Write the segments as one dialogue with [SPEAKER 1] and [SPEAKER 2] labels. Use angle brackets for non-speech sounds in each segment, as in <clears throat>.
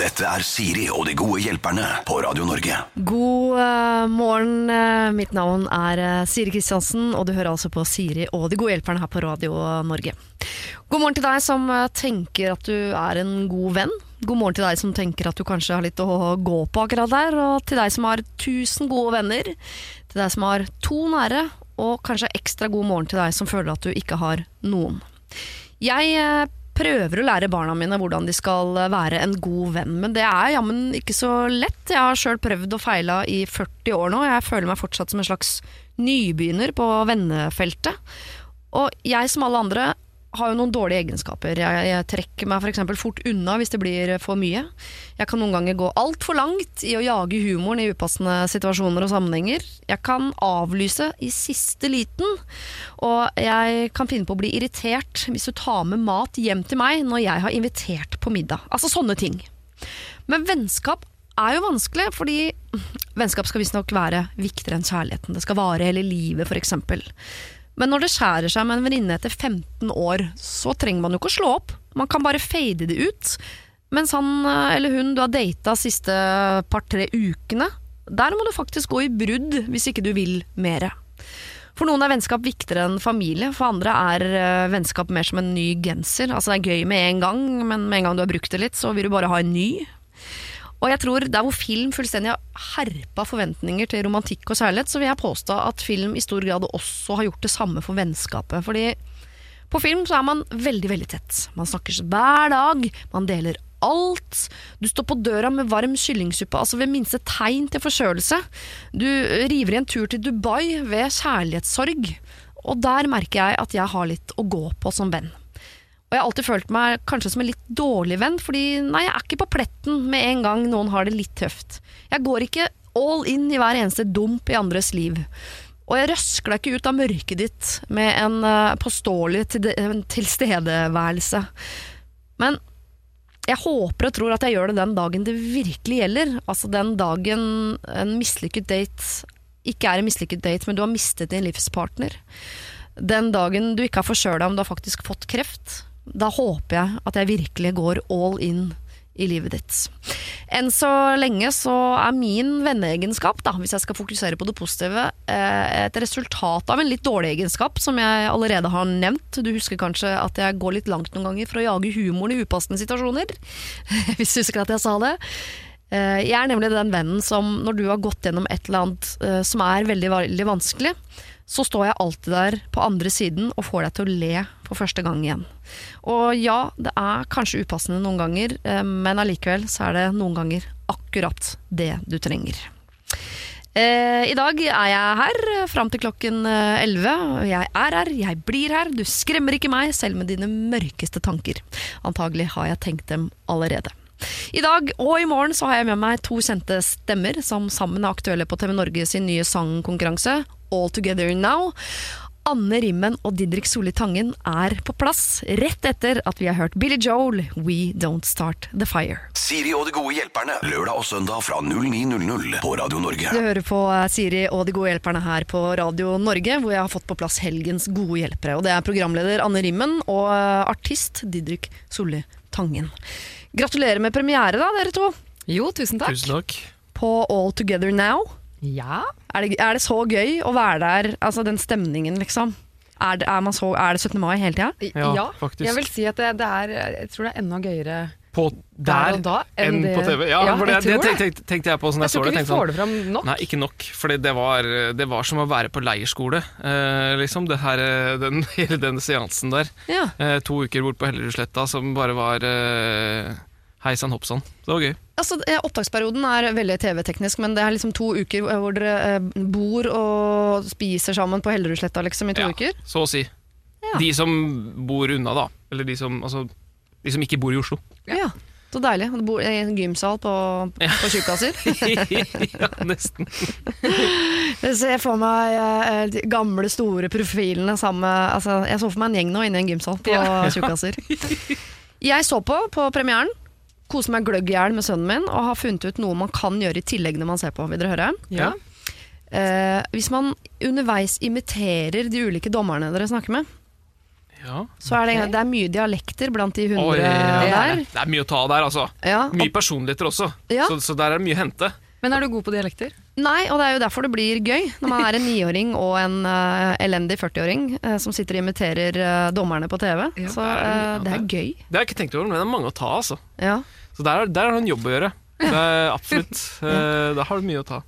[SPEAKER 1] Dette er Siri og de gode hjelperne på Radio Norge.
[SPEAKER 2] God uh, morgen. eh, mitt navn er eh, Siri Kristiansen, og du hører altså på Siri og De gode hjelperne her på Radio Norge. God morgen til deg som tenker at du er en god venn. God morgen til deg som tenker at du kanskje har litt å gå på akkurat der. Og til deg som har tusen gode venner. Til deg som har to nære, og kanskje ekstra god morgen til deg som føler at du ikke har noen. Jeg eh, prøver å lære barna mine hvordan de skal eh, være en god venn, men det er jammen ikke så lett. Jeg har sjøl prøvd og feila i 40 år nå, og jeg føler meg fortsatt som en slags nybegynner på vennefeltet. Og jeg som alle andre har jo noen dårlige egenskaper. Jeg, jeg trekker meg f.eks. fort unna hvis det blir for mye. Jeg kan noen ganger gå altfor langt i å jage humoren i upassende situasjoner og sammenhenger. Jeg kan avlyse i siste liten, og jeg kan finne på å bli irritert hvis du tar med mat hjem til meg når jeg har invitert på middag. Altså sånne ting. Men vennskap er jo vanskelig, fordi vennskap skal visstnok være viktigere enn kjærligheten. Det skal vare hele livet, f.eks. Men når det skjærer seg med en venninne etter 15 år, så trenger man jo ikke å slå opp. Man kan bare fade det ut. Mens han eh, eller hun du har data siste par-tre ukene, der må du faktisk gå i brudd hvis ikke du vil mere. For noen er vennskap viktigere enn familie, for andre er eh, vennskap mer som en ny genser. Altså det er gøy med en gang, men med en gang du har brukt det litt, så vil du bare ha en ny. Og jeg tror Der hvor film fullstendig har herpa forventninger til romantikk og kjærlighet, så vil jeg påstå at film i stor grad også har gjort det samme for vennskapet. Fordi på film så er man veldig, veldig tett. Man snakker hver dag, man deler alt. Du står på døra med varm kyllingsuppe altså ved minste tegn til forkjølelse. Du river i en tur til Dubai ved kjærlighetssorg. Og der merker jeg at jeg har litt å gå på som venn. Og jeg har alltid følt meg kanskje som en litt dårlig venn, fordi nei, jeg er ikke på pletten med en gang noen har det litt tøft. Jeg går ikke all in i hver eneste dump i andres liv. Og jeg røsker deg ikke ut av mørket ditt med en uh, påståelig til tilstedeværelse. Men jeg håper og tror at jeg gjør det den dagen det virkelig gjelder. Altså den dagen en mislykket date ikke er en mislykket date, men du har mistet din livspartner. Den dagen du ikke har forkjøla om du har faktisk fått kreft. Da håper jeg at jeg virkelig går all in i livet ditt. Enn så lenge så er min venneegenskap, da, hvis jeg skal fokusere på det positive, eh, et resultat av en litt dårlig egenskap, som jeg allerede har nevnt. Du husker kanskje at jeg går litt langt noen ganger for å jage humoren i upassende situasjoner? <laughs> Hvis du husker at jeg sa det. Eh, jeg er nemlig den vennen som, når du har gått gjennom et eller annet eh, som er veldig, veldig vanskelig, så står jeg alltid der på andre siden og får deg til å le for første gang igjen. Og ja, det er kanskje upassende noen ganger, eh, men allikevel så er det noen ganger akkurat det du trenger. Eh, I dag er jeg her fram til klokken 11. Jeg er her, jeg blir her. Du skremmer ikke meg, selv med dine mørkeste tanker. Antagelig har jeg tenkt dem allerede. I dag og i morgen så har jeg med meg to kjente stemmer som sammen er aktuelle på TV Norge sin nye sangkonkurranse All Together Now. Anne Rimmen og Didrik Solli Tangen er på plass rett etter at vi har hørt Billy Joel, We Don't Start The Fire.
[SPEAKER 1] Siri og de gode hjelperne. Lørdag og søndag fra 09.00 på Radio Norge.
[SPEAKER 2] Du hører på Siri og de gode hjelperne her på Radio Norge, hvor jeg har fått på plass helgens gode hjelpere. Og det er programleder Anne Rimmen og artist Didrik Solli Tangen. Gratulerer med premiere, da, dere to.
[SPEAKER 3] Jo, tusen takk.
[SPEAKER 4] Tusen takk.
[SPEAKER 2] På All Together Now.
[SPEAKER 3] Ja.
[SPEAKER 2] Er det, er det så gøy å være der? Altså den stemningen, liksom. Er det, er man så, er det 17. mai hele tida?
[SPEAKER 4] Ja, faktisk.
[SPEAKER 3] Jeg vil si at det, det er Jeg tror det er enda gøyere
[SPEAKER 4] På
[SPEAKER 3] der
[SPEAKER 4] der
[SPEAKER 3] da
[SPEAKER 4] enn
[SPEAKER 3] det-
[SPEAKER 4] på TV. Ja,
[SPEAKER 3] Ja,
[SPEAKER 4] det, det
[SPEAKER 3] tror
[SPEAKER 4] tenkte, tenkte, jeg på sånn jeg,
[SPEAKER 3] Jeg
[SPEAKER 4] så
[SPEAKER 3] tror ikke vi
[SPEAKER 4] sånn,
[SPEAKER 3] får det fram nok.
[SPEAKER 4] Nei, ikke nok. For det var, det var som å være på leirskole, eh, liksom. Det her, eh, den, <laughs> hele den seansen der.
[SPEAKER 2] Ja.
[SPEAKER 4] Eh, to uker bort på Hellerudsletta som bare var eh, hei sann hopp sann. Det var gøy.
[SPEAKER 2] Altså, Opptaksperioden er veldig TV-teknisk, men det er liksom to uker hvor dere eh, bor og spiser sammen på Hellerudsletta liksom, i to
[SPEAKER 4] Ja.
[SPEAKER 2] uker.
[SPEAKER 4] Så å si.
[SPEAKER 2] Ja.
[SPEAKER 4] De som bor unna, da. Eller de som, altså, de som ikke bor i Oslo.
[SPEAKER 2] Ja. Så deilig. Du bor i en gymsal på, på Tjukkaser. <laughs>
[SPEAKER 4] ja, nesten. <laughs>
[SPEAKER 2] Jeg ser for meg eh, de gamle, store profilene sammen med altså, Jeg så for meg en gjeng nå inne i en gymsal på <laughs> Tjukkaser. Jeg så på på premieren. Koser meg gløgg i hjel med sønnen min og har funnet ut noe man kan gjøre i tillegg når man ser på. Vil dere høre?
[SPEAKER 4] Ja.
[SPEAKER 2] Eh, hvis man underveis imiterer de ulike dommerne dere snakker med,
[SPEAKER 4] Ja.
[SPEAKER 2] så er det, det er mye dialekter blant de
[SPEAKER 4] Oi,
[SPEAKER 2] hundre
[SPEAKER 4] ja,
[SPEAKER 2] der.
[SPEAKER 4] er, det er mye å ta der, altså.
[SPEAKER 2] Ja,
[SPEAKER 4] Mye personligheter også,
[SPEAKER 2] Ja.
[SPEAKER 4] så, så der er det mye å hente.
[SPEAKER 3] Men er du god på dialekter?
[SPEAKER 2] Nei, og det er jo derfor det blir gøy når man er en niåring og en uh, elendig 40-åring uh, som sitter og imiterer uh, dommerne på TV.
[SPEAKER 3] Ja.
[SPEAKER 2] så eh, det er gøy.
[SPEAKER 4] Det har jeg ikke tenkt over, men det er mange å ta, altså.
[SPEAKER 2] Ja.
[SPEAKER 4] Så der, er- der har du en jobb å gjøre. Det er <laughs> absolutt. Eh, Der har du mye å ta.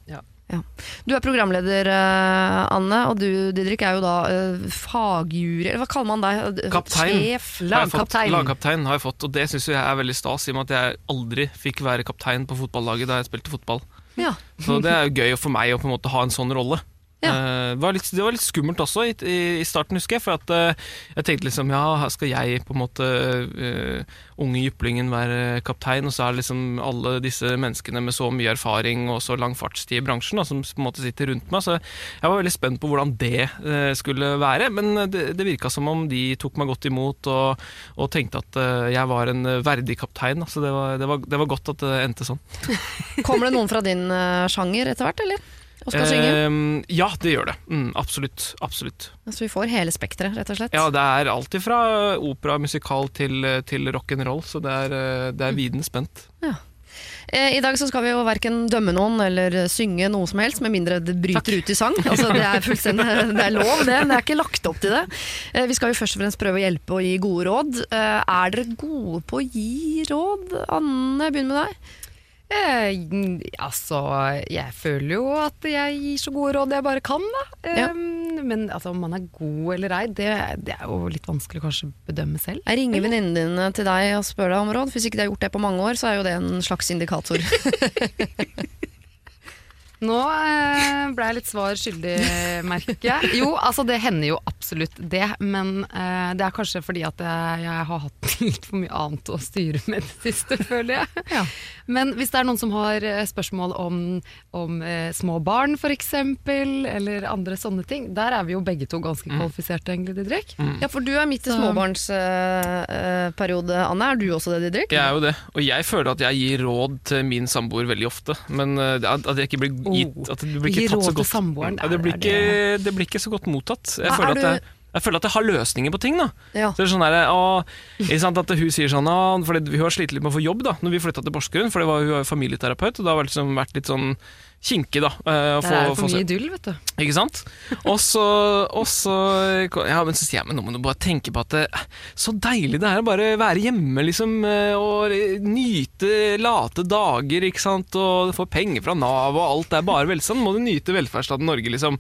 [SPEAKER 2] Du er programleder, eh, Anne, og du, Didrik, er jo da uh, fagjury Hva kaller man deg?
[SPEAKER 4] Kaptein.
[SPEAKER 2] Sjef?
[SPEAKER 4] Har
[SPEAKER 3] Lagkaptein.
[SPEAKER 4] Lagkaptein har jeg fått, og det syns jeg er veldig stas, i og med at jeg aldri fikk være kaptein på fotballaget da jeg spilte fotball.
[SPEAKER 2] Ja.
[SPEAKER 4] Så det er jo gøy for meg å på en måte ha en sånn rolle.
[SPEAKER 2] Ja.
[SPEAKER 4] Eh, Det, var litt, det var litt skummelt også i, i, starten, husker jeg. For at eh, jeg tenkte liksom ja, skal jeg på en måte uh, unge jyplingen være kaptein, og så er liksom alle disse menneskene med så mye erfaring og så lang fartstid i bransjen da, som på en måte sitter rundt meg. Så jeg var veldig spent på hvordan det uh, skulle være. Men det, det virka som om de tok meg godt imot og, og tenkte at uh, jeg var en verdig kaptein. da. Så det var, det, var, det var godt at det endte sånn. <laughs>
[SPEAKER 2] Kommer det noen fra din eh, sjanger etter hvert, eller? Og synge?
[SPEAKER 4] Eh, ja, det gjør det. Mm, absolutt. Absolutt.
[SPEAKER 2] Så vi får hele spekteret, rett og slett.
[SPEAKER 4] Ja, det er alt fra opera, musikal til, til rock'n'roll, så det er, eh, det er viden spent.
[SPEAKER 2] Ja. I dag så skal vi jo verken dømme noen eller synge noe som helst, med mindre det bryter ut i sang. <laughs> Altså, det er fullstendig det er lov, det. Det er ikke lagt opp til det. Eh, Vi skal jo først og fremst prøve å hjelpe og gi gode råd. Eh, Er dere gode på å gi råd? Anne, jeg begynner med deg.
[SPEAKER 3] Eh, altså, jeg føler jo at jeg gir så gode råd jeg bare kan, da.
[SPEAKER 2] Ja.
[SPEAKER 3] Eh, Men altså, om man er god eller ei, det, det er jo litt vanskelig å kanskje bedømme selv.
[SPEAKER 2] Jeg ringer venninnene dine til deg og spør deg om råd. Hvis ikke de har gjort det på mange år, så er jo det en slags indikator. <laughs>
[SPEAKER 3] Nå eh, ble jeg litt svar skyldig, merker jeg. Jo, altså det hender jo absolutt det, men eh, det er kanskje fordi at jeg, jeg har hatt <laughs> litt for mye annet å styre med det siste, føler jeg.
[SPEAKER 2] Ja.
[SPEAKER 3] Men hvis det er noen som har eh, spørsmål om, om eh, små barn f.eks., eller andre sånne ting, der er vi jo begge to ganske kvalifiserte, egentlig, Didrik.
[SPEAKER 2] Ja, for du er midt i
[SPEAKER 3] småbarnsperiode,
[SPEAKER 2] småbarnsperiode, Anne. Er du også det, Didrik?
[SPEAKER 4] Jeg er jo det, og jeg føler at jeg gir råd til min samboer veldig ofte. Men uh, at jeg ikke blir gitt At det blir
[SPEAKER 3] Gi
[SPEAKER 4] ikke tatt
[SPEAKER 3] råd
[SPEAKER 4] så
[SPEAKER 3] til
[SPEAKER 4] godt
[SPEAKER 3] samboeren,
[SPEAKER 4] Ja, det, blir
[SPEAKER 3] er
[SPEAKER 4] ikke, det blir ikke så godt mottatt. Jeg
[SPEAKER 2] Hva
[SPEAKER 4] føler,
[SPEAKER 2] at
[SPEAKER 4] at jeg, jeg føler at jeg har løsninger på ting. da
[SPEAKER 2] Ja.
[SPEAKER 4] Så det er sånn der, å, sant, at Hun sier sånn å, fordi Hun har slitt litt med å få jobb da Når vi flytta til Porsgrunn, for det var, hun er familieterapeut. Og det har liksom vært litt sånn kinkig, da. Det å
[SPEAKER 3] er for mye idyll, vet du.
[SPEAKER 4] ikke sant? Og så, Ja, men så sier jeg men nå må du bare tenke på at det, så deilig det er å bare være hjemme, liksom, eh, og nyte late dager, ikke sant, og få penger fra Nav og alt. Det er bare velstand. Må du nyte velferdsstaten Norge, liksom.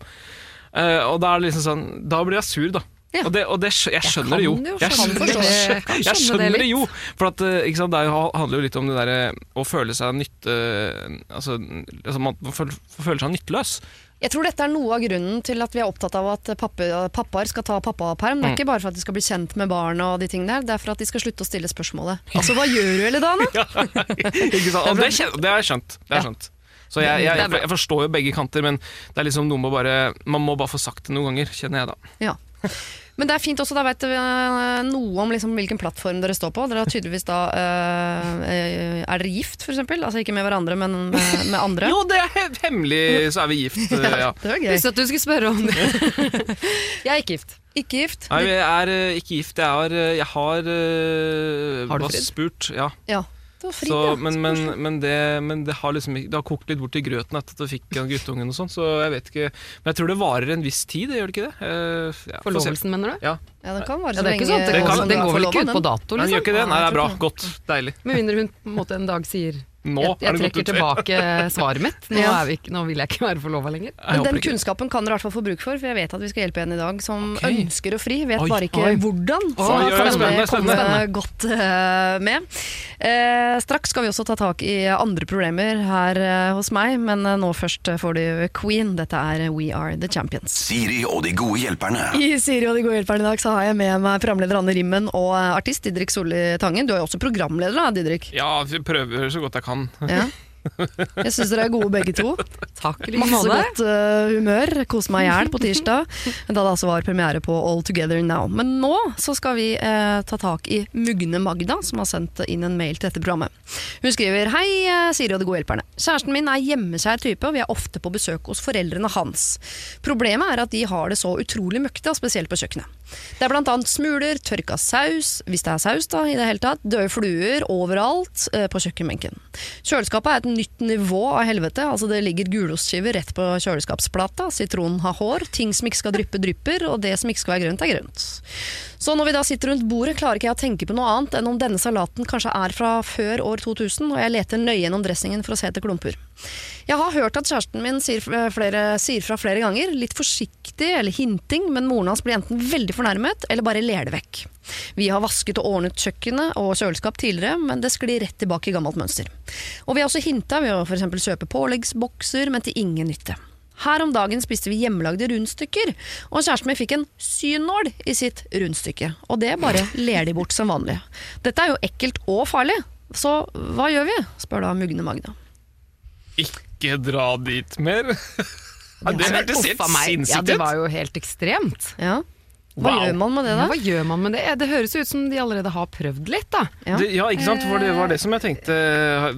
[SPEAKER 4] Eh, og da er det liksom sånn Da blir jeg sur, da.
[SPEAKER 2] Ja.
[SPEAKER 4] Og, det, og det, jeg skjønner det jo. Jeg skjønner,
[SPEAKER 3] det.
[SPEAKER 4] jeg
[SPEAKER 3] Kan skjønne
[SPEAKER 4] skjønner det jo. For at, eh, sant, det er handler jo litt om det derre å føle seg nytte... Altså, altså man føler, seg nytteløs.
[SPEAKER 2] Jeg tror dette er noe av grunnen til at vi er opptatt av at pappa, pappaer skal ta pappaperm. Det er
[SPEAKER 4] Mm.
[SPEAKER 2] ikke bare for at de skal bli kjent med barna og de tingene der, det er for at de skal slutte å stille spørsmålet. <laughs> Altså, hva gjør du hele dagen, da?
[SPEAKER 4] Sant? Og det, er, det jeg skjønt. Det er jeg skjønt. Så jeg, jeg, jeg, jeg forstår jo begge kanter, men det er liksom noe med bare, man må bare få sagt det noen ganger, kjenner jeg da.
[SPEAKER 2] Ja. Men det er fint også, da vet vi eh, noe om liksom hvilken plattform dere står på. Dere har tydeligvis da eh, Er dere gift, eksempel? Altså ikke med hverandre, men med, med andre?
[SPEAKER 4] Jo, det er hemmelig, så er vi gift. <laughs> ja, Ja.
[SPEAKER 2] Det var gøy.
[SPEAKER 3] Visste at du skulle spørre om det. <laughs> jeg er ikke gift.
[SPEAKER 2] Ikke gift?
[SPEAKER 4] Nei, jeg er ikke gift. Jeg har, jeg har,
[SPEAKER 3] Har du
[SPEAKER 4] bare
[SPEAKER 3] fridd?
[SPEAKER 4] spurt. Ja.
[SPEAKER 2] Ja. Det var fri,
[SPEAKER 4] Så,
[SPEAKER 2] ja.
[SPEAKER 4] men men, men, det, men det har liksom Det har kokt litt bort i grøten etter at jeg fikk en guttungen og sånn, så jeg vet ikke Men jeg tror det varer en viss tid, gjør det ikke det? Uh, ja.
[SPEAKER 3] Forlovelsen, mener du?
[SPEAKER 4] Ja.
[SPEAKER 2] Ja, det kan vare
[SPEAKER 3] Ja,
[SPEAKER 2] så
[SPEAKER 3] det er ikke
[SPEAKER 2] lenge
[SPEAKER 3] sånn det
[SPEAKER 4] Det
[SPEAKER 3] går,
[SPEAKER 4] kan-
[SPEAKER 3] den går vel ikke ut på dato,
[SPEAKER 4] Nei, den gjør
[SPEAKER 3] liksom?
[SPEAKER 4] ikke det? Nei, det er bra. Godt. Deilig.
[SPEAKER 3] Med mindre hun på en måte en dag sier
[SPEAKER 4] Nå
[SPEAKER 3] jeg,
[SPEAKER 4] er
[SPEAKER 3] jeg trekker tilbake svaret mitt. Nå, <laughs> er vi ikke, nå vil jeg ikke være forlova lenger.
[SPEAKER 2] Men den kunnskapen kan dere i hvert fall få bruk for, for jeg vet at vi skal hjelpe en i dag som
[SPEAKER 4] okay.
[SPEAKER 2] ønsker å fri, vet
[SPEAKER 4] Oi,
[SPEAKER 2] bare ikke
[SPEAKER 3] oi.
[SPEAKER 2] hvordan. Så
[SPEAKER 4] Oi, oi,
[SPEAKER 2] kan det komme
[SPEAKER 3] spennende.
[SPEAKER 2] godt uh, med. Uh, straks skal vi også ta tak i andre problemer her uh, hos meg, men eh, nå først får du Queen. Dette er We Are The Champions.
[SPEAKER 1] Siri og de gode hjelperne.
[SPEAKER 2] I Siri og de gode hjelperne i dag så har jeg med meg programleder Anne Rimmen og eh, artist Didrik Solli Tangen. Du er jo også programleder da, Didrik.
[SPEAKER 4] Ja, vi prøver så godt jeg kan.
[SPEAKER 2] Ja. <laughs> Jeg syns dere er gode begge to.
[SPEAKER 3] Takk like
[SPEAKER 2] Masse godt uh, humør. Kos meg i hjel på tirsdag, da det altså var premiere på All Together Now. Men nå så skal vi uh, ta tak i Mugne Magda, som har sendt inn en mail til dette programmet. Hun skriver Hei, eh, Siri og de gode hjelperne. Kjæresten min er hjemmekjær type, og vi er ofte på besøk hos foreldrene hans. Problemet er at de har det så utrolig møkte, spesielt på kjøkkenet. Det er annet smuler, tørka saus, hvis det er saus da, i det hele tatt, døde fluer overalt eh, på kjøkkenbenken. Kjøleskapet er et nytt nivå av helvete, altså det ligger gulostskiver rett på kjøleskapsplata, sitronen har hår, ting som ikke skal dryppe drypper, og det som ikke skal være grønt er grønt. Så når vi da sitter rundt bordet, klarer ikke jeg å tenke på noe annet enn om denne salaten kanskje er fra før år 2000, og jeg leter nøye gjennom dressingen for å se etter klumper. Jeg har hørt at kjæresten min sier, flere, sier fra flere ganger, litt forsiktig eller hinting, men moren hans blir enten veldig fornærmet eller bare ler det vekk. Vi har vasket og ordnet kjøkkenet og kjøleskap tidligere, men det sklir rett tilbake i gammelt mønster. Og vi har også hinta ved å f.eks. kjøpe påleggsbokser, men til ingen nytte. Her om dagen spiste vi hjemmelagde rundstykker, og kjæresten min fikk en synål i sitt rundstykke. Og det bare ler de bort som vanlig. Dette er jo ekkelt og farlig, så hva gjør vi? spør da mugne Magda.
[SPEAKER 4] Ikke dra dit mer. <laughs> Ja, det hørtes helt
[SPEAKER 3] sinnssykt ut! Ja, det var jo helt ekstremt.
[SPEAKER 2] Ja. Hva
[SPEAKER 4] Wow.
[SPEAKER 2] gjør man med det, da?
[SPEAKER 3] Hva gjør man med det? Det høres ut som de allerede har prøvd litt, da.
[SPEAKER 2] Ja.
[SPEAKER 4] Det, ja, ikke sant? For det var det som jeg tenkte.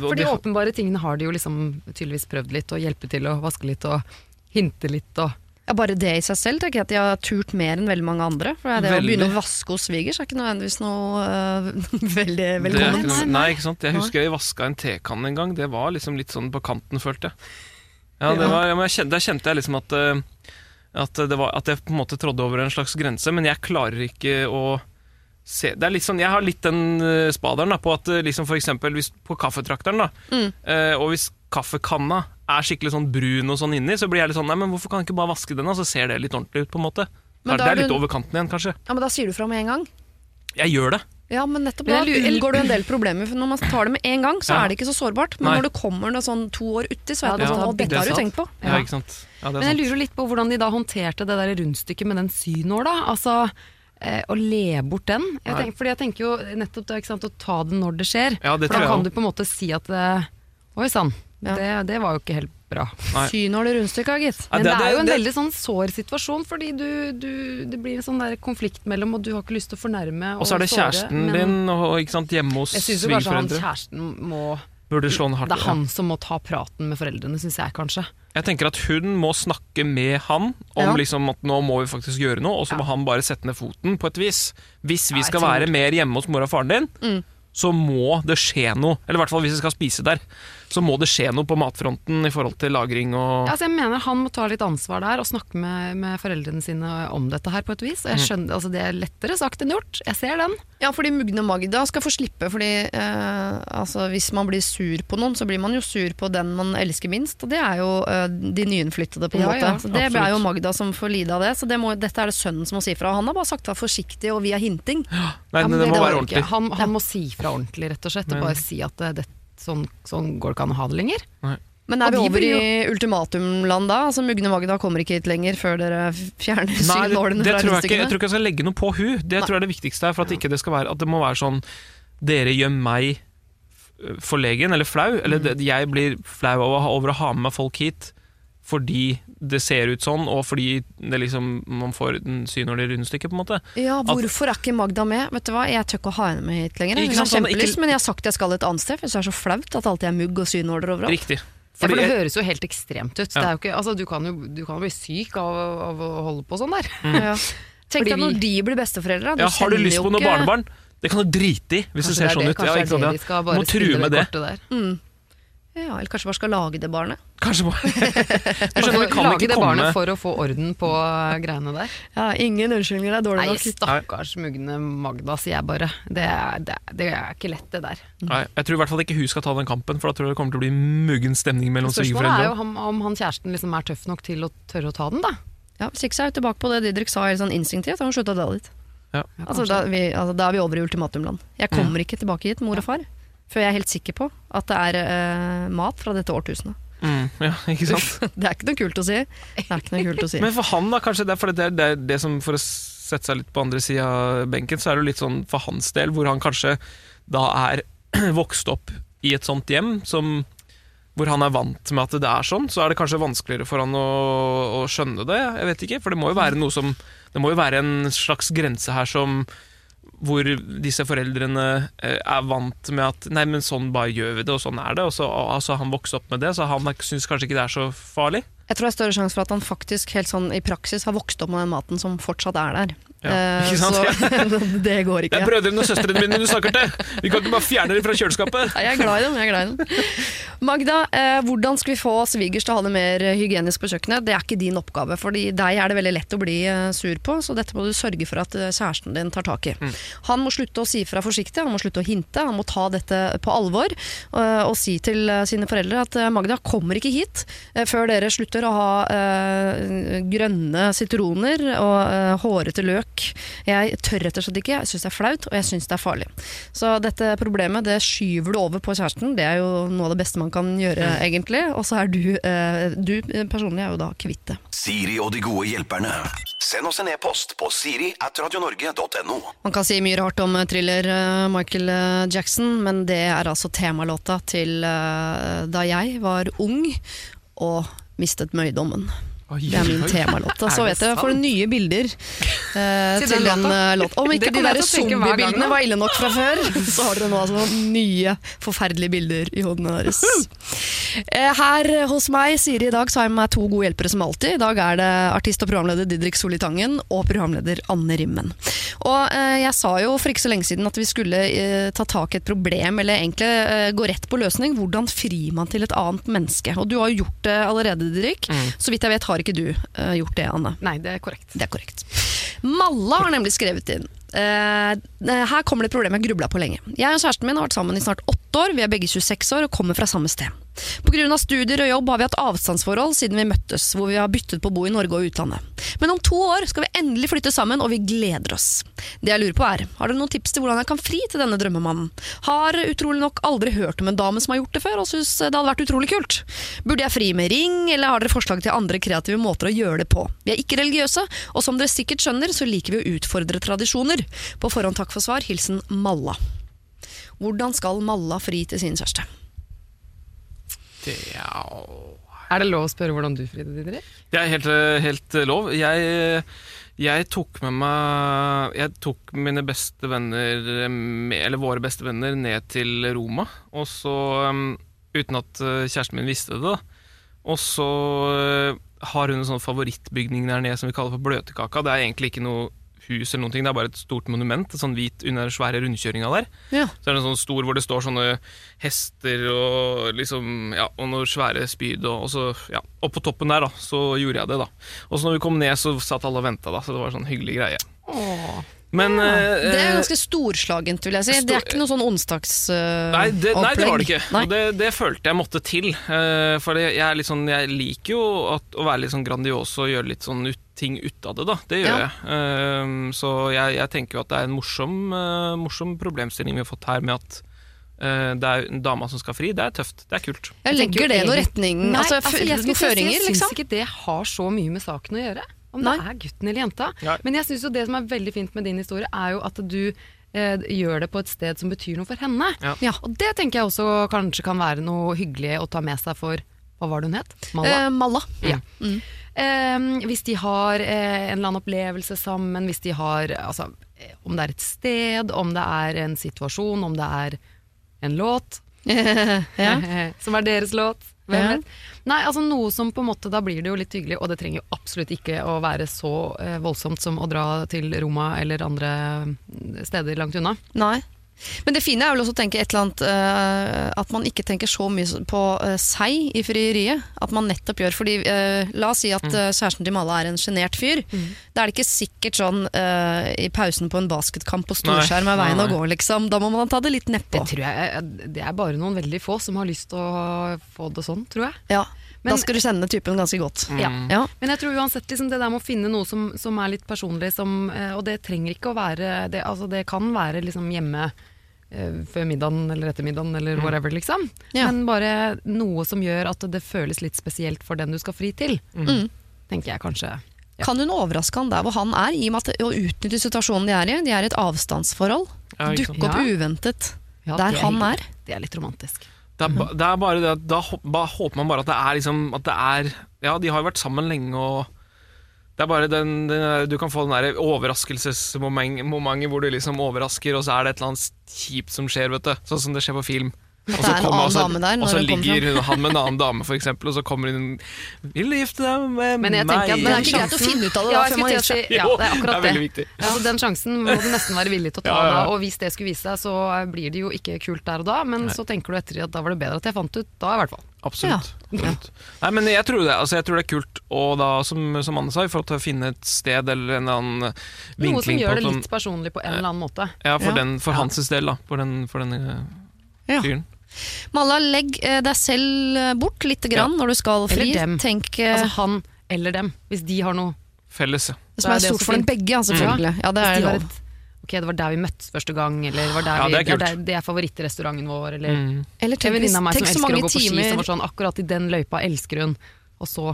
[SPEAKER 3] For de åpenbare tingene har de jo liksom tydeligvis prøvd litt, og hjelpe til å vaske litt og hinte litt og
[SPEAKER 2] Ja, bare det i seg selv tenker jeg at de har turt mer enn veldig mange andre. For det å begynne å vaske hos svigers er ikke nødvendigvis noe uh, <laughs> veldig velkomment.
[SPEAKER 3] Nei, nei.
[SPEAKER 4] Nei, ikke sant? Jeg husker jeg vaska en tekanne en gang. Det var liksom litt sånn på kanten, følte jeg. Ja, det var, ja, kjente, Der kjente jeg liksom at, eh, at, det var, at jeg på en måte trådde over en slags grense, men jeg klarer ikke å se Det er litt sånn, Jeg har litt den uh, spaderen da, på at eh, liksom for eksempel hvis, på kaffetrakteren, da,
[SPEAKER 2] Mm.
[SPEAKER 4] eh, og hvis kaffekanna er skikkelig sånn brun og sånn inni, så blir jeg litt sånn Nei, men hvorfor kan jeg ikke bare vaske den, da? Så ser det litt ordentlig ut, på en måte.
[SPEAKER 2] Men
[SPEAKER 4] det
[SPEAKER 2] da
[SPEAKER 4] er litt
[SPEAKER 2] du-
[SPEAKER 4] over kanten igjen, kanskje.
[SPEAKER 2] Ja, men da sier du fra med en gang.
[SPEAKER 4] Jeg gjør det.
[SPEAKER 2] Ja, men nettopp
[SPEAKER 3] Men
[SPEAKER 2] da unngår du en del problemer. For når man tar det med en gang, så
[SPEAKER 4] Ja.
[SPEAKER 2] er det ikke så sårbart. Men
[SPEAKER 4] Nei.
[SPEAKER 2] når det kommer noe sånn to år uti, så er det
[SPEAKER 3] ja,
[SPEAKER 2] sånn dette har du tenkt på.
[SPEAKER 4] Ja,
[SPEAKER 3] Ja.
[SPEAKER 4] ikke sant? Ja,
[SPEAKER 3] Men jeg
[SPEAKER 4] sant.
[SPEAKER 3] lurer litt på hvordan de da håndterte det der rundstykket med den synåla. Altså, eh, å le bort den. Jeg tenker, fordi jeg tenker jo nettopp det, ikke sant, å ta den når det skjer.
[SPEAKER 4] Ja, det
[SPEAKER 3] For da kan du på en måte si at eh, Oi sann,
[SPEAKER 2] Ja.
[SPEAKER 3] det, det var jo ikke helt bra.
[SPEAKER 2] Synål i rundstykka, gitt.
[SPEAKER 4] Ja,
[SPEAKER 3] Men det, er jo en
[SPEAKER 4] det-
[SPEAKER 3] veldig sånn sår situasjon, fordi du, du, det blir en sånn der konflikt mellom, og du har ikke lyst til å fornærme
[SPEAKER 4] Og så er det
[SPEAKER 3] såre,
[SPEAKER 4] kjæresten
[SPEAKER 3] men
[SPEAKER 4] din og, ikke sant, hjemme hos
[SPEAKER 3] Jeg syns jo kanskje han kjæresten må Det er han som må ta praten med foreldrene, syns jeg kanskje.
[SPEAKER 4] Jeg tenker at hun må snakke med han om
[SPEAKER 3] Ja.
[SPEAKER 4] liksom at nå må vi faktisk gjøre noe, og så må
[SPEAKER 3] Ja.
[SPEAKER 4] han bare sette ned foten på et vis. Hvis vi
[SPEAKER 3] Ja,
[SPEAKER 4] skal være mer hjemme hos mor og faren din,
[SPEAKER 2] Mm.
[SPEAKER 4] så må det skje noe. Eller i hvert fall hvis vi skal spise der, så må det skje noe på matfronten i forhold til lagring og
[SPEAKER 3] Ja, altså jeg mener Han må ta litt ansvar der og snakke med, med foreldrene sine om dette her på et vis. Og jeg skjønner, altså Det er lettere sagt enn gjort. Jeg ser den.
[SPEAKER 2] Ja, fordi Mugne Magda skal få slippe. Fordi eh, altså, Hvis man blir sur på noen, så blir man jo sur på den man elsker minst. Og det er jo eh, de nyinnflyttede, på en
[SPEAKER 3] Ja,
[SPEAKER 2] måte.
[SPEAKER 3] ja,
[SPEAKER 2] så det
[SPEAKER 4] absolutt.
[SPEAKER 2] er jo Magda som får lide av det. Så det må, dette er det sønnen som må si fra. Han har bare sagt vær forsiktig og via hinting.
[SPEAKER 4] Nei,
[SPEAKER 3] Ja, men
[SPEAKER 4] det, må
[SPEAKER 3] det
[SPEAKER 4] være
[SPEAKER 3] ikke.
[SPEAKER 4] ordentlig.
[SPEAKER 3] Han, han må si fra ordentlig, rett og slett. Og bare si at det, det, sånn, sånn går det ikke an å ha det lenger.
[SPEAKER 2] Men er vi over i ultimatumland da? Altså Mugne Magda kommer ikke hit lenger før dere fjerner
[SPEAKER 4] Nei,
[SPEAKER 2] synålene
[SPEAKER 4] det
[SPEAKER 2] fra
[SPEAKER 4] tror jeg, ikke, jeg tror ikke jeg skal legge noe på hun Det tror jeg er det viktigste her. For at, ikke det, skal være, at det må være sånn Dere gjør meg forlegen eller flau. Eller
[SPEAKER 2] Mm.
[SPEAKER 4] jeg blir flau over, over å ha med meg folk hit fordi det ser ut sånn, og fordi det liksom, man får en når det rundstykket, på en måte.
[SPEAKER 2] Ja, hvorfor er ikke Magda med? Vet du hva, Jeg tør ikke å ha henne med hit lenger. Hun har
[SPEAKER 4] sånn,
[SPEAKER 2] kjempelyst, men jeg har sagt jeg skal et annet sted. For det er så flaut at alltid er mugg og synåler overalt.
[SPEAKER 4] Riktig.
[SPEAKER 3] Ja, for det høres jo helt ekstremt ut. Det er jo ikke, altså, du, kan jo, du kan jo bli syk av, av å holde på sånn der.
[SPEAKER 2] Ja. Tenk deg når de blir besteforeldre.
[SPEAKER 4] ja, har du lyst på noe barnebarn? Det kan du drite i, hvis det ser sånn ut. Ja,
[SPEAKER 3] det
[SPEAKER 4] ikke sant,
[SPEAKER 3] det
[SPEAKER 4] ja.
[SPEAKER 3] de skal
[SPEAKER 4] Må true med
[SPEAKER 3] det Der. der.
[SPEAKER 2] Ja, eller kanskje bare skal lage det barnet.
[SPEAKER 4] Kanskje bare <laughs> Du skjønner, vi kan
[SPEAKER 3] Lage
[SPEAKER 4] ikke
[SPEAKER 3] det
[SPEAKER 4] komme
[SPEAKER 3] barnet for å få orden på uh, greiene der.
[SPEAKER 2] Ja, Ingen unnskyldninger, er dårlig
[SPEAKER 3] Nei,
[SPEAKER 2] nok.
[SPEAKER 3] stakkars mugne Magda, sier jeg bare. Det er, det, er- det er ikke lett, det der.
[SPEAKER 4] Nei, Jeg tror i hvert fall ikke hun skal ta den kampen, for da tror jeg det kommer til å bli muggen stemning mellom
[SPEAKER 3] Spørsmålet er jo om, om han kjæresten liksom er tøff nok til å tørre å ta den, da.
[SPEAKER 2] Ja, Hvis ikke så er jeg tilbake på det Didrik sa helt sånn instinktivt. Han slutta å dra dit.
[SPEAKER 4] Ja.
[SPEAKER 3] Ja,
[SPEAKER 2] Altså, da, vi, altså, da er vi over i ultimatumland. Jeg kommer ikke tilbake hit, mor og far, før jeg er helt sikker på at det er eh, mat fra dette årtusenet.
[SPEAKER 4] Mm, ja, ikke sant? <laughs>
[SPEAKER 2] Det er ikke noe kult å si. Det er ikke noe kult å si.
[SPEAKER 4] Men for han, da, kanskje det er, det, er- det er det som For å sette seg litt på andre sida av benken, så er det litt sånn for hans del, hvor han kanskje da er <clears throat> vokst opp i et sånt hjem som hvor han er vant med at det er sånn, så er det kanskje vanskeligere for han å, å skjønne det. Jeg vet ikke, for det må jo være noe som Det må jo være en slags grense her som hvor disse foreldrene eh, er vant med at Nei, men sånn bare gjør vi det, og sånn er det. Og så altså, han vokste opp med det, så han syns kanskje ikke det er så farlig.
[SPEAKER 2] Jeg tror det er større sjanse for at han faktisk helt sånn i praksis har vokst opp med den maten som fortsatt er der.
[SPEAKER 4] Ja,
[SPEAKER 2] Eh,
[SPEAKER 4] ikke sant?
[SPEAKER 2] Så <laughs> det går
[SPEAKER 4] Det
[SPEAKER 2] ikke.
[SPEAKER 4] er brødrene og søstrene mine du snakker til! Vi kan ikke bare fjerne dem fra kjøleskapet!
[SPEAKER 2] Nei, jeg er glad i dem. jeg er glad i dem. Magda, eh, hvordan skal vi få svigers til å ha det mer hygienisk på kjøkkenet? Det er ikke din oppgave, for deg er det veldig lett å bli eh, sur på, så dette må du sørge for at eh, kjæresten din tar tak i. Han må slutte å si fra forsiktig, han må slutte å hinte, han må ta dette på alvor og si til sine foreldre at Magda kommer ikke hit før dere slutter å ha eh, grønne sitroner og eh, hårete løk. Jeg tør rett og slett ikke, jeg syns det er flaut, og jeg syns det er farlig. Så dette problemet det skyver du over på kjæresten. Det er jo noe av det beste man kan gjøre, egentlig. Og så er du, eh, du personlig er jo da kvitt det.
[SPEAKER 1] Siri og de gode hjelperne. Send oss en e-post på siri at radionorge.no.
[SPEAKER 2] Man kan si mye rart om thriller Michael Jackson, men det er altså temalåta til da jeg var ung og mistet møydommen. Det er min temalåt. Så vet jeg, får du nye bilder eh,
[SPEAKER 3] Til
[SPEAKER 2] til
[SPEAKER 3] den låta?
[SPEAKER 2] eh. Om ikke
[SPEAKER 3] Det
[SPEAKER 2] de zombiebildene var ille nok fra før, <laughs> så har dere nå altså nye forferdelige bilder i hodene deres. Eh, Her hos meg, Siri, i dag så har jeg med meg to gode hjelpere som alltid. I dag er det artist og programleder Didrik Solli Tangen og programleder Anne Rimmen. Og eh, jeg sa jo for ikke så lenge siden at vi skulle eh, ta tak i et problem, eller egentlig eh, gå rett på løsning. Hvordan frir man til et annet menneske? Og du har jo gjort det allerede, Didrik. Så vidt jeg vet har ikke du uh, gjort det, Anne.
[SPEAKER 3] Nei, det er korrekt.
[SPEAKER 2] Det er korrekt. Malla har nemlig skrevet inn. Uh, her kommer det et problem jeg grubla på lenge. Jeg og kjæresten min har vært sammen i snart åtte år. Vi er begge 26 år og kommer fra samme sted. Pga. studier og jobb har vi hatt avstandsforhold siden vi møttes, hvor vi har byttet på å bo i Norge og utlandet. Men om to år skal vi endelig flytte sammen, og vi gleder oss. Det jeg lurer på er, har dere noen tips til hvordan jeg kan fri til denne drømmemannen? Har utrolig nok aldri hørt om en dame som har gjort det før, og syns det hadde vært utrolig kult. Burde jeg fri med ring, eller har dere forslag til andre kreative måter å gjøre det på? Vi er ikke religiøse, og som dere sikkert skjønner, så liker vi å utfordre tradisjoner. På forhånd takk for svar. Hilsen Malla. Hvordan skal Malla fri til sin kjæreste?
[SPEAKER 4] Det er,
[SPEAKER 3] det lov å spørre hvordan du fridde, Didrik?
[SPEAKER 4] det er helt, helt lov. Jeg, jeg tok med meg Jeg tok mine beste venner med, Eller våre beste venner ned til Roma. Og så um, Uten at eh, kjæresten min visste det. Og så eh, har hun en sånn favorittbygning der nede som vi kaller for Bløtkaka. Det er egentlig ikke noe hus eller noen ting, det er bare et stort monument. Sånn hvit under den svære rundkjøringa der.
[SPEAKER 2] Ja.
[SPEAKER 4] Så er det en sånn stor hvor det står sånne hester og liksom, ja, og noen svære spyd. Og, og så, ja, og på toppen der da, så gjorde jeg det. da. Og så når vi kom ned, så satt alle og venta, da, så det var en sånn hyggelig greie. Men ja,
[SPEAKER 2] Det er ganske storslagent, vil jeg si. Det er ikke noe sånn onsdagsopplegg.
[SPEAKER 4] Nei, det, nei, det var det ikke. Og det, det følte jeg måtte til. Uh, for jeg, sånn, jeg liker jo at, å være litt sånn grandios og gjøre litt sånn ut, ting ut av det. da, Det gjør
[SPEAKER 2] Ja.
[SPEAKER 4] jeg. Um, så jeg, jeg tenker jo at det er en morsom, uh, morsom problemstilling vi har fått her med at uh, det er en dama som skal fri. Det er tøft. Det er kult.
[SPEAKER 2] Jeg legger det noen retning?
[SPEAKER 3] Nei,
[SPEAKER 2] altså,
[SPEAKER 3] altså, jeg skulle til si, jeg syns
[SPEAKER 2] liksom?
[SPEAKER 3] ikke det har så mye med saken å gjøre. Om
[SPEAKER 2] Nei.
[SPEAKER 3] det er gutten eller jenta.
[SPEAKER 4] Nei.
[SPEAKER 3] Men jeg synes jo det som er veldig fint med din historie, er jo at du eh, gjør det på et sted som betyr noe for henne.
[SPEAKER 4] Ja.
[SPEAKER 2] Ja.
[SPEAKER 3] Og det tenker jeg også kanskje kan være noe hyggelig å ta med seg for Hva var det hun het? Malla?
[SPEAKER 2] Eh, Malla.
[SPEAKER 3] Ja. Eh, hvis de har eh, en eller annen opplevelse sammen, hvis de har altså, eh, Om det er et sted, om det er en situasjon, om det er en låt. <laughs>
[SPEAKER 2] ja. <laughs>
[SPEAKER 3] som er deres låt.
[SPEAKER 2] Ja.
[SPEAKER 3] Nei, altså noe som på en måte Da blir det jo litt hyggelig, og det trenger jo absolutt ikke å være så eh, voldsomt som å dra til Roma eller andre mm, steder langt unna.
[SPEAKER 2] Nei. Men det fine er vel også å tenke et eller annet uh, At man ikke tenker så mye på uh, seg i frieriet. At man nettopp gjør Fordi uh, La oss si at eh, kjæresten til Malla er en sjenert fyr. Da er det ikke sikkert sånn i pausen på en basketkamp på storskjerm er veien
[SPEAKER 4] Nei,
[SPEAKER 2] å gå, liksom. Da må man ta det litt nedpå.
[SPEAKER 3] Det, Det er bare noen veldig få som har lyst til å få det sånn, tror jeg.
[SPEAKER 2] Ja.
[SPEAKER 3] Men-
[SPEAKER 2] da skal du kjenne typen ganske godt.
[SPEAKER 3] Ja.
[SPEAKER 2] Ja.
[SPEAKER 3] Men jeg tror uansett liksom det der med å finne noe som, som er litt personlig, som, eh, og det trenger ikke å være Det, altså, det kan være liksom hjemme eh, før middagen eller etter middagen eller whatever, liksom.
[SPEAKER 2] Ja.
[SPEAKER 3] Men bare noe som gjør at det føles litt spesielt for den du skal fri til,
[SPEAKER 2] Mm.
[SPEAKER 3] tenker jeg kanskje. Ja.
[SPEAKER 2] Kan hun overraske han der hvor han er, i og med at å utnytte situasjonen de er i? De er i et avstandsforhold.
[SPEAKER 4] Ja.
[SPEAKER 2] Dukke opp
[SPEAKER 3] Ja.
[SPEAKER 2] uventet
[SPEAKER 3] Ja,
[SPEAKER 2] der han er.
[SPEAKER 3] Det er litt romantisk.
[SPEAKER 4] Det er, ba, det er bare det at da håper man bare at det er liksom At det er Ja, de har jo vært sammen lenge og Det er bare den, den Du kan få den der overraskelsesmomentet hvor du liksom overrasker, og så er det et eller annet kjipt som skjer, vet du. Sånn som det skjer på film. Og så
[SPEAKER 2] er
[SPEAKER 4] kommer-
[SPEAKER 2] annen
[SPEAKER 4] og så-
[SPEAKER 2] dame der
[SPEAKER 4] Og så ligger han med en annen dame, for eksempel, og så kommer hun Vil du gifte deg med
[SPEAKER 3] Men jeg tenker
[SPEAKER 4] meg?
[SPEAKER 3] at
[SPEAKER 2] Men det er ikke greit å finne ut av det da,
[SPEAKER 3] Ja,
[SPEAKER 2] før man gifter
[SPEAKER 3] seg. Ja, det er akkurat <laughs>
[SPEAKER 4] det er
[SPEAKER 3] det. Altså, den sjansen må du nesten være villig til å ta <laughs>
[SPEAKER 4] Ja, ja,
[SPEAKER 3] og hvis det skulle vise seg, så blir det jo ikke kult der og da, men så tenker du etter at da var det bedre at jeg fant ut da, i hvert fall.
[SPEAKER 4] Absolutt. absolutt. Nei, men jeg tror det, altså, jeg tror det er kult, og da, som, som Anne sa, i forhold til å finne et sted eller en annen vinkling
[SPEAKER 3] Noe som gjør
[SPEAKER 4] på
[SPEAKER 3] det litt personlig på en eller annen måte.
[SPEAKER 4] Ja, for,
[SPEAKER 2] Ja.
[SPEAKER 4] Den, for hans del, da. For den, for den
[SPEAKER 2] Ja.
[SPEAKER 4] fyren.
[SPEAKER 2] Malla, legg eh, deg selv eh, bort lite grann når du skal fri.
[SPEAKER 3] Eller dem.
[SPEAKER 2] Tenk eh,
[SPEAKER 3] Altså han eller dem, hvis de har noe
[SPEAKER 4] Felles, ja.
[SPEAKER 2] det som er
[SPEAKER 3] er det
[SPEAKER 2] stort for dem begge, ja, selvfølgelig. Ja, det er det.
[SPEAKER 3] et Ok, det var der vi møttes første gang, eller det var der
[SPEAKER 4] Ja, det er
[SPEAKER 3] det, er der, det er favorittrestauranten vår, eller
[SPEAKER 4] Mm.
[SPEAKER 2] Eller
[SPEAKER 3] En
[SPEAKER 2] tenk,
[SPEAKER 3] venninne av meg som
[SPEAKER 2] tenk så
[SPEAKER 3] elsker å
[SPEAKER 2] mange
[SPEAKER 3] gå på ski, som var sånn akkurat i den løypa elsker hun, og så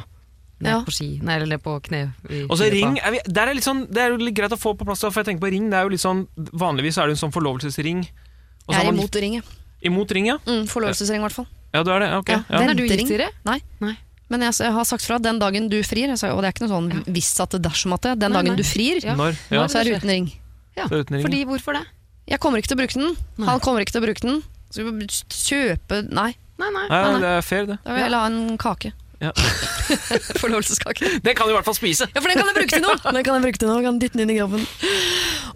[SPEAKER 3] ned
[SPEAKER 2] Ja.
[SPEAKER 3] på ski, nei, eller på kne.
[SPEAKER 4] Og så ring er vi, der er litt sånn, Det er jo litt greit å få på plass, for jeg tenker på ring. det er jo litt sånn, Vanligvis er det en sånn forlovelsesring. Og så
[SPEAKER 2] Jeg er imot å ringet.
[SPEAKER 4] Imot ring, ja?
[SPEAKER 2] Mm, Forlovelsesring, i hvert fall.
[SPEAKER 4] Ja, du er det? Ok.
[SPEAKER 2] Ja.
[SPEAKER 4] Ja.
[SPEAKER 3] Den er du
[SPEAKER 2] gitt
[SPEAKER 3] i det?
[SPEAKER 2] Nei.
[SPEAKER 3] Nei.
[SPEAKER 2] Men jeg, jeg har sagt fra den dagen du frir, sa- og det er ikke noe sånn hvis at det dersom at det, den
[SPEAKER 3] Nei,
[SPEAKER 2] dagen
[SPEAKER 3] nei.
[SPEAKER 2] du frir,
[SPEAKER 3] Ja.
[SPEAKER 4] Når? Ja.
[SPEAKER 2] så er det uten ring.
[SPEAKER 3] Ja,
[SPEAKER 4] Så uten ring,
[SPEAKER 3] fordi hvorfor det?
[SPEAKER 2] Jeg kommer ikke til å bruke den.
[SPEAKER 3] Nei.
[SPEAKER 2] Han kommer ikke til å bruke den. Så vi må kjøpe Nei,
[SPEAKER 3] Nei, nei.
[SPEAKER 4] Nei, det er fair, det.
[SPEAKER 2] da vil jeg ha en kake.
[SPEAKER 4] Ja. <laughs>
[SPEAKER 2] Forlovelseskake.
[SPEAKER 4] Den kan du i hvert fall spise.
[SPEAKER 2] Ja, for den kan jeg bruke til noe! Den kan jeg bruke til noe, kan dytte den inn i kroppen.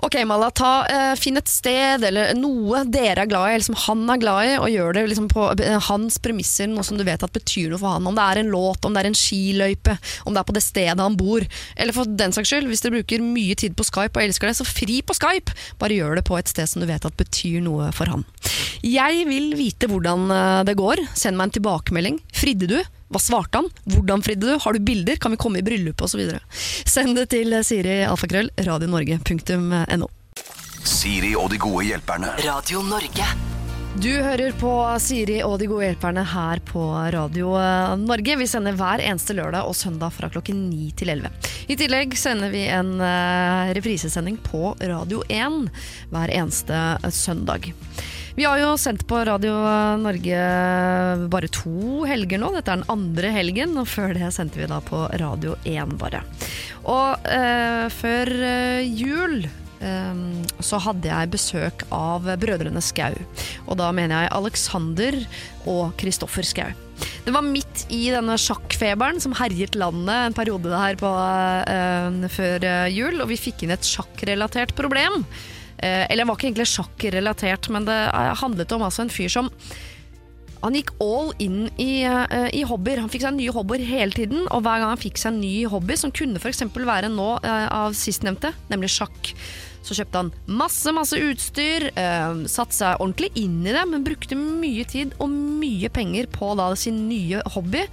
[SPEAKER 2] Ok, Mala, ta, eh, finn et sted eller noe dere er glad i, eller som han er glad i, og gjør det liksom på eh, hans premisser, noe som du vet at betyr noe for han. Om det er en låt, om det er en skiløype, om det er på det stedet han bor. Eller for den saks skyld, hvis dere bruker mye tid på Skype og elsker det, så fri på Skype! Bare gjør det på et sted som du vet at betyr noe for han. Jeg vil vite hvordan eh, det går. Send meg en tilbakemelding. Fridde du? Hva svarte han? Hvordan fridde du? Har du bilder? Kan vi komme i bryllup? Og så videre. Send det til Siri Alfakrøll, radionorge.no.
[SPEAKER 1] Siri og de gode hjelperne.
[SPEAKER 5] Radio Norge.
[SPEAKER 2] Du hører på Siri og de gode hjelperne her på Radio eh, Norge. Vi sender hver eneste lørdag og søndag fra klokken 9 til 11. I tillegg sender vi en eh, reprisesending på Radio 1 hver eneste eh, søndag. Vi har jo sendt på Radio Norge bare to helger nå. Dette er den andre helgen, og før det sendte vi da på Radio 1 bare. Og eh, før eh, jul eh, så hadde jeg besøk av brødrene Skau. Og da mener jeg Alexander og Kristoffer Skau. Det var midt i denne sjakkfeberen som herjet landet en periode her på, eh, før eh, jul, og vi fikk inn et sjakkrelatert problem. Eh, eller var ikke egentlig sjakkrelatert, men det eh, handlet om altså en fyr som han gikk all in i, uh, i hobbyer. Han fikk seg nye hobbyer hele tiden, og hver gang han fikk seg en ny hobby, som kunne f.eks. være nå uh, av sistnevnte, nemlig sjakk, så kjøpte han masse, masse utstyr, uh, satte seg ordentlig inn i det, men brukte mye tid og mye penger på da sin nye hobby.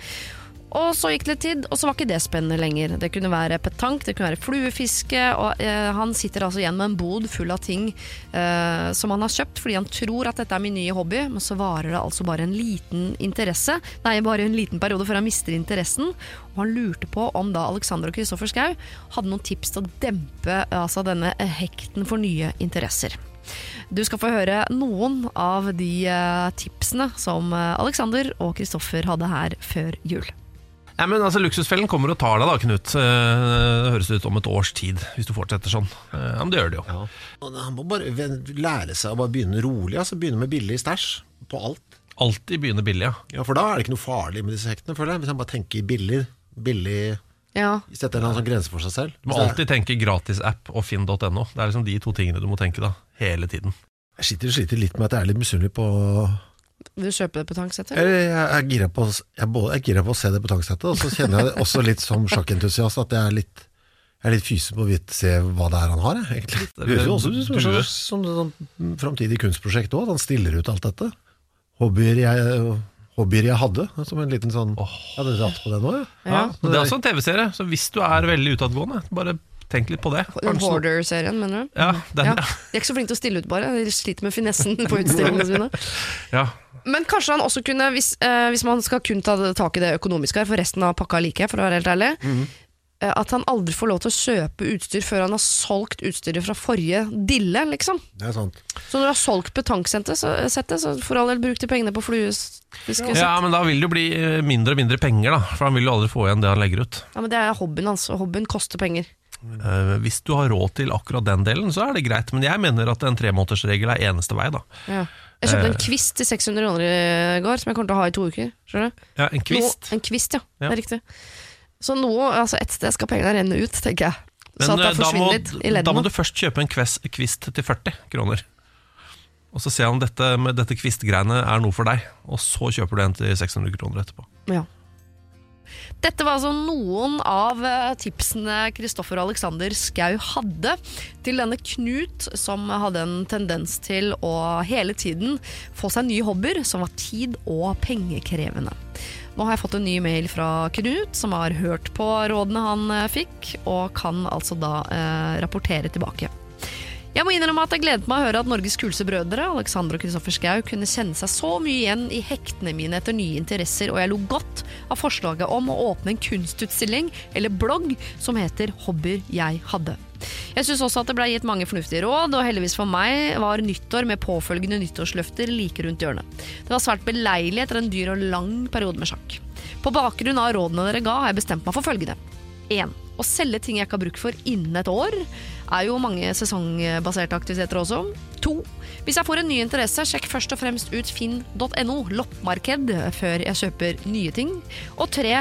[SPEAKER 2] Og så gikk det litt tid, og så var ikke det spennende lenger. Det kunne være petank, det kunne være fluefiske, og eh, han sitter altså igjen med en bod full av ting eh, som han har kjøpt fordi han tror at dette er min nye hobby, men så varer det altså bare en liten interesse. Nei, bare en liten periode før han mister interessen. Og han lurte på om da Alexander og Kristoffer Schou hadde noen tips til å dempe altså denne eh, hekten for nye interesser. Du skal få høre noen av de eh, tipsene som eh, Alexander og Kristoffer hadde her før jul.
[SPEAKER 6] Ja, men altså, Luksusfellen kommer og tar deg da, Knut. Eh, Det høres ut om et års tid, hvis du fortsetter sånn. Eh, Ja, men det gjør det jo.
[SPEAKER 7] Ja. Han må bare lære seg å bare begynne rolig. Altså Begynne med billig stæsj på alt.
[SPEAKER 6] Alltid begynne billig, ja.
[SPEAKER 7] Ja, For da er det ikke noe farlig med disse hektene, føler jeg. Hvis han bare tenker billig, billig
[SPEAKER 2] Ja,
[SPEAKER 7] setter en sånn grense for seg selv.
[SPEAKER 6] Du må alltid tenke gratisapp og finn.no. Det er liksom de to tingene du må tenke da, hele tiden.
[SPEAKER 7] Jeg sitter og sliter litt med at jeg er litt misunnelig på
[SPEAKER 2] Vil du kjøpe det
[SPEAKER 7] på jeg på, jeg jeg er gira på å se det på tanksettet, og så kjenner jeg det også litt som sjakkentusiast at jeg er litt jeg er litt fysen på å se hva det er han har, jeg, egentlig. Det høres jo også ut som et slags sånn, sånn framtidig kunstprosjekt òg, at han stiller ut alt dette. Hobbyer jeg, hobbyer jeg hadde, som en liten sånn Jeg hadde dratt på det nå, ja.
[SPEAKER 2] Ja.
[SPEAKER 6] Men Det er også en TV-serie, så hvis du er veldig utadgående, bare tenk litt på det.
[SPEAKER 2] Hoarder-serien, mener du?
[SPEAKER 6] Ja, den,
[SPEAKER 2] Ja.
[SPEAKER 6] ja.
[SPEAKER 2] De er ikke så flinke til å stille ut, bare. De sliter med finessen på utstillingene sine. <laughs>
[SPEAKER 6] ja.
[SPEAKER 2] Men kanskje han også kunne, hvis, eh, hvis man skal kun ta tak i det økonomiske her, for resten av pakka er like, for å være helt ærlig,
[SPEAKER 6] Mhm.
[SPEAKER 2] eh, at han aldri får lov til å kjøpe utstyr før han har solgt utstyret fra forrige dille, liksom.
[SPEAKER 7] Det er sant.
[SPEAKER 2] Så når du har solgt betanksettet, så, settet, så for all del bruk de pengene på fluefiske.
[SPEAKER 6] ja, men da vil det jo bli eh, mindre og mindre penger, da. For han vil jo aldri få igjen det han legger ut.
[SPEAKER 2] Ja, men det er hobbyen hans, og hobbyen koster penger.
[SPEAKER 6] Eh, hvis du har råd til akkurat den delen, så er det greit. Men jeg mener at en tremånedersregel er eneste vei, da.
[SPEAKER 2] Ja. Jeg kjøpte en
[SPEAKER 6] Eh.
[SPEAKER 2] kvist til 600 kroner i går, som jeg kommer til å ha i to uker. Skjønner du?
[SPEAKER 6] Ja, en kvist.
[SPEAKER 2] Noe, en kvist, ja.
[SPEAKER 6] Ja.
[SPEAKER 2] Det er riktig. Så nå, altså et sted skal pengene renne ut, tenker jeg.
[SPEAKER 6] Men
[SPEAKER 2] det
[SPEAKER 6] eh, da, må, da må du først kjøpe en kvist, kvist til 40 kroner. Og så se om dette med dette kvistgreiene er noe for deg. Og så kjøper du en til 600 kroner etterpå.
[SPEAKER 2] Ja. Dette var altså noen av eh, tipsene Kristoffer og Alexander Skau hadde til denne Knut, som hadde en tendens til å hele tiden få seg nye hobbyer som var tid- og pengekrevende. Nå har jeg fått en ny mail fra Knut, som har hørt på rådene han eh, fikk, og kan altså da eh, rapportere tilbake. Jeg må innrømme at jeg gledet meg å høre at Norges kuleste brødre, Alexander og Kristoffer Schau, kunne kjenne seg så mye igjen i hektene mine etter nye interesser, og jeg lo godt av forslaget om å åpne en kunstutstilling eller blogg som heter Hobbyer jeg hadde. Jeg syns også at det ble gitt mange fornuftige råd, og heldigvis for meg var nyttår med påfølgende nyttårsløfter like rundt hjørnet. Det var svært beleilig etter en dyr og lang periode med sjakk. På bakgrunn av rådene dere ga, har jeg bestemt meg for følgende. 1. Å selge ting jeg ikke har bruk for innen et år. Er jo mange sesongbaserte aktiviteter også. 2. Hvis jeg får en ny interesse, sjekk først og fremst ut finn.no, loppemarked, før jeg kjøper nye ting. Og 3.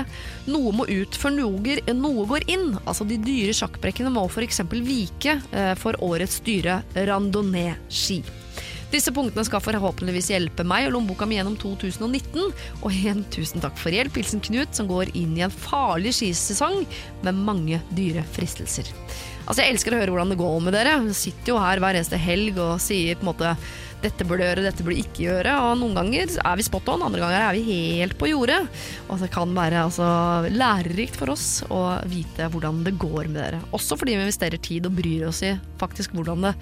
[SPEAKER 2] Noe må ut før noe, går- inn. Altså de dyre sjakkbrekkene må f.eks. vike eh, for årets dyre randonee-ski. Disse punktene skal forhåpentligvis hjelpe meg og lommeboka mi gjennom 2019. Og igjen, tusen takk for hjelp. Hilsen Knut, som går inn i en farlig skisesong med mange dyre fristelser. Altså, Jeg elsker å høre hvordan det går med dere. Jeg sitter jo her hver eneste helg og sier på en måte dette burde gjøre, dette burde ikke gjøre. Og noen ganger er vi spot on, andre ganger er vi helt på jordet. Og det kan være altså, lærerikt for oss å vite hvordan det går med dere. Også fordi vi investerer tid og bryr oss i faktisk hvordan det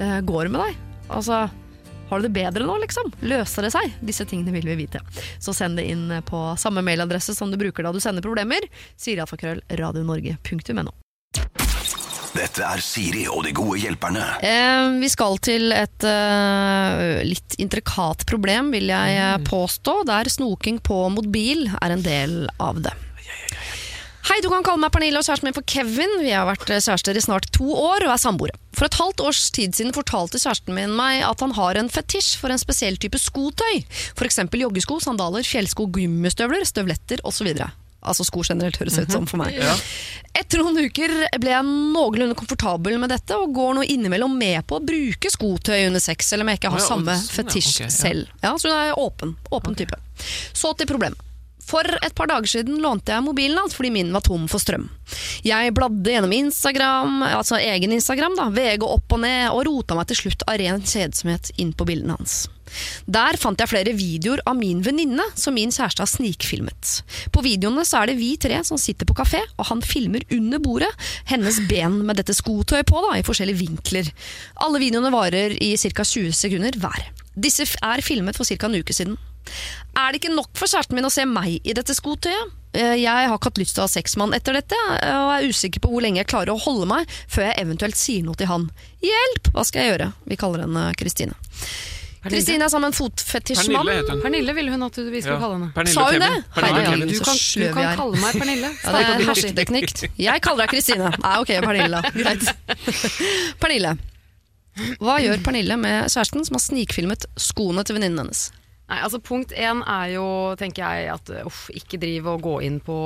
[SPEAKER 2] uh, går med deg. Altså, har du det bedre nå, liksom? Løser det seg? Disse tingene vil vi vite. Så send det inn på samme mailadresse som du bruker da du sender problemer. Sirialfakrøll radionorge.no.
[SPEAKER 1] Dette er Siri og de gode hjelperne.
[SPEAKER 2] Eh, vi skal til et eh, litt intrikat problem, vil jeg eh, påstå, der snoking på mobil er en del av det. Hei, du kan kalle meg Pernille og kjæresten min for Kevin. Vi har vært eh, kjærester i snart to år og er samboere. For et halvt års tid siden fortalte kjæresten min meg at han har en fetisj for en spesiell type skotøy. F.eks. joggesko, sandaler, fjellsko, gummistøvler, støvletter osv. Altså sko generelt, høres ut som for meg. Etter noen uker ble jeg noenlunde komfortabel med dette, og går nå innimellom med på å bruke skotøy under sex, selv om jeg ikke har samme fetisj selv. Ja, så hun er åpen, åpen type. Så til problemet. For et par dager siden lånte jeg mobilen hans fordi min var tom for strøm. Jeg bladde gjennom Instagram, altså egen Instagram, da, VG opp og ned, og rota meg til slutt av ren kjedsomhet inn på bildene hans. Der fant jeg flere videoer av min venninne som min kjæreste har snikfilmet. På videoene så er det vi tre som sitter på kafé, og han filmer under bordet hennes ben med dette skotøyet på da, i forskjellige vinkler. Alle videoene varer i ca. 20 sekunder hver. Disse er filmet for ca. en uke siden. Er det ikke nok for kjæresten min å se meg i dette skotøyet? Eh, Jeg har ikke hatt lyst til å ha sexmann etter dette, eh, og er usikker på hvor lenge jeg klarer å holde meg før jeg eventuelt sier noe til han. Hjelp! Hva skal jeg gjøre? Vi kaller henne Kristine. Kristine er sammen med en fotfetisjmann.
[SPEAKER 4] Pernille.
[SPEAKER 3] Pernille ville hun at vi skulle
[SPEAKER 4] Ja.
[SPEAKER 3] kalle henne.
[SPEAKER 4] Pernille
[SPEAKER 2] Sa hun det?
[SPEAKER 4] Pernille
[SPEAKER 2] Hei,
[SPEAKER 4] Kevin.
[SPEAKER 3] Du kan, du kan kalle meg Pernille.
[SPEAKER 2] Ja, det er hersketeknikk. Jeg kaller deg Kristine. Nei, ok, Pernille. Greit. Pernille. Hva gjør Pernille med kjæresten som har snikfilmet skoene til venninnen hennes?
[SPEAKER 3] Nei, altså Punkt én er jo, tenker jeg, at uff, ikke drive og gå inn på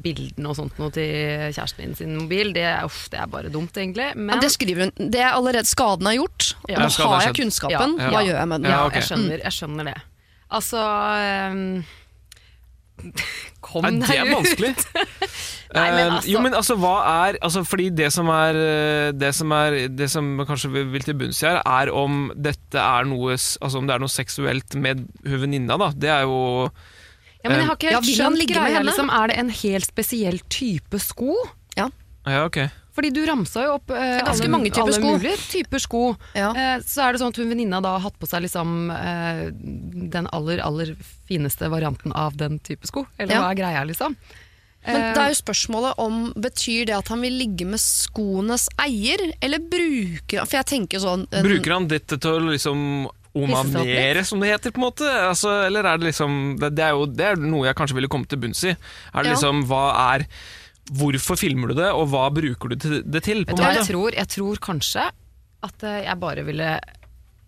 [SPEAKER 3] bildene og sånt noe til kjæresten din sin mobil. Det, er- uff, det er bare dumt, egentlig. Men
[SPEAKER 2] Ja, det skriver hun. Det er allerede skaden er gjort.
[SPEAKER 3] Ja,
[SPEAKER 2] nå har jeg kunnskapen.
[SPEAKER 4] Ja.
[SPEAKER 2] Hva gjør jeg med den?
[SPEAKER 4] Ja,
[SPEAKER 3] ja, jeg, skjønner, jeg skjønner det. Altså ehm, <laughs> Kom
[SPEAKER 4] Nei, det er vanskelig. <laughs>
[SPEAKER 3] Nei, men
[SPEAKER 4] Eh,
[SPEAKER 3] altså-
[SPEAKER 4] Jo, men altså, hva er altså, Fordi det som er eh, Det som, er, det som kanskje vi vil til bunns i her, er om dette er noe Altså om det er noe seksuelt med hun venninna, da. Det er jo
[SPEAKER 3] Ja, men jeg har ikke helt
[SPEAKER 2] ja,
[SPEAKER 3] skjønt greia. Liksom, er det en helt spesiell type sko?
[SPEAKER 4] Ja, ok.
[SPEAKER 3] Fordi du ramsa jo opp eh,
[SPEAKER 2] ganske
[SPEAKER 3] alle,
[SPEAKER 2] mange typer
[SPEAKER 3] alle
[SPEAKER 2] sko.
[SPEAKER 3] mulige typer sko.
[SPEAKER 2] Ja.
[SPEAKER 3] Eh, så er det sånn at hun venninna da har hatt på seg liksom eh, den aller, aller fineste varianten av den type sko. Eller
[SPEAKER 2] Ja.
[SPEAKER 3] hva er greia, liksom?
[SPEAKER 2] Men
[SPEAKER 3] Eh,
[SPEAKER 2] det er jo spørsmålet om Betyr det at han vil ligge med skoenes eier, eller bruker han For jeg tenker sånn en-
[SPEAKER 4] Bruker han dette til å liksom onanere, som det heter, på en måte? Altså, eller er det liksom det, det er jo det er noe jeg kanskje ville komme til bunns i. Er det
[SPEAKER 2] Ja.
[SPEAKER 4] liksom, hva er Hvorfor filmer du det, og hva bruker du det til?
[SPEAKER 3] Vet du hva jeg tror? Jeg tror kanskje at eh, jeg bare ville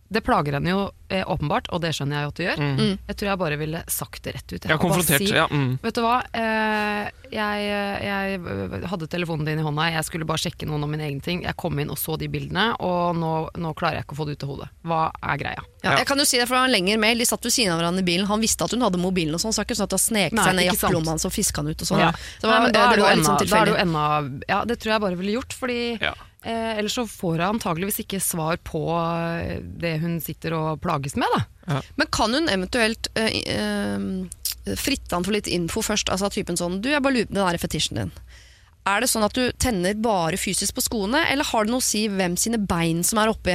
[SPEAKER 3] Det plager henne jo eh, åpenbart, og det skjønner jeg jo at det gjør.
[SPEAKER 2] Mm.
[SPEAKER 3] Jeg tror jeg bare ville sagt det rett ut.
[SPEAKER 4] Jeg har konfrontert
[SPEAKER 3] si,
[SPEAKER 4] ja, mm.
[SPEAKER 3] Vet du hva, eh, jeg, jeg øh, hadde telefonen din i hånda, jeg skulle bare sjekke noen om mine egne ting. Jeg kom inn og så de bildene, og nå, nå klarer jeg ikke å få det ut av hodet. Hva er greia?
[SPEAKER 2] Ja, jeg kan jo si det, for det var en lengre mail De satt ved siden av hverandre i bilen Han visste at hun hadde mobilen og sånn Så ikke sånn at det sneket seg ned i jakkelomma hans Og fiska han ut og sånn
[SPEAKER 3] Ja.
[SPEAKER 2] Så var,
[SPEAKER 3] Nei, men da
[SPEAKER 2] eh,
[SPEAKER 3] er det, jo
[SPEAKER 2] var litt sånn
[SPEAKER 3] da det jo
[SPEAKER 2] tilfeldig
[SPEAKER 3] enda Ja, det tror jeg bare ville gjort, fordi
[SPEAKER 4] Ja.
[SPEAKER 3] Eh, ellers så får hun antageligvis ikke svar på eh, det hun sitter og plages med, da.
[SPEAKER 2] Men kan hun eventuelt eh, eh, fritte han for litt info først Altså typen sånn Du, jeg bare lurer på den der fetisjen din Er det sånn at du tenner bare fysisk på skoene Eller har det noe å si hvem sine bein som er oppi?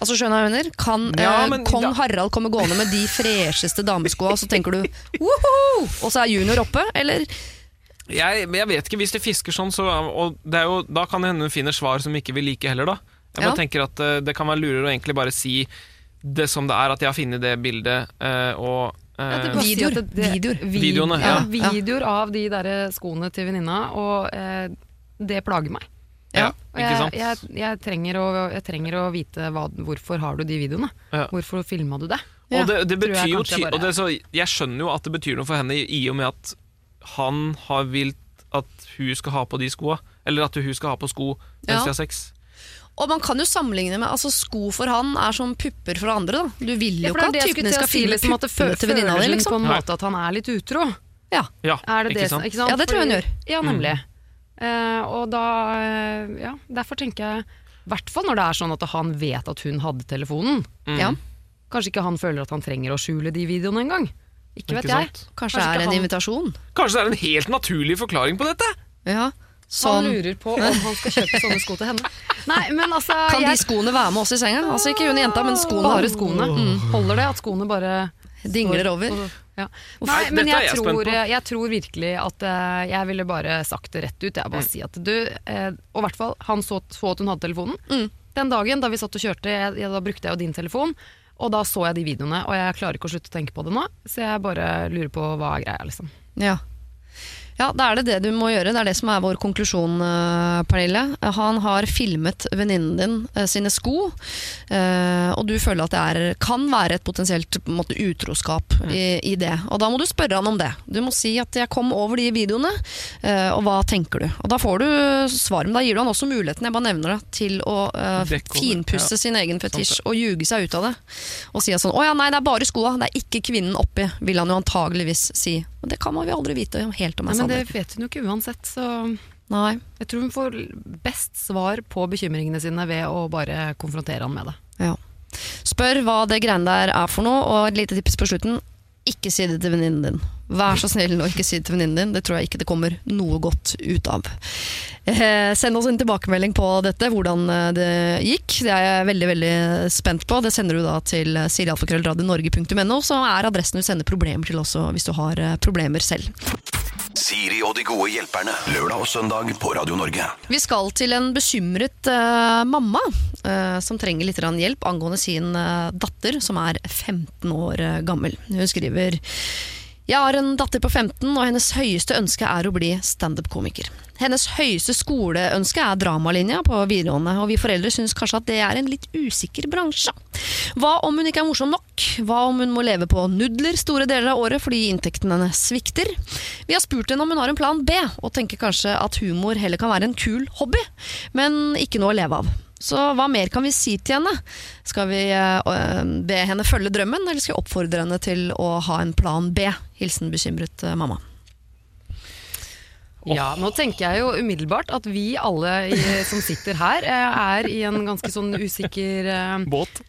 [SPEAKER 2] Altså skjønner jeg mener? Kan
[SPEAKER 4] Ja,
[SPEAKER 2] eh,
[SPEAKER 4] men
[SPEAKER 2] kong
[SPEAKER 4] da-
[SPEAKER 2] Harald komme gående med de fresheste dameskoa, og så tenker du <laughs> woho! Og så er junior oppe, eller?
[SPEAKER 4] Jeg, jeg vet ikke, hvis de fisker sånn, så, og det er jo, da kan det hende hun finner svar som ikke vil like heller, da. Jeg bare
[SPEAKER 2] Ja.
[SPEAKER 4] tenker at uh, Det kan være lurere å egentlig bare si det som det er, at jeg har funnet det bildet, uh, og eh,
[SPEAKER 3] Ja, det
[SPEAKER 2] Videoer.
[SPEAKER 3] si det-
[SPEAKER 2] Videoer.
[SPEAKER 4] Videoene,
[SPEAKER 3] ja.
[SPEAKER 2] ja.
[SPEAKER 3] Videoer av de der skoene til venninna, og eh, det plager meg.
[SPEAKER 4] ja,
[SPEAKER 3] Og
[SPEAKER 4] ikke sant?
[SPEAKER 3] jeg, jeg, jeg, trenger å, jeg trenger å vite hva, hvorfor har du de videoene.
[SPEAKER 4] Ja.
[SPEAKER 3] Hvorfor filma du det?
[SPEAKER 4] Og det, det betyr jo
[SPEAKER 3] bare-
[SPEAKER 4] og det, så Jeg skjønner jo at det betyr noe for henne i i og med at han har vilt at hun skal ha på de skoa. Eller at hun skal ha på sko mens
[SPEAKER 2] Ja.
[SPEAKER 4] de har sex.
[SPEAKER 2] Og man kan jo sammenligne med altså Sko for han er som pupper for andre. da Du vil jo
[SPEAKER 3] Ja,
[SPEAKER 2] ikke at
[SPEAKER 3] det jeg
[SPEAKER 2] typen
[SPEAKER 3] skulle
[SPEAKER 2] din
[SPEAKER 3] til
[SPEAKER 2] skal
[SPEAKER 3] å si, liksom,
[SPEAKER 2] puppene til venninna di. Liksom.
[SPEAKER 3] på en måte at han er litt utro.
[SPEAKER 2] Ja.
[SPEAKER 4] Ja,
[SPEAKER 3] Er det
[SPEAKER 4] ikke
[SPEAKER 3] det,
[SPEAKER 4] sant?
[SPEAKER 3] Ikke sant?
[SPEAKER 2] Ja, det tror jeg hun gjør.
[SPEAKER 3] Ja, nemlig. Eh, og da uh, Ja, derfor tenker jeg I hvert fall når det er sånn at han vet at hun hadde telefonen.
[SPEAKER 4] Mm.
[SPEAKER 2] Ja.
[SPEAKER 3] Kanskje ikke han føler at han trenger å skjule de videoene engang. Ikke vet
[SPEAKER 4] Ikke
[SPEAKER 3] jeg.
[SPEAKER 2] Kanskje
[SPEAKER 3] Kanskje
[SPEAKER 2] det er en
[SPEAKER 3] han-
[SPEAKER 2] invitasjon.
[SPEAKER 4] Kanskje det er en helt naturlig forklaring på dette?
[SPEAKER 2] Ja.
[SPEAKER 3] Han
[SPEAKER 2] Sånn.
[SPEAKER 3] lurer på om han skal kjøpe sånne sko til henne. Nei, men altså
[SPEAKER 2] Kan de skoene være med oss i senga? Altså Ikke hun jenta, men skoene.
[SPEAKER 3] Bare skoene. Mm. Holder det at skoene bare
[SPEAKER 2] Dingler over.
[SPEAKER 3] Ja.
[SPEAKER 4] Nei,
[SPEAKER 3] Nei, men jeg,
[SPEAKER 4] jeg
[SPEAKER 3] tror, jeg tror virkelig at eh, jeg ville bare sagt det rett ut. Jeg
[SPEAKER 4] Mm.
[SPEAKER 3] bare si at du, eh, Og i hvert fall, han så, så at hun hadde telefonen.
[SPEAKER 2] Mm.
[SPEAKER 3] Den dagen da vi satt og kjørte, jeg, jeg, da brukte jeg jo din telefon. Og da så jeg de videoene, og jeg klarer ikke å slutte å tenke på det nå. Så jeg bare lurer på hva er greia, liksom.
[SPEAKER 2] Ja. Ja, da er det det du må gjøre. Det er det som er vår konklusjon, eh, Pernille. Han har filmet venninnen din eh, sine sko, eh, og du føler at det er, kan være et potensielt måte, utroskap i, i det. Og da må du spørre han om det. Du må si at 'jeg kom over de videoene', og hva tenker du? Og da får du svar, men da gir du han også muligheten, jeg bare nevner det, til å
[SPEAKER 4] uh,
[SPEAKER 2] finpusse
[SPEAKER 4] ja.
[SPEAKER 2] sin egen fetisj og ljuge seg ut av det. Og si sånn 'å ja, nei, det er bare skoa, det er ikke kvinnen oppi', vil han jo antageligvis si. Men det kan man jo aldri vite helt om er
[SPEAKER 3] men det vet hun jo ikke uansett, så
[SPEAKER 2] Nei.
[SPEAKER 3] jeg tror hun får best svar på bekymringene sine ved å bare konfrontere han med det.
[SPEAKER 2] Ja. Spør hva det greiene der er for noe, og et lite tips på slutten. Ikke si det til venninnen din. Vær så snill å ikke si det til venninnen din. Det tror jeg ikke det kommer noe godt ut av. Eh, send oss en tilbakemelding på dette, hvordan eh, det gikk. Det er jeg veldig veldig spent på. Det sender du da til sirialfakrøllradionorge.no, så er adressen du sender problemer til også, hvis du har eh, problemer selv.
[SPEAKER 1] Siri og de gode hjelperne. Lørdag og søndag på Radio Norge.
[SPEAKER 2] Vi skal til en bekymret uh, mamma uh, som trenger litt hjelp angående sin uh, datter, som er 15 år gammel. Hun skriver jeg har en datter på 15, og hennes høyeste ønske er å bli standup-komiker. Hennes høyeste skoleønske er dramalinja på videregående, og vi foreldre syns kanskje at det er en litt usikker bransje. Hva om hun ikke er morsom nok? Hva om hun må leve på nudler store deler av året fordi inntektene hennes svikter? Vi har spurt henne om hun har en plan B, og tenker kanskje at humor heller kan være en kul hobby, men ikke noe å leve av. Så hva mer kan vi si til henne? Skal vi eh, be henne følge drømmen, eller skal vi oppfordre henne til å ha en plan B? Hilsen bekymret eh,
[SPEAKER 3] Ja, nå tenker jeg jo umiddelbart at vi alle i, som sitter her, eh, er i en ganske sånn usikker eh,
[SPEAKER 4] Båt.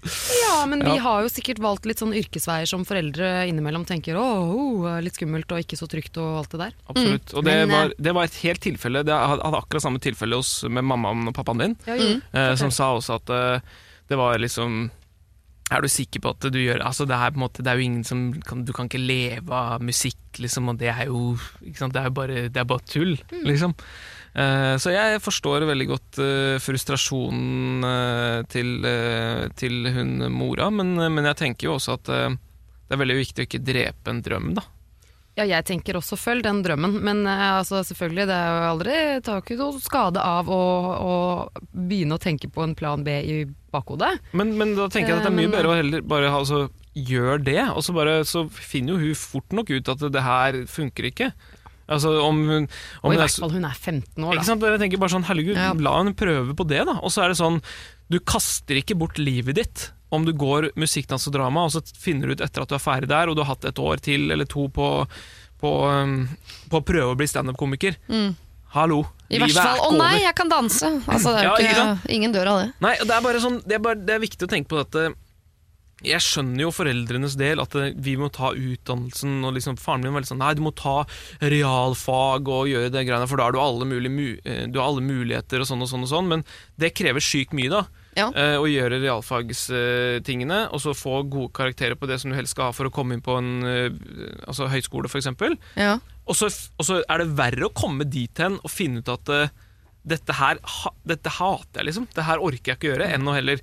[SPEAKER 3] Ja, men vi
[SPEAKER 4] Ja.
[SPEAKER 3] har jo sikkert valgt litt sånn yrkesveier som foreldre innimellom tenker åh, oh, litt skummelt og ikke så trygt og alt det der.
[SPEAKER 4] Absolutt. Og det
[SPEAKER 3] Men, eh,
[SPEAKER 4] var, det var et helt tilfelle. Det hadde hadde akkurat samme tilfelle hos, med mammaen og pappaen din,
[SPEAKER 3] Ja, mm.
[SPEAKER 4] eh, som sa også at eh, det var liksom er du sikker på at du gjør Altså Det er på en måte Det er jo ingen som kan, Du kan ikke leve av musikk, liksom, og det er jo ikke sant? Det er jo bare, det er bare tull, liksom. Uh, så jeg forstår veldig godt uh, frustrasjonen uh, til, til hun mora, men, men jeg tenker jo også at det er veldig viktig å ikke drepe en drøm, da.
[SPEAKER 3] Ja, jeg tenker også følg den drømmen, men eh, altså, selvfølgelig, det er jo aldri tar jo ikke noe skade av å, å begynne å tenke på en plan B i bakhodet.
[SPEAKER 4] Men, men da tenker jeg at det er mye
[SPEAKER 3] Eh,
[SPEAKER 4] bedre å heller bare ha, altså, gjør det, og så, bare, så finner jo hun fort nok ut at det her funker ikke. Altså om om
[SPEAKER 3] Og i
[SPEAKER 4] er
[SPEAKER 3] hvert fall hun er 15 år,
[SPEAKER 4] Ikke sant? Jeg tenker bare sånn, herregud,
[SPEAKER 2] Ja.
[SPEAKER 4] la henne prøve på det, da. Og så er det sånn, du kaster ikke bort livet ditt om du går musikk, dans og drama, og så finner du ut etter at du er ferdig der, og du har hatt et år til eller to på, på, um, på å prøve å bli standup-komiker. Hallo.
[SPEAKER 2] Mm. I hvert
[SPEAKER 4] fall, er
[SPEAKER 2] over! 'Å nei, jeg kan danse'. Altså, det er
[SPEAKER 4] Ja, ikke
[SPEAKER 2] ingen dør av det.
[SPEAKER 4] Nei, det er bare sånn det er, bare, det er viktig å tenke på dette Jeg skjønner jo foreldrenes del at eh, vi må ta utdannelsen og liksom, Faren min var veldig sånn Nei, du må ta realfag og gjøre det greiene For da har du alle, mulige, eh, du har alle muligheter og sånn og sånn og sånn Men det krever sykt mye da
[SPEAKER 2] Ja.
[SPEAKER 4] eh, Å gjøre realfagstingene Og så få gode karakterer på det som du helst skal ha For å komme inn på en eh, altså, høyskole eksempel
[SPEAKER 2] Ja.
[SPEAKER 4] og så, og så er det verre å komme dit hen og finne ut at eh, dette her dette hater jeg, liksom. Det her orker jeg ikke gjøre. Enn å heller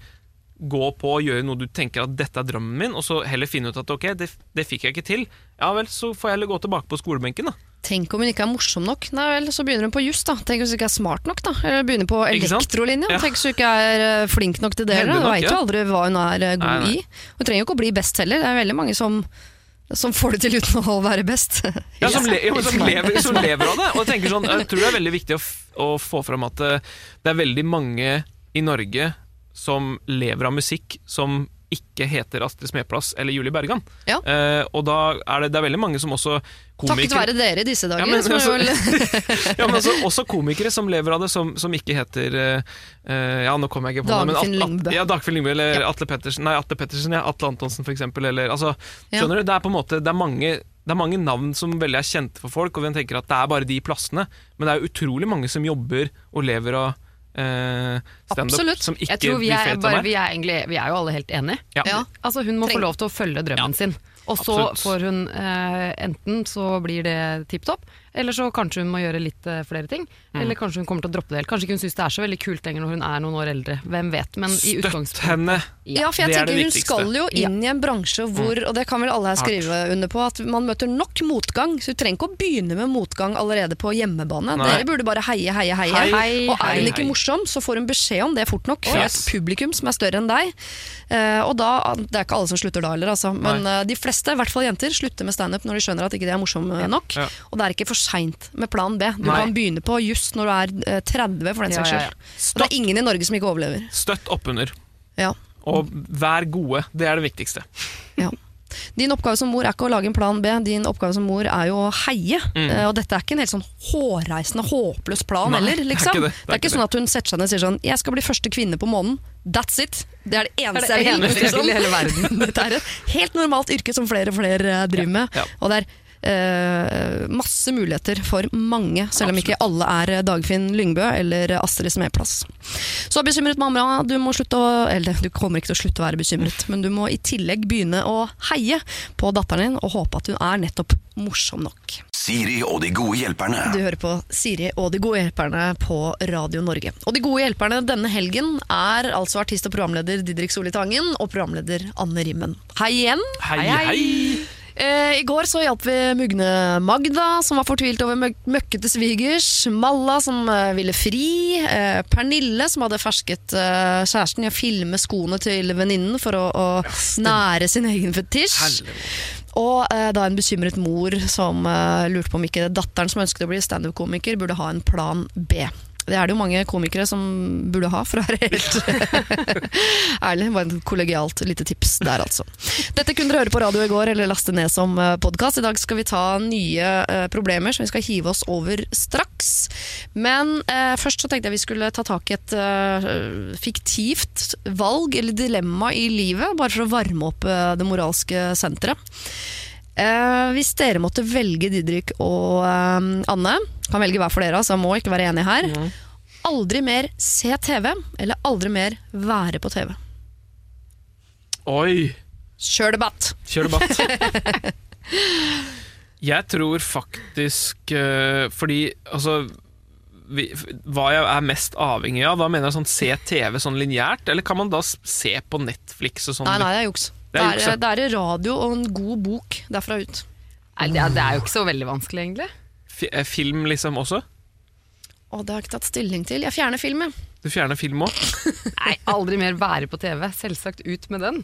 [SPEAKER 4] gå på og gjøre noe du tenker at dette er drømmen min, og så heller finne ut at ok, det, det fikk jeg ikke til. Ja vel, så får jeg heller gå tilbake på skolebenken, da.
[SPEAKER 2] Tenk om hun ikke er morsom nok. Nei vel, så begynner hun på juss, da. Tenk hvis hun ikke er smart nok, da. Eller begynner på
[SPEAKER 4] elektrolinjen
[SPEAKER 2] elektrolinja.
[SPEAKER 4] Ja.
[SPEAKER 2] Tenk hvis hun ikke er eh, flink nok til det.
[SPEAKER 4] Hun
[SPEAKER 2] Du veit jo aldri hva hun er eh, god
[SPEAKER 4] Nei, nei.
[SPEAKER 2] i. Hun trenger jo ikke å bli best heller. Det er veldig mange som, som får det til uten å være best.
[SPEAKER 4] Ja, <laughs> som, le, ja, som, lever, som lever av det. Og jeg, tenker sånn, jeg tror det er veldig viktig å, å få fram at eh, det er veldig mange i Norge som lever av musikk som ikke heter Astrid Smeplass eller Julie Bergan.
[SPEAKER 2] Ja.
[SPEAKER 4] Eh, og da er det, det er veldig mange som også komikere Takket
[SPEAKER 2] være dere i disse dager.
[SPEAKER 4] Ja, men
[SPEAKER 2] så
[SPEAKER 4] altså- <laughs> ja, men altså, også komikere som lever av det, som, som ikke heter eh, Ja, nå kommer jeg ikke på det,
[SPEAKER 2] Dagfinn Lyngbø.
[SPEAKER 4] Ja, Dagfinn Lyngbø, eller
[SPEAKER 2] Ja.
[SPEAKER 4] Atle Pettersen. Nei, Atle Pettersen, ja. Atle Antonsen, for eksempel. Eller, altså, skjønner du? Det er på en måte Det er mange det er mange navn som veldig er kjente for folk, og vi tenker at det er bare de plassene. Men det er utrolig mange som jobber og lever av eh, standup som ikke
[SPEAKER 3] Jeg tror vi
[SPEAKER 4] blir
[SPEAKER 3] er,
[SPEAKER 4] fet av
[SPEAKER 3] bare,
[SPEAKER 4] meg.
[SPEAKER 3] vi, er egentlig, vi er jo alle helt enige.
[SPEAKER 4] Ja.
[SPEAKER 2] Ja.
[SPEAKER 3] Altså Hun må
[SPEAKER 2] Treng-
[SPEAKER 3] få lov til å følge drømmen sin. Og så
[SPEAKER 4] Absolutt.
[SPEAKER 3] får hun uh, enten så blir det tipp topp, eller så kanskje hun må gjøre litt eh, flere ting.
[SPEAKER 4] Mm.
[SPEAKER 3] Eller kanskje hun kommer til å droppe det helt. Kanskje ikke hun syns det er så veldig kult lenger når hun er noen år eldre. Hvem vet. Men i
[SPEAKER 4] Støtt
[SPEAKER 3] utgangspunktet
[SPEAKER 4] henne!
[SPEAKER 2] Ja, for jeg
[SPEAKER 4] Det er det
[SPEAKER 2] tenker Hun skal jo inn i en bransje hvor, og det kan vel alle her skrive under på, at man møter nok motgang. Så du trenger ikke å begynne med motgang allerede på hjemmebane.
[SPEAKER 4] Nei.
[SPEAKER 2] Dere burde bare heie, heie, heie.
[SPEAKER 4] Hei,
[SPEAKER 3] hei,
[SPEAKER 2] og er
[SPEAKER 4] hei,
[SPEAKER 2] hun ikke
[SPEAKER 4] hei.
[SPEAKER 2] morsom, så får hun beskjed om det fort nok fra
[SPEAKER 4] Yes.
[SPEAKER 2] et publikum som er større enn deg. Uh, og da, Det er ikke alle som slutter da heller, altså. men uh, de fleste, i hvert fall jenter, slutter med standup når de skjønner at ikke det er morsom eh, nok.
[SPEAKER 4] Ja.
[SPEAKER 2] Og det er ikke for seint med plan B. Du
[SPEAKER 4] Nei.
[SPEAKER 2] kan begynne på juss når du er eh, 30, for den
[SPEAKER 3] Ja,
[SPEAKER 2] saks
[SPEAKER 3] ja, ja.
[SPEAKER 2] skyld. Og det er ingen i Norge som ikke overlever.
[SPEAKER 4] Støtt oppunder.
[SPEAKER 2] Ja.
[SPEAKER 4] Og vær gode. Det er det viktigste.
[SPEAKER 2] Ja. Din oppgave som mor er ikke å lage en plan B, din oppgave som mor er jo å heie. Mm. og dette er ikke en helt sånn hårreisende, håpløs plan.
[SPEAKER 4] Nei,
[SPEAKER 2] heller.
[SPEAKER 4] det er
[SPEAKER 2] Liksom.
[SPEAKER 4] ikke
[SPEAKER 2] Det,
[SPEAKER 4] det. Det
[SPEAKER 2] er ikke
[SPEAKER 4] ikke
[SPEAKER 2] sånn at hun setter seg ned og sier sånn 'Jeg skal bli første kvinne på månen'. That's it. Det er det
[SPEAKER 3] Det
[SPEAKER 2] eneste
[SPEAKER 3] er det eneste jeg vil Liksom. <laughs>
[SPEAKER 2] Dette er et helt normalt yrke som flere og flere eh, driver med.
[SPEAKER 4] Ja.
[SPEAKER 2] Og det er eh, masse muligheter for mange, selv om ikke alle er eh, Dagfinn Lyngbø eller Astrid Smeplass. Så bekymret mamma, du må slutte å Eller du kommer ikke til å slutte å være bekymret, men du må i tillegg begynne å heie på datteren din og håpe at hun er nettopp morsom nok.
[SPEAKER 1] Siri og de gode hjelperne.
[SPEAKER 2] Du hører på Siri og De gode hjelperne på Radio Norge. Og De gode hjelperne denne helgen er altså artist og programleder Didrik Solli Tangen og programleder Anne Rimmen. Hei igjen!
[SPEAKER 4] Hei, hei!
[SPEAKER 2] Eh, I går så hjalp vi mugne Magda, som var fortvilt over møk møkkete svigers. Malla, som eh, ville fri. Eh, Pernille, som hadde fersket eh, kjæresten i å filme skoene til venninnen for å, å nære sin egen fetisj. Og eh, da en bekymret mor som eh, lurte på om ikke datteren som ønsket å bli standup-komiker, burde ha en plan B. Det er det jo mange komikere som burde ha, for å være helt <laughs> ærlig. Bare et kollegialt lite tips der, altså. Dette kunne dere høre på radio i går, eller laste ned som podkast. I dag skal vi ta nye eh, problemer som vi skal hive oss over straks. Men eh, først så tenkte jeg vi skulle ta tak i et eh, fiktivt valg eller dilemma i livet, bare for å varme opp eh, det moralske senteret. Eh, hvis dere måtte velge Didrik og eh, Anne, kan velge hver for dere, så må ikke være enige her. Aldri mer se TV, eller aldri mer være på TV.
[SPEAKER 4] Oi!
[SPEAKER 2] Kjør debatt!
[SPEAKER 4] Kjør debatt. <laughs> jeg tror faktisk eh, Fordi altså vi, hva jeg er mest avhengig av, da mener jeg sånn se TV sånn lineært, eller kan man da se på Netflix og sånn?
[SPEAKER 2] Nei, nei, det er juks.
[SPEAKER 4] Det
[SPEAKER 2] er,
[SPEAKER 4] er
[SPEAKER 2] er,
[SPEAKER 4] da er
[SPEAKER 2] det radio og en god bok derfra ut.
[SPEAKER 3] Nei, det, er, det er jo ikke så veldig vanskelig, egentlig.
[SPEAKER 4] Fi- eh, Film liksom også?
[SPEAKER 2] Å, det har jeg ikke tatt stilling til. Jeg fjerner film, jeg.
[SPEAKER 4] Du fjerner film òg? <laughs>
[SPEAKER 3] Nei, aldri mer være på TV. Selvsagt ut med den.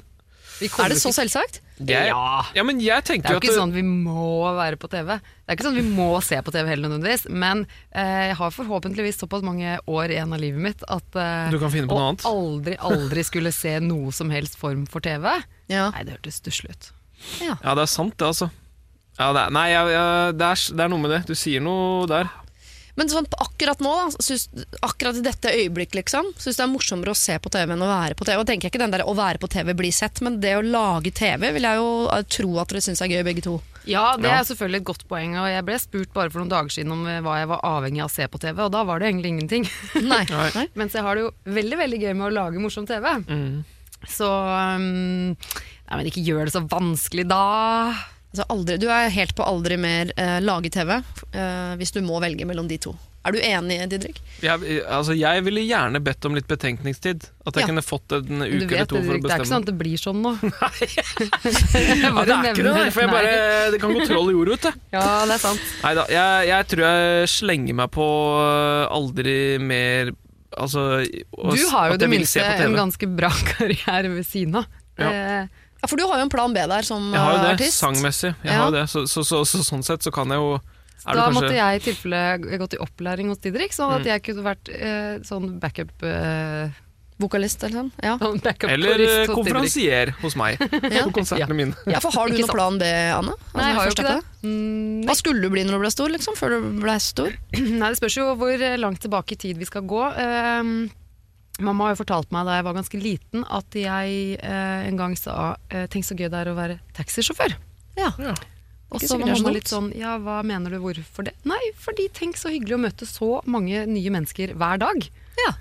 [SPEAKER 3] Vi
[SPEAKER 2] Er det så
[SPEAKER 3] ikke-
[SPEAKER 2] selvsagt?
[SPEAKER 3] Ja.
[SPEAKER 4] ja, men jeg
[SPEAKER 3] Det er jo
[SPEAKER 4] ikke
[SPEAKER 3] ikke sånn vi må være på TV. Det er ikke sånn vi må se på TV heller nødvendigvis, men eh, jeg har forhåpentligvis såpass mange år igjen av livet mitt at eh,
[SPEAKER 4] Du kan finne på noe annet.
[SPEAKER 3] aldri, aldri skulle se noe som helst form for TV.
[SPEAKER 2] Ja.
[SPEAKER 3] Nei, det hørtes stusslig ut.
[SPEAKER 4] Ja, det er sant, det, altså. Ja, det er, nei, jeg, det, er, det er noe med det. Du sier noe der.
[SPEAKER 2] Men sånn akkurat nå, da, synes, akkurat i dette øyeblikk, liksom, syns det er morsommere å se på TV enn å være på TV. Og tenker jeg ikke den der å være på TV blir sett, men det å lage TV vil jeg jo eh, tro at dere syns er gøy, begge to.
[SPEAKER 3] Ja, det
[SPEAKER 4] Ja.
[SPEAKER 3] er selvfølgelig et godt poeng, og jeg ble spurt bare for noen dager siden om eh, hva jeg var avhengig av å se på TV, og da var det egentlig ingenting.
[SPEAKER 2] Nei.
[SPEAKER 4] Nei. <laughs>
[SPEAKER 3] Mens jeg har det jo veldig, veldig gøy med å lage morsom TV. Så um, Nei, men ikke gjør det så vanskelig, da.
[SPEAKER 2] Altså aldri, du er helt på aldri mer eh, lage TV, eh, hvis du må velge mellom de to. Er du enig, Didrik?
[SPEAKER 4] Jeg, altså, jeg ville gjerne bedt om litt betenkningstid. At jeg
[SPEAKER 2] Ja.
[SPEAKER 4] kunne fått en uke eller to for å bestemme.
[SPEAKER 3] det er ikke sånn at det blir sånn nå. <laughs> <laughs>
[SPEAKER 4] Ja, det er ikke det, for bare, det kan gå troll i jordet, vet du. <laughs>
[SPEAKER 3] Ja, det er sant.
[SPEAKER 4] Neida, jeg, jeg tror jeg slenger meg på øh, aldri mer Altså og,
[SPEAKER 3] Du har jo det minste en ganske bra <laughs> karriere ved siden av.
[SPEAKER 4] Ja.
[SPEAKER 3] Eh,
[SPEAKER 2] Ja, For du har jo en plan B der som
[SPEAKER 4] Jeg har jo det,
[SPEAKER 2] artist.
[SPEAKER 4] sangmessig. Jeg
[SPEAKER 2] Ja.
[SPEAKER 4] har det. Så, så, så, så, sånn sett så kan jeg jo
[SPEAKER 3] da
[SPEAKER 4] kanskje-
[SPEAKER 3] måtte jeg i tilfelle gått i opplæring hos Didrik, sånn
[SPEAKER 4] Mm.
[SPEAKER 3] jeg kunne vært eh, sånn backup eh,
[SPEAKER 2] Vokalist, eller sånn. Ja.
[SPEAKER 4] Eller
[SPEAKER 3] Didrik.
[SPEAKER 4] konferansier hos meg <laughs>
[SPEAKER 2] Ja.
[SPEAKER 4] på konsertene mine.
[SPEAKER 2] ja, for har du noen plan B, Anne? Altså,
[SPEAKER 3] Nei, jeg har jo ikke det. Mm,
[SPEAKER 2] Hva skulle du bli når du ble stor, liksom? Før du ble stor? <clears throat>
[SPEAKER 3] Nei, Det spørs jo hvor eh, langt tilbake i tid vi skal gå. Um, mamma har jo fortalt meg da jeg var ganske liten at jeg uh, en gang sa eh, 'tenk så gøy det er å være taxisjåfør'.
[SPEAKER 2] Ja.
[SPEAKER 3] Og så var
[SPEAKER 2] det så
[SPEAKER 3] mamma litt sånn 'ja, hva mener du, hvorfor det?' Nei, fordi tenk så hyggelig å møte så mange nye mennesker hver dag.
[SPEAKER 2] Ja.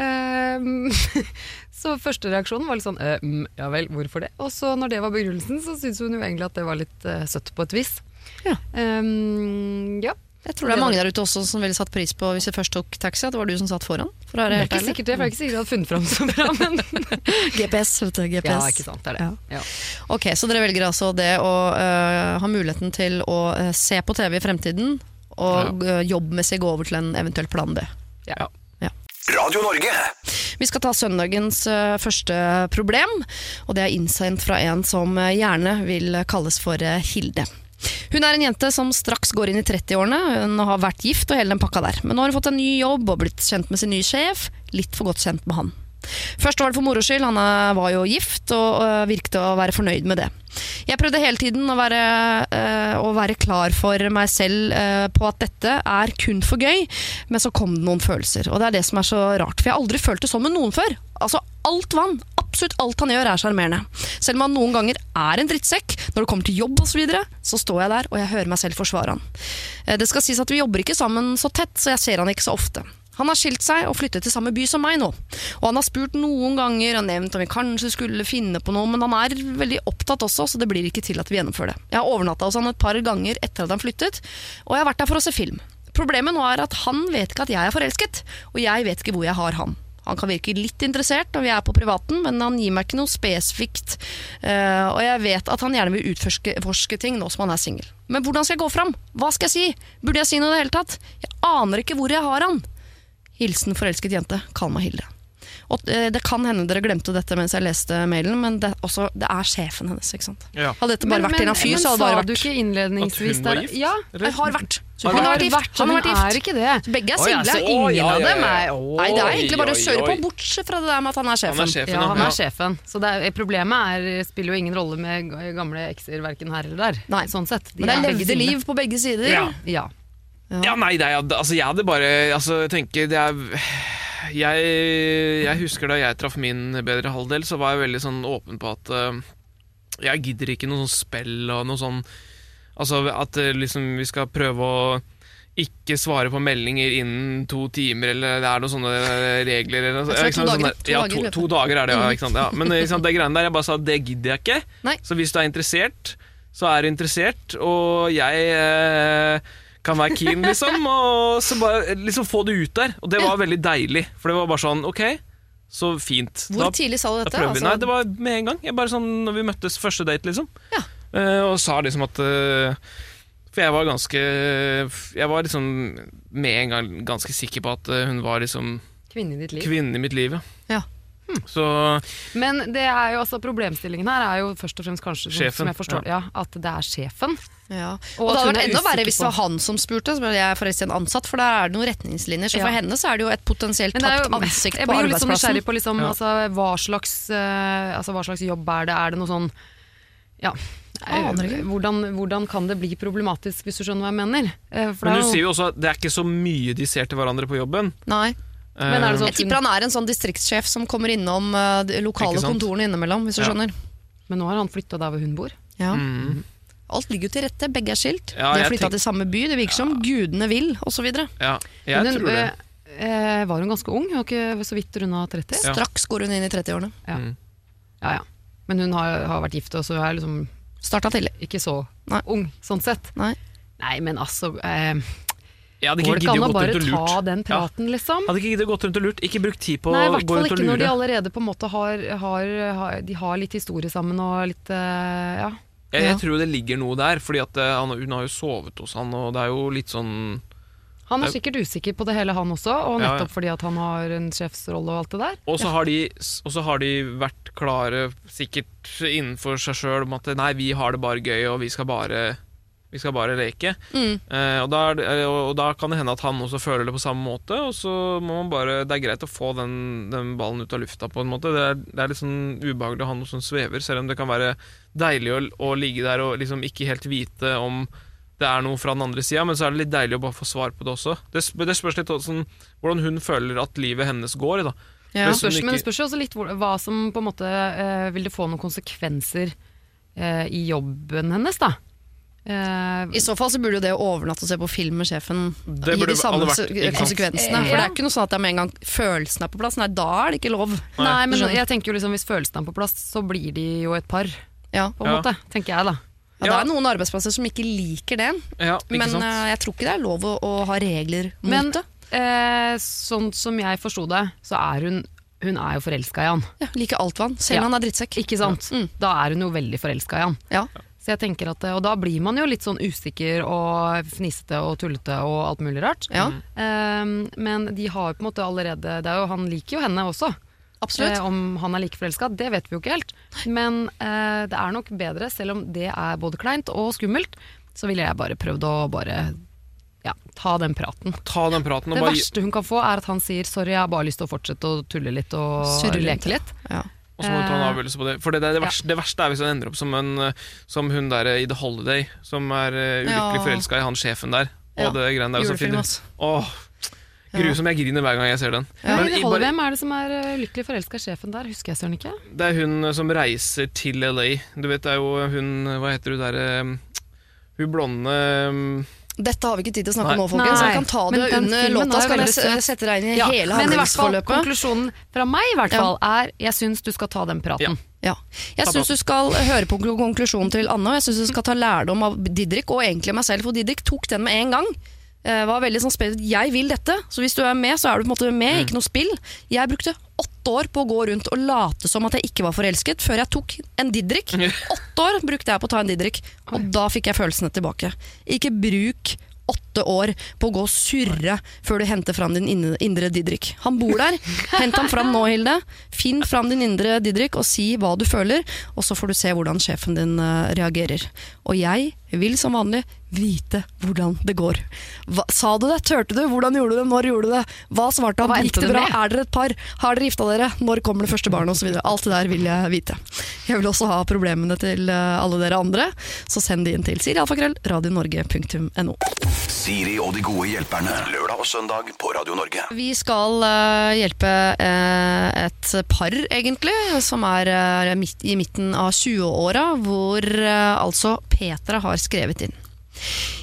[SPEAKER 3] Ehm, <laughs> så første reaksjonen var litt sånn «Eh, mm, 'ja vel, hvorfor det?' Og så når det var begrunnelsen, så syntes hun jo egentlig at det var litt eh, søtt på et vis.
[SPEAKER 2] Ja.
[SPEAKER 3] Um, ja.
[SPEAKER 2] Jeg tror det er mange der ute også som ville satt pris på hvis jeg først tok taxi, at det var du som satt foran. For
[SPEAKER 3] Det er ikke sikkert det, for jeg er ikke sikkert jeg hadde funnet fram så bra, men <laughs>
[SPEAKER 2] GPS, vet du. GPS.
[SPEAKER 3] Ja, ikke sant, det er det. Ja.
[SPEAKER 2] Ok, Så dere velger altså det å uh, ha muligheten til å uh, se på TV i fremtiden, og øh, jobbmessig gå over til en eventuell plan B.
[SPEAKER 3] Ja.
[SPEAKER 1] Radio Norge.
[SPEAKER 2] Vi skal ta søndagens øh, første problem, og det er innsendt fra en som øh, gjerne vil kalles for øh, Hilde. Hun er en jente som straks går inn i 30-årene. Hun har vært gift og hele den pakka der. Men nå har hun fått en ny jobb og blitt kjent med sin nye sjef. Litt for godt kjent med han. Først var det for moro skyld, han øh, var jo gift og virket virkte å være fornøyd med det. Jeg prøvde hele tiden å være, øh, å være klar for meg selv på at dette er kun for gøy, men så kom det noen følelser. Og det er det som er så rart, for jeg har aldri følt det sånn med noen før. Altså, alt vann, absolutt alt han gjør er sjarmerende. Selv om han noen ganger er en drittsekk, når det kommer til jobb osv., så, videre, så står jeg der og jeg hører meg selv forsvare han. Eh, Det skal sies at vi jobber ikke sammen så tett, så jeg ser han ikke så ofte. Han har skilt seg og flyttet til samme by som meg nå. Og han har spurt noen ganger og nevnt om vi kanskje skulle finne på noe, men han er veldig opptatt også, så det blir ikke til at vi gjennomfører det. Jeg har overnatta hos han et par ganger etter at han flyttet, og jeg har vært der for å se film. Problemet nå er at han vet ikke at jeg er forelsket, og jeg vet ikke hvor jeg har han. Han kan virke litt interessert når vi er på privaten, men han gir meg ikke noe spesifikt. Uh, og jeg vet at han gjerne vil utforske ting nå som han er singel. Men hvordan skal jeg gå fram? Hva skal jeg si? Burde jeg si noe i det hele tatt? Jeg aner ikke hvor jeg har han. Hilsen forelsket jente. Kall meg Hilde. Og eh, Det kan hende dere glemte dette mens jeg leste mailen, men det, også, det er sjefen hennes. ikke sant?
[SPEAKER 4] Ja.
[SPEAKER 2] Hadde dette bare vært en fyr, så hadde det
[SPEAKER 3] sa du ikke innledningsvis
[SPEAKER 4] At hun var gift?
[SPEAKER 3] Ja,
[SPEAKER 2] Jeg har vært. Så
[SPEAKER 3] han
[SPEAKER 2] hun har
[SPEAKER 3] har
[SPEAKER 2] vært gift.
[SPEAKER 3] vært,
[SPEAKER 2] Han har
[SPEAKER 3] hun
[SPEAKER 2] vært gift.
[SPEAKER 3] er ikke det.
[SPEAKER 2] Begge er single.
[SPEAKER 3] Oh, ingen
[SPEAKER 4] ja,
[SPEAKER 3] av
[SPEAKER 4] ja,
[SPEAKER 3] dem er oh,
[SPEAKER 2] Nei, det er egentlig bare å
[SPEAKER 4] oi,
[SPEAKER 2] kjøre på, bortsett fra det der med at han er sjefen.
[SPEAKER 4] Han er sjefen,
[SPEAKER 3] Ja, han
[SPEAKER 4] ja.
[SPEAKER 3] er sjefen. Så det er, problemet er, spiller jo ingen rolle med gamle ekser, verken her eller der.
[SPEAKER 2] Nei.
[SPEAKER 3] Sånn sett. De
[SPEAKER 2] Men det er
[SPEAKER 3] begge
[SPEAKER 2] levde liv på begge sider.
[SPEAKER 3] Ja. Ja.
[SPEAKER 4] Ja, nei, det er, altså, jeg hadde bare altså, jeg tenker, det er, jeg, jeg husker da jeg traff min bedre halvdel, så var jeg veldig sånn åpen på at uh, jeg gidder ikke noe sånn spill og noe sånn Altså at uh, liksom, vi skal prøve å ikke svare på meldinger innen to timer, eller det er noen sånne regler. Eller,
[SPEAKER 2] er
[SPEAKER 4] ikke sant,
[SPEAKER 2] to dager. To
[SPEAKER 4] ja, to, to dager er det, ja. Sant? Ja. Men sant, det greiene der, jeg bare sa det gidder jeg ikke.
[SPEAKER 2] Nei.
[SPEAKER 4] Så hvis du er interessert, så er du interessert, og jeg eh, kan være keen, liksom. Og så bare liksom få det ut der. Og det var veldig deilig, for det var bare sånn ok, så fint.
[SPEAKER 2] Hvor
[SPEAKER 4] Da-
[SPEAKER 2] tidlig sa du dette? Altså,
[SPEAKER 4] Nei, det var med en gang. Jeg bare sånn, når vi møttes første date, liksom.
[SPEAKER 2] Ja.
[SPEAKER 4] Uh, og sa liksom at uh, For jeg var ganske Jeg var liksom med en gang ganske sikker på at eh, hun var liksom
[SPEAKER 3] Kvinne i ditt liv.
[SPEAKER 4] kvinnen i mitt liv. ja.
[SPEAKER 2] Ja.
[SPEAKER 4] Så
[SPEAKER 3] Men det er jo altså problemstillingen her er jo først og fremst kanskje,
[SPEAKER 4] Sjefen,
[SPEAKER 3] som jeg forstår, ja. at det er sjefen.
[SPEAKER 2] Ja.
[SPEAKER 3] Og
[SPEAKER 2] Og, det hadde vært
[SPEAKER 3] er
[SPEAKER 2] enda verre hvis det var han som spurte. Så jeg jeg forresten ansatt, for der er det noen retningslinjer. Så
[SPEAKER 3] Ja.
[SPEAKER 2] for henne så er det jo et potensielt
[SPEAKER 3] Men det er
[SPEAKER 2] tapt
[SPEAKER 3] jo-
[SPEAKER 2] ansikt
[SPEAKER 3] jeg blir jo litt sånn nysgjerrig på liksom,
[SPEAKER 4] Ja.
[SPEAKER 3] altså, hva, slags, uh, altså, hva slags jobb er det? Er det noe sånn ja,
[SPEAKER 2] Aner ikke.
[SPEAKER 3] eh, hvordan, hvordan kan det bli problematisk, hvis du skjønner hva jeg mener? Eh, for
[SPEAKER 4] Men
[SPEAKER 3] det
[SPEAKER 4] du
[SPEAKER 3] er jo-
[SPEAKER 4] sier jo også at det er ikke så mye de ser til hverandre på jobben.
[SPEAKER 2] Nei.
[SPEAKER 3] Men er det sånn-
[SPEAKER 2] Jeg tipper han er en sånn distriktssjef som kommer innom eh, de lokale
[SPEAKER 4] Ikke sant?
[SPEAKER 2] kontorene innimellom, hvis du
[SPEAKER 4] Ja.
[SPEAKER 2] skjønner.
[SPEAKER 3] Men nå har han flytta der hvor hun bor.
[SPEAKER 2] Ja.
[SPEAKER 4] mm,
[SPEAKER 2] Alt ligger jo til rette, begge er skilt.
[SPEAKER 4] Ja,
[SPEAKER 2] de har
[SPEAKER 4] jeg
[SPEAKER 2] flytta
[SPEAKER 4] tenk-
[SPEAKER 2] til samme by, det virker som gudene vil, osv.
[SPEAKER 4] ja, jeg
[SPEAKER 3] Men hun,
[SPEAKER 4] tror det.
[SPEAKER 3] eh, eh, var hun ganske ung? Hun var ikke så vidt runda 30?
[SPEAKER 4] Ja.
[SPEAKER 2] Straks går hun inn i 30-årene.
[SPEAKER 3] Ja.
[SPEAKER 4] Mm.
[SPEAKER 3] ja, ja. Men hun har, har vært gift, og så er liksom
[SPEAKER 2] Starta tidlig.
[SPEAKER 3] ikke så
[SPEAKER 2] Nei.
[SPEAKER 3] ung, sånn sett.
[SPEAKER 2] Nei.
[SPEAKER 3] Nei, men altså eh,
[SPEAKER 4] Jeg hadde
[SPEAKER 3] Går
[SPEAKER 4] ikke
[SPEAKER 3] det ikke an
[SPEAKER 4] å
[SPEAKER 3] bare ta
[SPEAKER 4] lurt.
[SPEAKER 3] praten,
[SPEAKER 4] Ja.
[SPEAKER 3] liksom?
[SPEAKER 4] Hadde ikke giddet gått rundt og lurt. Ikke brukt tid på
[SPEAKER 3] Nei,
[SPEAKER 4] å gå
[SPEAKER 3] fall
[SPEAKER 4] rundt og
[SPEAKER 3] ikke når de
[SPEAKER 4] lure.
[SPEAKER 3] allerede på en måte har, har, har, de har litt historie sammen og litt eh, Ja.
[SPEAKER 4] Jeg,
[SPEAKER 2] Ja.
[SPEAKER 4] jeg tror det ligger noe der, fordi at eh, han, hun har jo sovet hos han, og det er jo litt sånn
[SPEAKER 3] Han er sikkert usikker på det hele, han også, og
[SPEAKER 4] Ja, ja.
[SPEAKER 3] nettopp fordi at han har en sjefsrolle og alt det der.
[SPEAKER 4] Og så har, de- og så har de vært klare, sikkert innenfor seg sjøl, om at nei, vi har det bare gøy, og vi skal bare, vi skal bare leke.
[SPEAKER 2] Mm.
[SPEAKER 4] Eh, og, da eh, og da kan det hende at han også føler det på samme måte, og så må man bare Det er greit å få den, den ballen ut av lufta, på en måte. Det er, det er litt sånn ubehagelig å ha noe som svever, selv om det kan være deilig å, å ligge der og liksom ikke helt vite om det er noe fra den andre sida, men så er det litt deilig å bare få svar på det også. Det, det spørs litt hvordan, hvordan hun føler at livet hennes går. da
[SPEAKER 2] Ja.
[SPEAKER 3] Det spørs, men det spørs også litt hva som på en måte eh, Vil det få noen konsekvenser eh, i jobben hennes, da? Eh,
[SPEAKER 2] I så fall så burde jo det å overnatte og se på film med sjefen
[SPEAKER 4] Det
[SPEAKER 2] gi de samme
[SPEAKER 4] vært,
[SPEAKER 2] konsekvensene. For det er ikke noe sånn at det er med en gang følelsen er på plass. Nei, da er det ikke lov.
[SPEAKER 3] nei, men jeg tenker jo liksom hvis følelsene er på plass, så blir de jo et par,
[SPEAKER 2] Ja.
[SPEAKER 3] på en
[SPEAKER 4] Ja.
[SPEAKER 3] måte. Tenker jeg, da.
[SPEAKER 2] Ja, det er noen arbeidsplasser som ikke liker det,
[SPEAKER 4] Ja, ikke
[SPEAKER 2] men eh, jeg tror ikke det er lov å, å ha regler mot
[SPEAKER 3] Men
[SPEAKER 2] det.
[SPEAKER 3] Uh, sånn som jeg forsto det, så er hun Hun er jo forelska i han.
[SPEAKER 2] Ja, liker alt vann, selv
[SPEAKER 3] Ja.
[SPEAKER 2] om han er drittsekk.
[SPEAKER 3] Ikke sant?
[SPEAKER 2] Mm.
[SPEAKER 3] Da er hun jo veldig forelska i han.
[SPEAKER 2] Ja.
[SPEAKER 3] Så jeg tenker at, Og da blir man jo litt sånn usikker og fnisete og tullete og alt mulig rart.
[SPEAKER 2] Ja,
[SPEAKER 3] Um, men de har jo på en måte allerede det er jo, Han liker jo henne også.
[SPEAKER 2] absolutt.
[SPEAKER 3] Eh, om han er like forelska, det vet vi jo ikke helt. Men eh, det er nok bedre, selv om det er både kleint og skummelt, så ville jeg bare prøvd å bare ja, ta den praten.
[SPEAKER 4] Ta den praten og
[SPEAKER 3] Det
[SPEAKER 4] bare
[SPEAKER 3] verste hun kan få, er at han sier 'sorry, jeg har bare lyst til å fortsette å tulle litt og
[SPEAKER 2] Surre
[SPEAKER 3] leke litt'.
[SPEAKER 2] Ja.
[SPEAKER 4] Og så må du ta en
[SPEAKER 3] Eh,
[SPEAKER 4] avgjørelse på det. For det, det, det, verste, det verste er hvis han ender opp som, en, eh, som hun der i The Holiday, som er ulykkelig forelska i han sjefen der. Og det greiene der.
[SPEAKER 2] Julefilm,
[SPEAKER 4] finner-
[SPEAKER 2] altså.
[SPEAKER 4] Åh, grusom. Jeg griner hver gang jeg ser den.
[SPEAKER 3] Men
[SPEAKER 4] i- bare-
[SPEAKER 3] Hvem er det som er ulykkelig lykkelig forelska i sjefen der? Husker jeg søren ikke.
[SPEAKER 4] Det er hun eh, som reiser til LA. Du vet, det er jo hun Hva heter hun derre Hun blonde eh,
[SPEAKER 2] Dette har vi ikke tid til å snakke
[SPEAKER 4] Nei.
[SPEAKER 2] om nå, folkens. Jeg kan ta det under låta, så kan jeg sette deg inn i
[SPEAKER 3] Ja,
[SPEAKER 2] hele
[SPEAKER 3] men i hvert fall,
[SPEAKER 2] handlingsforløpet.
[SPEAKER 3] konklusjonen fra meg i hvert fall er jeg syns du skal ta den praten.
[SPEAKER 2] Ja. Jeg syns du skal høre på konklusjonen til Anne, og jeg syns du skal ta lærdom av Didrik, og egentlig meg selv, for Didrik tok den med en gang. Eh, var veldig sånn spesielt, Jeg vil dette, så hvis du er med, så er du på en måte med, ikke noe spill. Jeg brukte åtte år på å gå rundt og late som at jeg ikke var forelsket, før jeg tok en Didrik. <laughs> Åtte år brukte jeg på å ta en Didrik, og da fikk jeg følelsene tilbake. Ikke bruk åtte år på å gå og surre før du henter fram din indre Didrik. Han bor der. Hent ham fram nå, Hilde. Finn fram din indre Didrik og si hva du føler, og så får du se hvordan sjefen din eh, reagerer. Og jeg vil som vanlig vite hvordan det går. Hva, sa du det? Turte du? Hvordan gjorde du det? Når gjorde du det? Hva svarte han? Gikk det
[SPEAKER 3] det
[SPEAKER 2] bra? Er dere et par? Har dere gifta dere? Når kommer det første barnet? Og. Alt det der vil jeg vite. Jeg vil også ha problemene til eh, alle dere andre, så send de inn til sirialfakrøll radionorge.no.
[SPEAKER 1] Siri og de gode hjelperne. Lørdag og søndag på Radio Norge.
[SPEAKER 2] Vi skal eh, hjelpe eh, et par, egentlig, som er midt, i midten av 20-åra, hvor altså Petra har skrevet inn.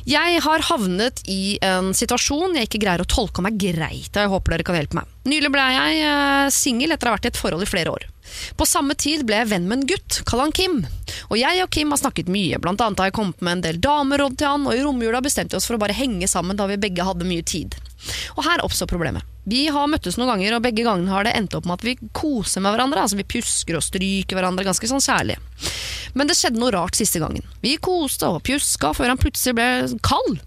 [SPEAKER 2] Jeg har havnet i en situasjon jeg ikke greier å tolke om er greit, og jeg håper dere kan hjelpe meg. Nylig ble jeg eh, singel etter å ha vært i et forhold i flere år. På samme tid ble jeg venn med en gutt, kall han Kim. Og jeg og Kim har snakket mye, blant annet har jeg kommet med en del dameråd til han, og i romjula bestemte vi oss for å bare henge sammen da vi begge hadde mye tid. Og her oppstår problemet. Vi har møttes noen ganger, og begge gangene har det endt opp med at vi koser med hverandre. Altså Vi pjusker og stryker hverandre ganske sånn kjærlig. Men det skjedde noe rart siste gangen. Vi koste og pjuska før han plutselig ble kald.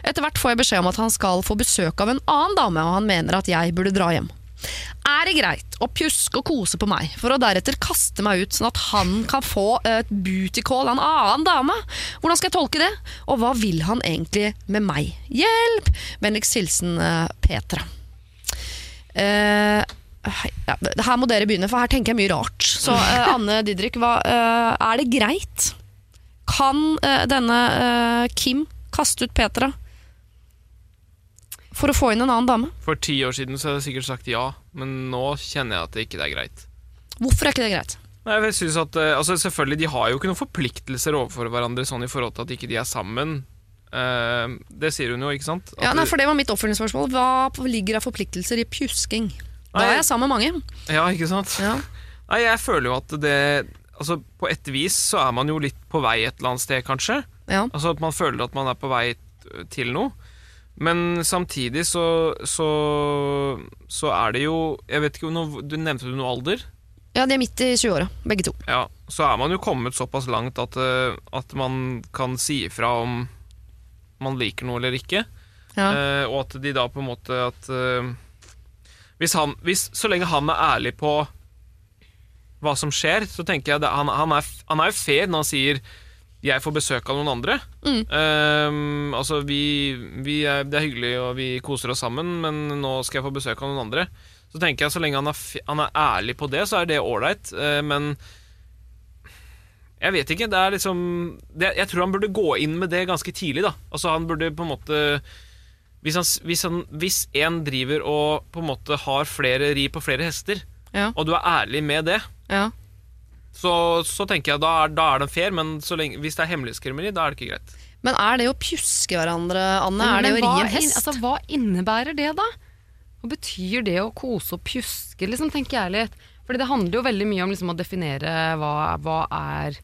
[SPEAKER 2] Etter hvert får jeg beskjed om at han skal få besøk av en annen dame, og han mener at jeg burde dra hjem. Er det greit å pjuske og kose på meg, for å deretter kaste meg ut sånn at han kan få et booty call av en annen dame? Hvordan skal jeg tolke det? Og hva vil han egentlig med meg? Hjelp! Vennligst hilsen eh, Petra. Eh, ja, her må dere begynne, for her tenker jeg mye rart. Så uh, <laughs> Anne Didrik, hva, uh, er det greit? Kan uh, denne Kim kaste ut Petra for å få inn en annen dame?
[SPEAKER 4] For ti år siden så hadde jeg sikkert sagt ja, men nå kjenner jeg at det ikke er greit.
[SPEAKER 2] Hvorfor er ikke det greit?
[SPEAKER 4] Nei, jeg synes at, altså Selvfølgelig, De har jo ikke noen forpliktelser overfor hverandre sånn i forhold til at ikke de er sammen. Eh, det sier hun jo, ikke sant? At
[SPEAKER 2] Ja, nei, for Det var mitt oppfølgingsspørsmål. Hva ligger av forpliktelser i pjusking? Da er jeg sammen med mange.
[SPEAKER 4] ja, ikke sant?
[SPEAKER 2] Ja.
[SPEAKER 4] Nei, jeg føler jo at det Altså, På et vis så er man jo litt på vei et eller annet sted, kanskje.
[SPEAKER 2] Ja.
[SPEAKER 4] Altså at man føler at man er på vei til noe. Men samtidig så, så, så er det jo Jeg vet ikke, om noe- du nevnte du noe alder?
[SPEAKER 2] ja, de er midt i 20-åra, begge to.
[SPEAKER 4] Ja, så er man jo kommet såpass langt at, eh, at man kan si ifra om man liker noe eller ikke.
[SPEAKER 2] Ja.
[SPEAKER 4] Eh, og at de da på en måte at eh, hvis han, hvis, Så lenge han er ærlig på hva som skjer, så tenker jeg det, han, han, er, han er jo fair når han sier 'jeg får besøk av noen andre'.
[SPEAKER 2] Mm.
[SPEAKER 4] Um, altså, vi, vi er, Det er hyggelig, og vi koser oss sammen, men nå skal jeg få besøk av noen andre. Så tenker jeg Så lenge han er, han er ærlig på det, så er det ålreit. uh, men jeg vet ikke. det er liksom det, Jeg tror han burde gå inn med det ganske tidlig. da Altså Han burde på en måte Hvis han, hvis, han, hvis en driver og på en måte har flere ri på flere hester,
[SPEAKER 2] Ja.
[SPEAKER 4] og du er ærlig med det,
[SPEAKER 2] Ja.
[SPEAKER 4] så, så tenker jeg da er, da er det fair. Men så lenge, hvis det er hemmelighetskremmeri, da er det ikke greit.
[SPEAKER 2] Men er det å pjuske hverandre, Anne? Er det
[SPEAKER 3] Men
[SPEAKER 2] å ri en hest?
[SPEAKER 3] altså, hva innebærer det, da? Hva betyr det å kose og pjuske, liksom, tenker jeg litt. Fordi det handler jo veldig mye om liksom, å definere hva, hva er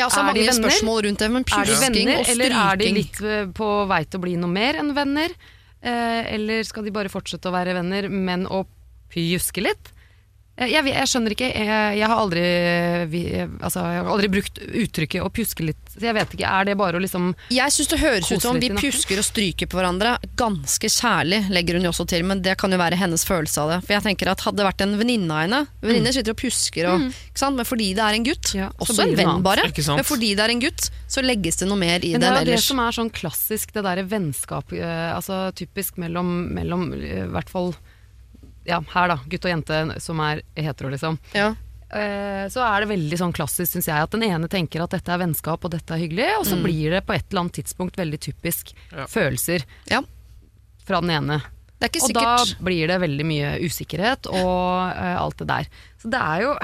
[SPEAKER 2] ja, så
[SPEAKER 3] er de venner?
[SPEAKER 2] spørsmål rundt det, men
[SPEAKER 3] de
[SPEAKER 2] pjusking
[SPEAKER 3] venner,
[SPEAKER 2] og
[SPEAKER 3] eller er de litt eh, på vei til å bli noe mer enn venner? Eh, eller skal de bare fortsette å være venner, men å pjuske litt? Eh, Jeg, jeg skjønner ikke, jeg, jeg, har aldri, altså, jeg har aldri brukt uttrykket å pjuske litt. Så jeg vet ikke, Er det bare å liksom
[SPEAKER 2] Jeg syns det høres ut som vi pjusker og stryker på hverandre ganske kjærlig, legger hun jo også til, men det kan jo være hennes følelse av det. For jeg tenker at Hadde det vært en venninne av henne Venninner sitter og pjusker, og, ikke sant? men fordi det er en gutt,
[SPEAKER 3] Mm. Ja,
[SPEAKER 2] også en venn bare, men fordi det er en gutt, så legges det noe mer i
[SPEAKER 3] Men det
[SPEAKER 2] den
[SPEAKER 3] er det som er sånn klassisk, det derre vennskap, eh, altså typisk mellom, mellom eh, i hvert fall ja, her da, gutt og jente som er hetero, liksom.
[SPEAKER 2] Ja.
[SPEAKER 3] Eh, så er det veldig sånn klassisk, syns jeg, at den ene tenker at dette er vennskap og dette er hyggelig, og så
[SPEAKER 2] Mm.
[SPEAKER 3] blir det på et eller annet tidspunkt veldig typisk
[SPEAKER 4] Ja.
[SPEAKER 3] følelser
[SPEAKER 2] Ja.
[SPEAKER 3] fra den ene.
[SPEAKER 2] Det er ikke
[SPEAKER 3] Og da blir det veldig mye usikkerhet og eh, alt det der. Så det er jo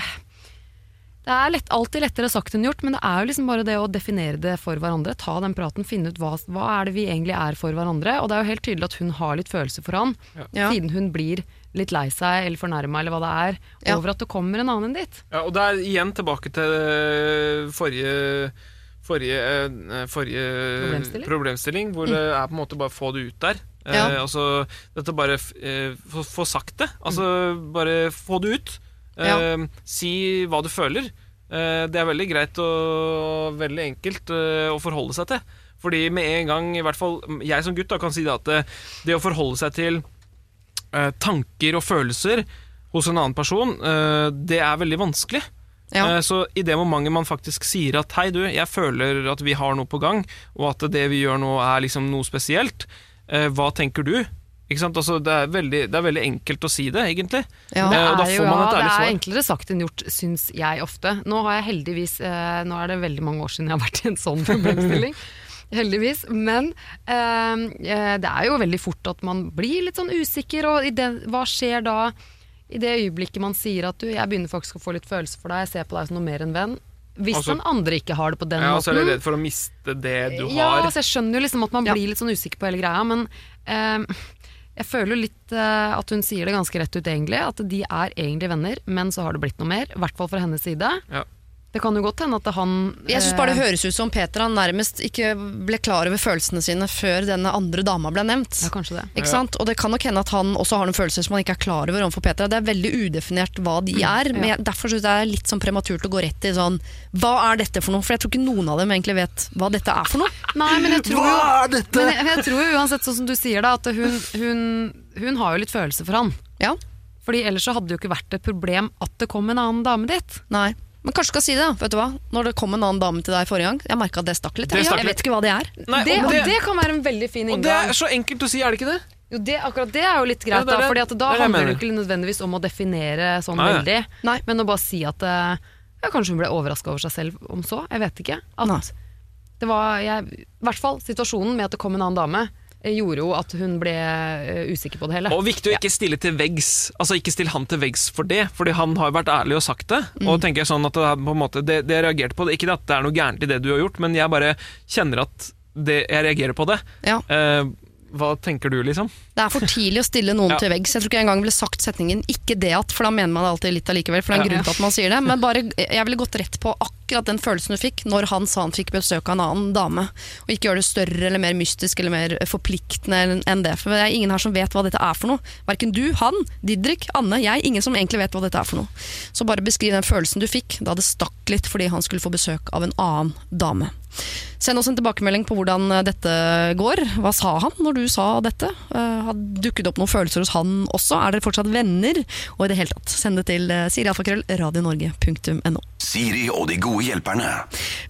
[SPEAKER 3] Det er lett, alltid lettere sagt enn gjort, men det er jo liksom bare det å definere det for hverandre. Ta den praten, finne ut hva, hva er det vi egentlig er for hverandre. Og det er jo helt tydelig at hun har litt følelser for han,
[SPEAKER 2] Ja.
[SPEAKER 3] siden hun blir litt lei seg eller fornærma eller hva det er,
[SPEAKER 2] Ja.
[SPEAKER 3] over at det kommer en annen enn ditt.
[SPEAKER 4] Ja, og det er igjen tilbake til eh, forrige Forrige, eh, forrige
[SPEAKER 3] Problemstilling?
[SPEAKER 4] problemstilling hvor det er på en måte bare få det ut der. Eh,
[SPEAKER 2] Ja.
[SPEAKER 4] altså, dette bare eh, få, få sagt det. Altså, bare få det ut. Eh,
[SPEAKER 2] Ja.
[SPEAKER 4] Si hva du føler. Eh, det er veldig greit og veldig enkelt eh, å forholde seg til. Fordi med en gang, i hvert fall jeg som gutt, da, kan si det at det, det å forholde seg til eh, tanker og følelser hos en annen person, eh, det er veldig vanskelig.
[SPEAKER 2] Ja.
[SPEAKER 4] Eh, Så i det momentet man faktisk sier at hei du, jeg føler at vi har noe på gang, og at det vi gjør nå er liksom noe spesielt, hva tenker du? Altså, det, er veldig, det er veldig enkelt å si det, egentlig.
[SPEAKER 2] Ja.
[SPEAKER 3] Det er jo, ja, det er enklere sagt enn gjort, syns jeg ofte. Nå har jeg heldigvis eh, Nå er det veldig mange år siden jeg har vært i en sånn problemstilling. <laughs> Heldigvis. Men eh, eh, det er jo veldig fort at man blir litt sånn usikker, og i det, hva skjer da? I det øyeblikket man sier at du, jeg begynner faktisk å få litt følelser for deg, jeg ser på deg som noe mer enn venn. Hvis
[SPEAKER 4] Altså-
[SPEAKER 3] den andre ikke har det på den
[SPEAKER 4] Ja, så er
[SPEAKER 3] det
[SPEAKER 4] du redd for å miste det du
[SPEAKER 3] Ja,
[SPEAKER 4] har.
[SPEAKER 3] så jeg skjønner jo liksom at man
[SPEAKER 2] Ja.
[SPEAKER 3] blir litt sånn usikker på hele greia, men eh, Jeg føler jo litt eh, at hun sier det ganske rett ut, egentlig. At de er egentlig venner, men så har det blitt noe mer. I hvert fall fra hennes side.
[SPEAKER 4] Ja.
[SPEAKER 3] Det kan jo godt hende at han
[SPEAKER 2] Jeg syns bare det
[SPEAKER 3] eh,
[SPEAKER 2] høres ut som Peter han nærmest ikke ble klar over følelsene sine før denne andre dama ble nevnt.
[SPEAKER 3] Ja, kanskje det.
[SPEAKER 2] Ikke sant? Og det kan nok hende at han også har noen følelser som han ikke er klar over overfor Petra. Det er veldig udefinert hva de er, men jeg, derfor synes jeg det er litt sånn prematurt å gå rett i sånn Hva er dette for noe? For jeg tror ikke noen av dem egentlig vet hva dette er for noe.
[SPEAKER 3] Nei, men jeg tror jo
[SPEAKER 7] Hva er dette?
[SPEAKER 3] Men jeg, jeg tror jo uansett, sånn som du sier da, at hun, hun, hun har jo litt følelser for han.
[SPEAKER 2] Ja,
[SPEAKER 3] Fordi ellers så hadde det jo ikke vært et problem at det kom en annen dame dit.
[SPEAKER 2] nei men kanskje skal si det. Vet du hva? Når det kom en annen dame til deg forrige gang, jeg merka at det stakk litt.
[SPEAKER 4] Det
[SPEAKER 2] Jeg,
[SPEAKER 4] stakk
[SPEAKER 2] jeg
[SPEAKER 4] litt.
[SPEAKER 2] vet ikke hva det er.
[SPEAKER 4] Nei,
[SPEAKER 3] det,
[SPEAKER 4] og det,
[SPEAKER 3] det kan være en veldig fin inngang.
[SPEAKER 4] og det er så enkelt å si, er det ikke det?
[SPEAKER 3] Jo, det, akkurat det er jo litt greit,
[SPEAKER 4] Ja, det
[SPEAKER 3] da, at da
[SPEAKER 4] det er det
[SPEAKER 3] handler det ikke nødvendigvis om å definere sånn
[SPEAKER 4] Nei.
[SPEAKER 3] veldig,
[SPEAKER 2] Nei.
[SPEAKER 3] men å bare si at eh, ja, Kanskje hun ble overraska over seg selv om så. Jeg vet ikke.
[SPEAKER 2] Nei.
[SPEAKER 3] At det var jeg, I hvert fall situasjonen med at det kom en annen dame, gjorde jo at hun ble eh, usikker på det hele.
[SPEAKER 4] Og viktig å ikke stille til veggs Altså ikke stille han til veggs for det, fordi han har jo vært ærlig og sagt det. Og tenker jeg sånn at det, er på en måte, det, det jeg reagerte på, det, ikke at det er noe gærent i det du har gjort, men jeg bare kjenner at det, jeg reagerer på det.
[SPEAKER 2] Ja.
[SPEAKER 4] Uh, hva tenker du, liksom?
[SPEAKER 2] Det er for tidlig å stille noen <laughs>
[SPEAKER 4] Ja.
[SPEAKER 2] til veggs. Jeg tror ikke jeg engang ville sagt setningen 'ikke det at', for da mener man det alltid litt allikevel. For det er en grunn til at man sier det. Men bare, jeg ville gått rett på akkurat den følelsen du fikk når han sa han fikk besøk av en annen dame. Og ikke gjøre det større eller mer mystisk eller mer forpliktende enn det. For det er ingen her som vet hva dette er for noe. Verken du, han, Didrik, Anne, jeg. Ingen som egentlig vet hva dette er for noe. Så bare beskriv den følelsen du fikk da det stakk litt fordi han skulle få besøk av en annen dame. Send oss en tilbakemelding på hvordan eh, dette går. Hva sa han når du sa dette? Uh, har dukket opp noen følelser hos han også? Er dere fortsatt venner? Og i det hele tatt, send det til uh, sirialfakrøll.radionorge.no.
[SPEAKER 1] Siri og de gode hjelperne.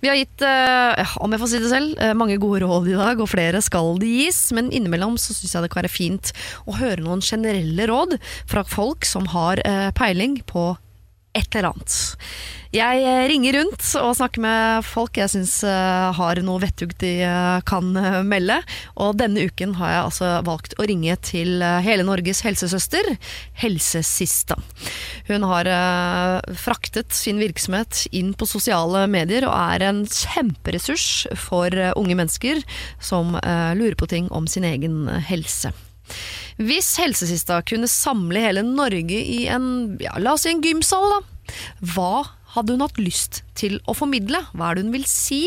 [SPEAKER 2] Vi har gitt, eh, om jeg får si det selv, eh, mange gode råd i dag, og flere skal det gis. Men innimellom så syns jeg det kan være fint å høre noen generelle råd fra folk som har eh, peiling på et eller annet. Jeg eh, ringer rundt og snakker med folk jeg syns har noe vettug de eh, kan eh, melde. Og denne uken har jeg altså valgt å ringe til eh, hele Norges helsesøster, Helsesista. Hun har eh, fraktet sin virksomhet inn på sosiale medier og er en kjemperessurs for eh, unge mennesker som eh, lurer på ting om sin egen eh, helse. Hvis Helsesista kunne samle hele Norge i en, ja, la oss si en gymsal, da. Hva hadde hun hatt lyst til å formidle? Hva er det hun vil si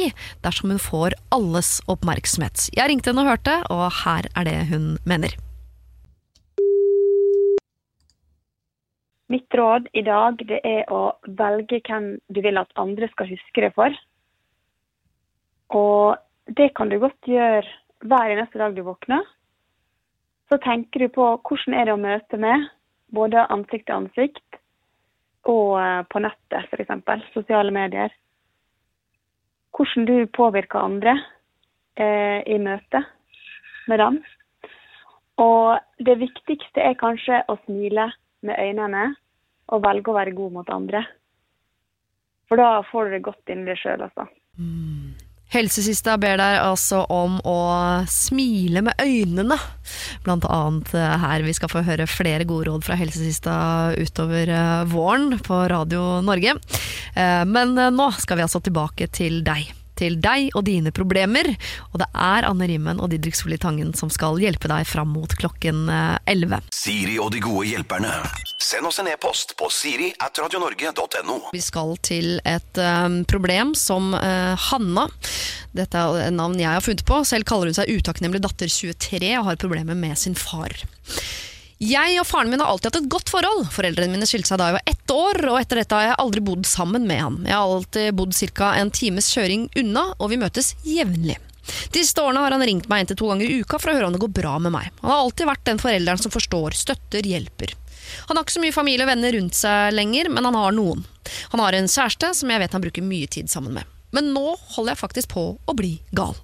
[SPEAKER 2] dersom hun får alles oppmerksomhet? Jeg ringte henne og hørte, og her er det hun mener.
[SPEAKER 5] Mitt råd i dag det er å velge hvem du vil at andre skal huske deg for. Og det kan du godt gjøre hver eneste dag du våkner. Så tenker du på hvordan er det å møte med, både ansikt til ansikt og eh, på nettet f.eks. Sosiale medier. Hvordan du påvirker andre eh, i møte med dem. Og det viktigste er kanskje å smile med øynene og velge å være god mot andre. For da får du det godt inni deg sjøl, altså.
[SPEAKER 2] Helsesista ber deg altså om å smile med øynene, blant annet eh, her. Vi skal få høre flere gode råd fra Helsesista utover eh, våren på Radio Norge. Eh, Men nå skal vi altså tilbake til deg. Til deg og dine problemer. Og det er Anne Rimmen og Didrik Solli Tangen som skal hjelpe deg fram mot klokken eh, 11.
[SPEAKER 1] Siri og de gode hjelperne. Send oss en e-post på siri at radionorge.no.
[SPEAKER 2] Vi skal til et um, problem som uh, Hanna Dette er et navn jeg har funnet på. Selv kaller hun seg utakknemlig datter 23 og har problemer med sin far. Jeg og faren min har alltid hatt et godt forhold. Foreldrene mine skilte seg da jeg var ett år, og etter dette har jeg aldri bodd sammen med han. Jeg har alltid bodd ca. en times kjøring unna, og vi møtes jevnlig. De siste årene har han ringt meg en til to ganger i uka for å høre om det går bra med meg. Han har alltid vært den forelderen som forstår, støtter, hjelper. Han har ikke så mye familie og venner rundt seg lenger, men han har noen. Han har en kjæreste som jeg vet han bruker mye tid sammen med. Men nå holder jeg faktisk på å bli gal.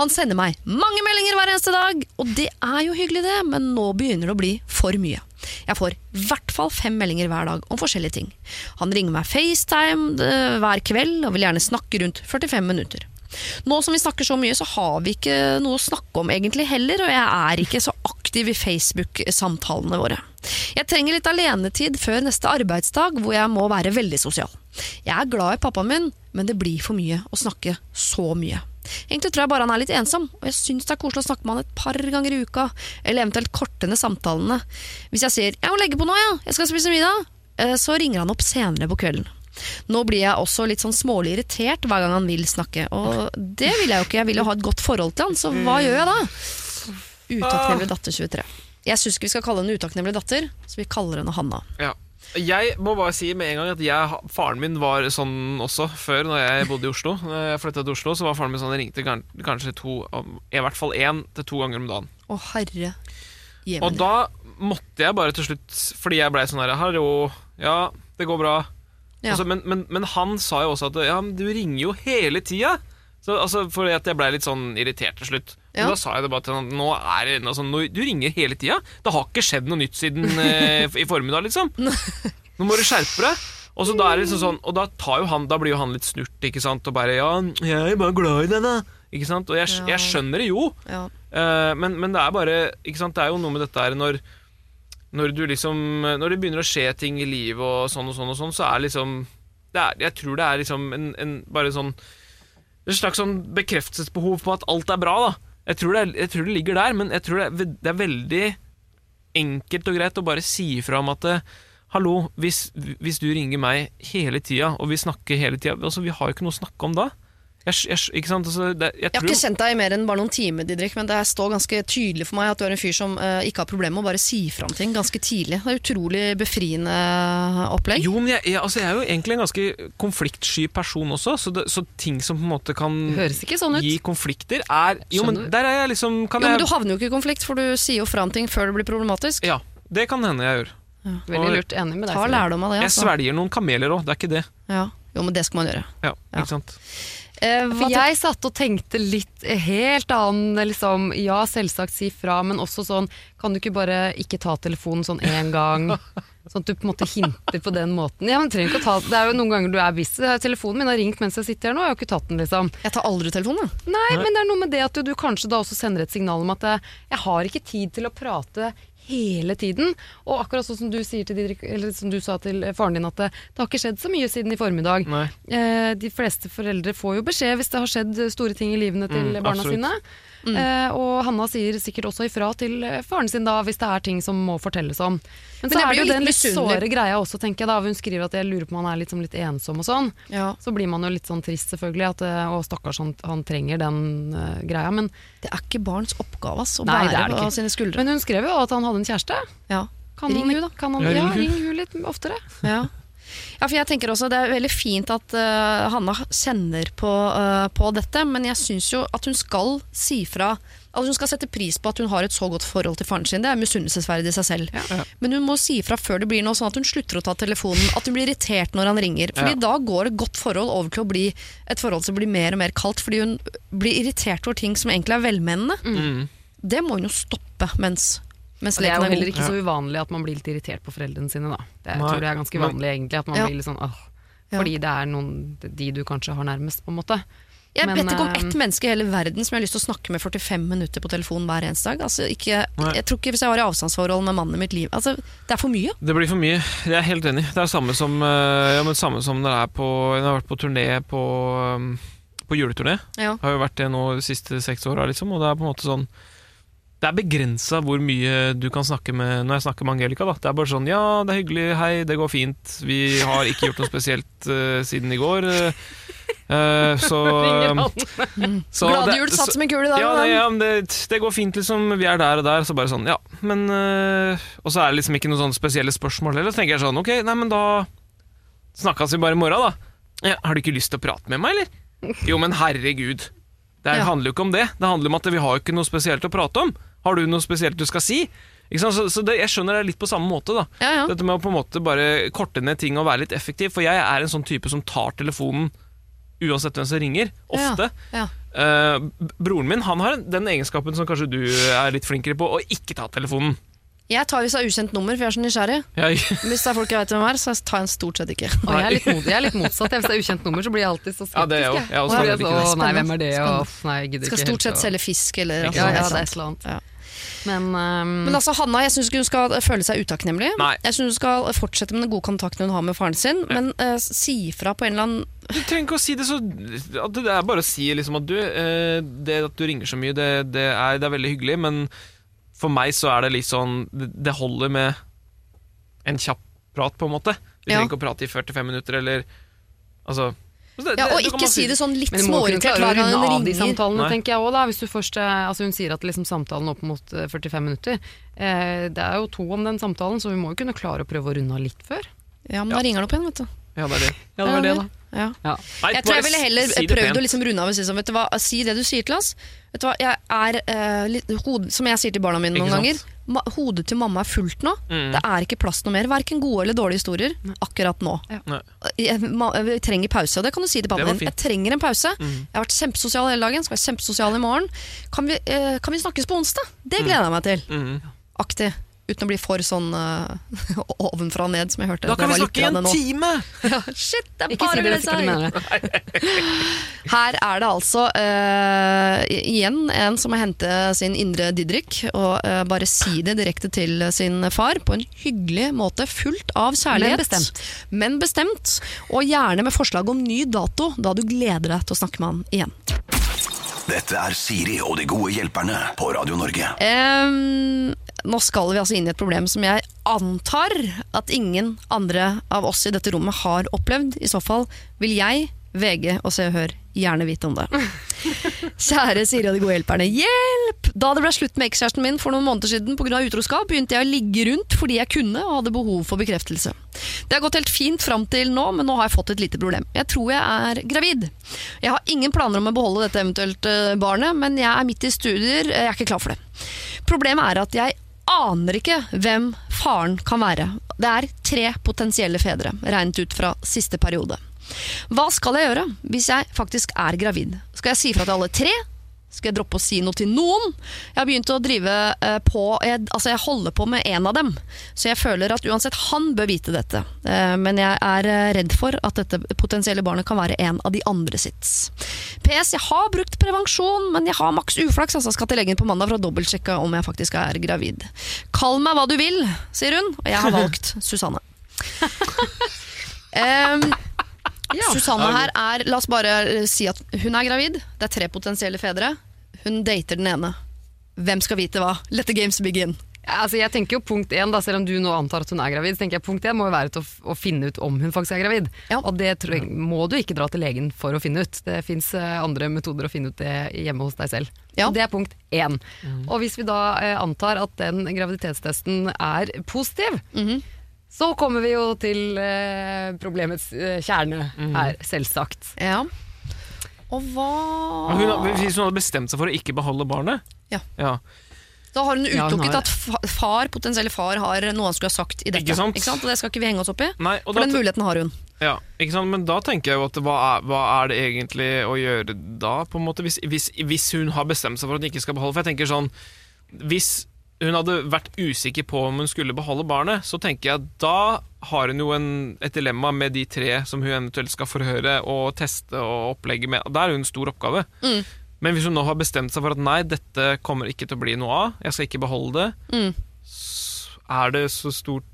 [SPEAKER 2] Han sender meg mange meldinger hver eneste dag, og det er jo hyggelig det, men nå begynner det å bli for mye. Jeg får i hvert fall fem meldinger hver dag om forskjellige ting. Han ringer meg FaceTime eh, hver kveld og vil gjerne snakke rundt 45 minutter. Nå som vi snakker så mye, så har vi ikke noe å snakke om egentlig heller, og jeg er ikke så aktiv i Facebook-samtalene våre. Jeg trenger litt alenetid før neste arbeidsdag, hvor jeg må være veldig sosial. Jeg er glad i pappaen min, men det blir for mye å snakke så mye. Egentlig tror jeg bare han er litt ensom, og jeg syns det er koselig å snakke med han et par ganger i uka, eller eventuelt korte ned samtalene. Hvis jeg sier 'jeg må legge på nå, ja, jeg skal spise middag', eh, så ringer han opp senere på kvelden. Nå blir jeg også litt sånn smålig irritert hver gang han vil snakke, og det vil jeg jo ikke, jeg vil jo ha et godt forhold til han, så hva gjør jeg da? Utakknemlig datter 23. Jeg syns ikke vi skal kalle henne utakknemlig datter, så vi kaller henne Hanna.
[SPEAKER 4] Ja. Jeg må bare si med en gang at jeg, faren min var sånn også før, når jeg bodde i Oslo. Når jeg flytta til Oslo, så var faren min sånn ringte kanskje to, i hvert fall én til to ganger om dagen.
[SPEAKER 2] Å herre
[SPEAKER 4] Og da måtte jeg bare til slutt, fordi jeg blei sånn her Hallo, ja, det går bra.
[SPEAKER 2] Ja.
[SPEAKER 4] Altså, men, men, men han sa jo også at ja, men du ringer jo hele tida. Så, altså, fordi at jeg blei litt sånn irritert til slutt. Men da sa jeg det bare til han Nå er det sånn, nå, Du ringer hele tida. Det har ikke skjedd noe nytt siden <laughs> eh, i formiddag, liksom. Nå må du skjerpe deg. Og så da er det liksom sånn Og da, tar jo han, da blir jo han litt snurt, ikke sant. Og bare Ja, jeg er bare glad i deg, da. Ikke sant? Og jeg,
[SPEAKER 2] Ja.
[SPEAKER 4] jeg skjønner det jo.
[SPEAKER 2] Ja.
[SPEAKER 4] Eh, men, men det er bare ikke sant? Det er jo noe med dette her når Når du liksom Når det begynner å skje ting i livet og sånn og sånn, og sånn så er liksom det er, Jeg tror det er liksom en, en bare sånn en slags sånn bekreftelsesbehov på at alt er bra, da. Jeg tror det, er, jeg tror det ligger der, men jeg tror det er, det er veldig enkelt og greit å bare si ifra om at eh, Hallo, hvis, hvis du ringer meg hele tida, og vi snakker hele tida altså, Vi har jo ikke noe å snakke om da. Jeg, jeg, ikke sant? Altså, det, jeg
[SPEAKER 2] Jeg har ikke kjent deg i mer enn bare noen timer, Didrik, men det står ganske tydelig for meg at du er en fyr som uh, ikke har problemer med å bare si fra om ting ganske tidlig. Det er utrolig befriende opplegg.
[SPEAKER 4] Jo, men jeg, jeg, altså jeg er jo egentlig en ganske konfliktsky person også, så, det, så ting som på en måte kan
[SPEAKER 3] Høres ikke sånn ut.
[SPEAKER 4] gi konflikter, er Jo, men der er jeg liksom kan
[SPEAKER 2] Jo, men Du havner jo ikke i konflikt, for du sier jo fra om ting før det blir problematisk.
[SPEAKER 4] Ja, det kan hende jeg gjør.
[SPEAKER 3] Veldig lurt. Enig med deg.
[SPEAKER 2] Ta lærdom av det.
[SPEAKER 4] Jeg
[SPEAKER 2] Altså.
[SPEAKER 4] svelger noen kameler òg, det er ikke det.
[SPEAKER 2] Ja. Jo, men det skal man gjøre.
[SPEAKER 4] Ja,
[SPEAKER 2] Ja.
[SPEAKER 4] ikke sant?
[SPEAKER 2] Eh,
[SPEAKER 3] For jeg satt og tenkte litt helt annen, liksom, ja, selvsagt si fra, men også sånn, kan du ikke bare ikke ta telefonen sånn én gang? <laughs> Sånn at du på en måte hinter på den måten. Ja, men trenger ikke å ta, Det er jo noen ganger du er busy. Telefonen min har ringt mens jeg sitter her nå, jeg har ikke tatt den, liksom.
[SPEAKER 2] jeg tar aldri telefonen. da.
[SPEAKER 3] Nei, men det er noe med det at du, du kanskje da også sender et signal om at eh, jeg har ikke tid til å prate hele tiden. Og akkurat sånn som du, sier til Didrik, eller som du sa til eh, faren din, at det, det har ikke skjedd så mye siden i formiddag. Eh, de fleste foreldre får jo beskjed hvis det har skjedd store ting i livene til
[SPEAKER 4] Mm,
[SPEAKER 3] barna
[SPEAKER 4] absolutt.
[SPEAKER 3] sine. Eh, og Hanna sier sikkert også ifra til eh, faren sin da, hvis det er ting som må fortelles om. Men,
[SPEAKER 2] Men
[SPEAKER 3] så er det
[SPEAKER 2] jo
[SPEAKER 3] den
[SPEAKER 2] litt
[SPEAKER 3] såre greia også, tenker jeg da. Hun skriver at jeg lurer på om han er litt, som litt ensom og sånn.
[SPEAKER 2] Ja.
[SPEAKER 3] Så blir man jo litt sånn trist, selvfølgelig. At, og stakkars, han, han trenger den uh, greia. Men,
[SPEAKER 2] Det er ikke barns oppgave ass, å
[SPEAKER 3] Nei,
[SPEAKER 2] bære
[SPEAKER 3] det
[SPEAKER 2] på sine skuldre.
[SPEAKER 3] men hun skrev jo at han hadde en kjæreste.
[SPEAKER 2] ja.
[SPEAKER 3] Kan
[SPEAKER 2] Ring hun, da.
[SPEAKER 3] Kan han,
[SPEAKER 4] Ja, ring hun
[SPEAKER 3] litt oftere.
[SPEAKER 2] Ja. <laughs> ja, for jeg tenker også Det er veldig fint at uh, Hanna kjenner på, uh, på dette, men jeg syns jo at hun skal si fra. At hun skal sette pris på at hun har et så godt forhold til faren sin. Det er misunnelsesverdig i seg selv.
[SPEAKER 3] Ja.
[SPEAKER 2] Men hun må si fra før det blir noe, sånn at hun slutter å ta telefonen. At hun blir irritert når han ringer. Fordi
[SPEAKER 4] Ja.
[SPEAKER 2] da går et godt forhold over til å bli et forhold som blir mer og mer kaldt. Fordi hun blir irritert over ting som egentlig er velmenende.
[SPEAKER 4] Mm.
[SPEAKER 2] Det må hun jo stoppe mens, mens
[SPEAKER 3] det
[SPEAKER 2] leken er
[SPEAKER 3] heller ikke så uvanlig at man blir litt irritert på foreldrene sine. Da. Det, jeg
[SPEAKER 4] Nei,
[SPEAKER 3] tror det er ganske vanlig egentlig, at man
[SPEAKER 2] Ja.
[SPEAKER 3] blir litt sånn åh.
[SPEAKER 2] Ja.
[SPEAKER 3] Fordi det er noen, de du kanskje har nærmest, på en måte.
[SPEAKER 2] Jeg vet ikke om ett menneske i hele verden som jeg har lyst til å snakke med 45 minutter på telefon hver eneste dag. Altså, ikke, jeg tror ikke Hvis jeg var i avstandsforhold med mannen i mitt liv altså, Det er for mye.
[SPEAKER 4] Det blir for mye. Jeg er helt enig. Det er samme som, eh, ja, men samme som når jeg er på Jeg har vært på turné på, um, på juleturné.
[SPEAKER 2] Ja.
[SPEAKER 4] Har jo vært det nå de siste seks åra, liksom, og det er på en måte sånn Det er begrensa hvor mye du kan snakke med når jeg snakker med Angelica. Da. Det er bare sånn Ja, det er hyggelig. Hei, det går fint. Vi har ikke gjort noe spesielt uh, siden i går. eh, <laughs> eh, så, så
[SPEAKER 2] Glade
[SPEAKER 4] det-
[SPEAKER 2] jul, satt som en kule i dag.
[SPEAKER 4] ja, det, ja det, det går fint, liksom. Vi er der og der. Så bare sånn, ja, men uh, Og så er det liksom ikke noen sånne spesielle spørsmål heller. Så tenker jeg sånn, ok, nei, men da snakkes vi bare i morgen, da. Ja, har du ikke lyst til å prate med meg, eller? Jo, men herregud. Det
[SPEAKER 2] Ja.
[SPEAKER 4] handler jo ikke om det. Det handler om at vi har ikke noe spesielt å prate om. Har du noe spesielt du skal si? Så, så det, jeg skjønner det litt på samme måte, da.
[SPEAKER 2] Ja, ja.
[SPEAKER 4] Dette med å på en måte bare korte ned ting og være litt effektiv. For jeg er en sånn type som tar telefonen uansett hvem som ringer. Ofte.
[SPEAKER 2] Ja.
[SPEAKER 4] B- broren min han har den egenskapen som kanskje du er litt flinkere på, å ikke ta telefonen.
[SPEAKER 2] Jeg tar hvis det er ukjent nummer, for jeg er så nysgjerrig.
[SPEAKER 4] Jeg,
[SPEAKER 2] Hvis det er folk jeg vet hvem er, så tar jeg den stort sett ikke.
[SPEAKER 3] Og jeg er litt, mot, jeg er litt motsatt. Hvis det er ukjent nummer, så blir jeg alltid så skeptisk.
[SPEAKER 4] Ja, det er jeg også. Jeg er også
[SPEAKER 3] Og
[SPEAKER 4] veldig
[SPEAKER 3] så,
[SPEAKER 4] ikke det.
[SPEAKER 3] Å, nei, hvem er det? Og, nei, gidder
[SPEAKER 2] Skal stort sett selge fisk eller
[SPEAKER 3] Ja,
[SPEAKER 2] altså,
[SPEAKER 3] ja,
[SPEAKER 2] ja,
[SPEAKER 3] det er et eller annet.
[SPEAKER 2] Ja.
[SPEAKER 3] Men, um...
[SPEAKER 2] Men altså, Hanna, jeg syns ikke hun skal føle seg utakknemlig. Jeg syns hun skal fortsette med den gode kontakten hun har med faren sin, men uh, si fra på en eller annen
[SPEAKER 4] Du trenger ikke å si det så at Det er bare å si liksom at du uh, Det at du ringer så mye, det, det, er, det er veldig hyggelig, men for meg så er det litt sånn Det holder med en kjapp prat, på en måte. Vi
[SPEAKER 2] Ja.
[SPEAKER 4] trenger ikke å prate i 45 minutter, eller Altså det,
[SPEAKER 2] Ja, Og ikke si det sånn litt småirritert hver gang hun
[SPEAKER 3] ringer. de samtalene,
[SPEAKER 4] Nei.
[SPEAKER 3] tenker jeg også da. Hvis du først, eh, altså hun sier at liksom samtalen opp mot eh, 45 minutter. Eh, det er jo to om den samtalen, så vi må jo kunne klare å prøve å runde av litt før.
[SPEAKER 2] Ja, men da ringer han opp igjen, vet du.
[SPEAKER 4] Ja, det er det. <laughs>
[SPEAKER 3] Ja, det var det, da.
[SPEAKER 2] Ja.
[SPEAKER 3] Ja.
[SPEAKER 4] Nei,
[SPEAKER 2] Jeg tror jeg ville heller
[SPEAKER 4] si
[SPEAKER 2] prøvd å liksom runde av og si sånn, vet du hva, si det du sier til oss. Vet du hva, jeg er eh, litt, hod, Som jeg sier til barna mine noen ganger, ma, hodet til mamma er fullt nå.
[SPEAKER 4] Mm.
[SPEAKER 2] Det er ikke plass noe mer, verken gode eller dårlige historier akkurat nå.
[SPEAKER 4] Ja.
[SPEAKER 2] Jeg, ma, jeg trenger pause, og det kan du si til
[SPEAKER 4] pappa
[SPEAKER 2] din. Jeg trenger en pause.
[SPEAKER 4] Mm.
[SPEAKER 2] Jeg har vært kjempesosial hele dagen, skal være kjempesosial i morgen. Kan vi, eh, kan vi snakkes på onsdag? Det gleder jeg meg til.
[SPEAKER 4] Mm.
[SPEAKER 2] Aktig. Uten å bli for sånn uh, <laughs> ovenfra og ned, som jeg hørte.
[SPEAKER 4] Da kan
[SPEAKER 2] Det
[SPEAKER 4] vi snakke i en time! <laughs>
[SPEAKER 2] Ja, shit, det er
[SPEAKER 3] Ikke
[SPEAKER 2] bare
[SPEAKER 3] mener det. <laughs>
[SPEAKER 2] Her er det altså uh, igjen en som må hente sin indre Didrik og uh, bare si det direkte til sin far på en hyggelig måte, fullt av kjærlighet.
[SPEAKER 3] Men bestemt.
[SPEAKER 2] Men bestemt, og gjerne med forslag om ny dato, da du gleder deg til å snakke med han igjen.
[SPEAKER 1] Dette er Siri og de gode hjelperne på Radio Norge.
[SPEAKER 2] Em, nå skal vi altså inn i et problem som jeg antar at ingen andre av oss i dette rommet har opplevd. I så fall vil jeg, VG og Se og Hør gjerne vite om det. <laughs> Kjære Siri og de gode hjelperne, hjelp! Da det ble slutt med ekskjæresten min for noen måneder siden pga. utroskap, begynte jeg å ligge rundt fordi jeg kunne og hadde behov for bekreftelse. Det har gått helt fint fram til nå, men nå har jeg fått et lite problem. Jeg tror jeg er gravid. Jeg har ingen planer om å beholde dette eventuelt eh, barnet, men jeg er midt i studier, jeg er ikke klar for det. Problemet er at jeg aner ikke hvem faren kan være. Det er tre potensielle fedre, regnet ut fra siste periode. Hva skal jeg gjøre hvis jeg faktisk er gravid? Skal jeg si fra til alle tre? Skal jeg droppe å si noe til noen? Jeg har begynt å drive eh, på jeg, Altså, jeg holder på med en av dem. Så jeg føler at uansett han bør vite dette. Eh, men jeg er eh, redd for at dette potensielle barnet kan være en av de andre sitt. PS, jeg har brukt prevensjon, men jeg har maks uflaks. Altså skal til legen på mandag for å dobbeltsjekke om jeg faktisk er gravid. Kall meg hva du vil, sier hun, og jeg har valgt <laughs> Susanne. <laughs> Em, Susanne her er La oss bare eh, si at hun er gravid. Det er tre potensielle fedre. Hun dater den ene. Hvem skal vite hva? Let the games begin.
[SPEAKER 3] Altså, jeg tenker jo punkt én, da, Selv om du nå antar at hun er gravid, så tenker jeg punkt én må jo være til å, å finne ut om hun faktisk er gravid.
[SPEAKER 2] Ja.
[SPEAKER 3] Og det tror jeg, må du ikke dra til legen for å finne ut. Det fins andre metoder å finne ut det hjemme hos deg selv.
[SPEAKER 2] Ja.
[SPEAKER 3] Det er punkt én. Og hvis vi da eh, antar at den graviditetstesten er positiv, så kommer vi jo til eh, problemets eh, kjerne her, selvsagt.
[SPEAKER 2] Ja. Og hva
[SPEAKER 4] Hun, hvis hun hadde bestemt seg for å ikke beholde barnet
[SPEAKER 2] Ja.
[SPEAKER 4] ja.
[SPEAKER 2] Da har hun utelukket
[SPEAKER 3] ja,
[SPEAKER 2] at far, potensielle far har noe han skulle ha sagt i dette.
[SPEAKER 4] Ikke sant?
[SPEAKER 2] Og det skal ikke vi henge oss opp i.
[SPEAKER 4] Nei, og
[SPEAKER 2] For
[SPEAKER 4] da,
[SPEAKER 2] den muligheten har hun.
[SPEAKER 4] ja, ikke sant? Men da tenker jeg jo at hva er, hva er det egentlig å gjøre da, på en måte, hvis, hvis, hvis hun har bestemt seg for at hun ikke skal beholde For jeg tenker sånn Hvis hun hadde vært usikker på om hun skulle beholde barnet, så tenker jeg at da har hun jo en, et dilemma med de tre som hun eventuelt skal forhøre og teste og opplegge med. Da er jo en stor oppgave.
[SPEAKER 2] Mm.
[SPEAKER 4] Men hvis hun nå har bestemt seg for at nei, dette kommer ikke til å bli noe av, jeg skal ikke beholde det,
[SPEAKER 2] Mm.
[SPEAKER 4] er det så stort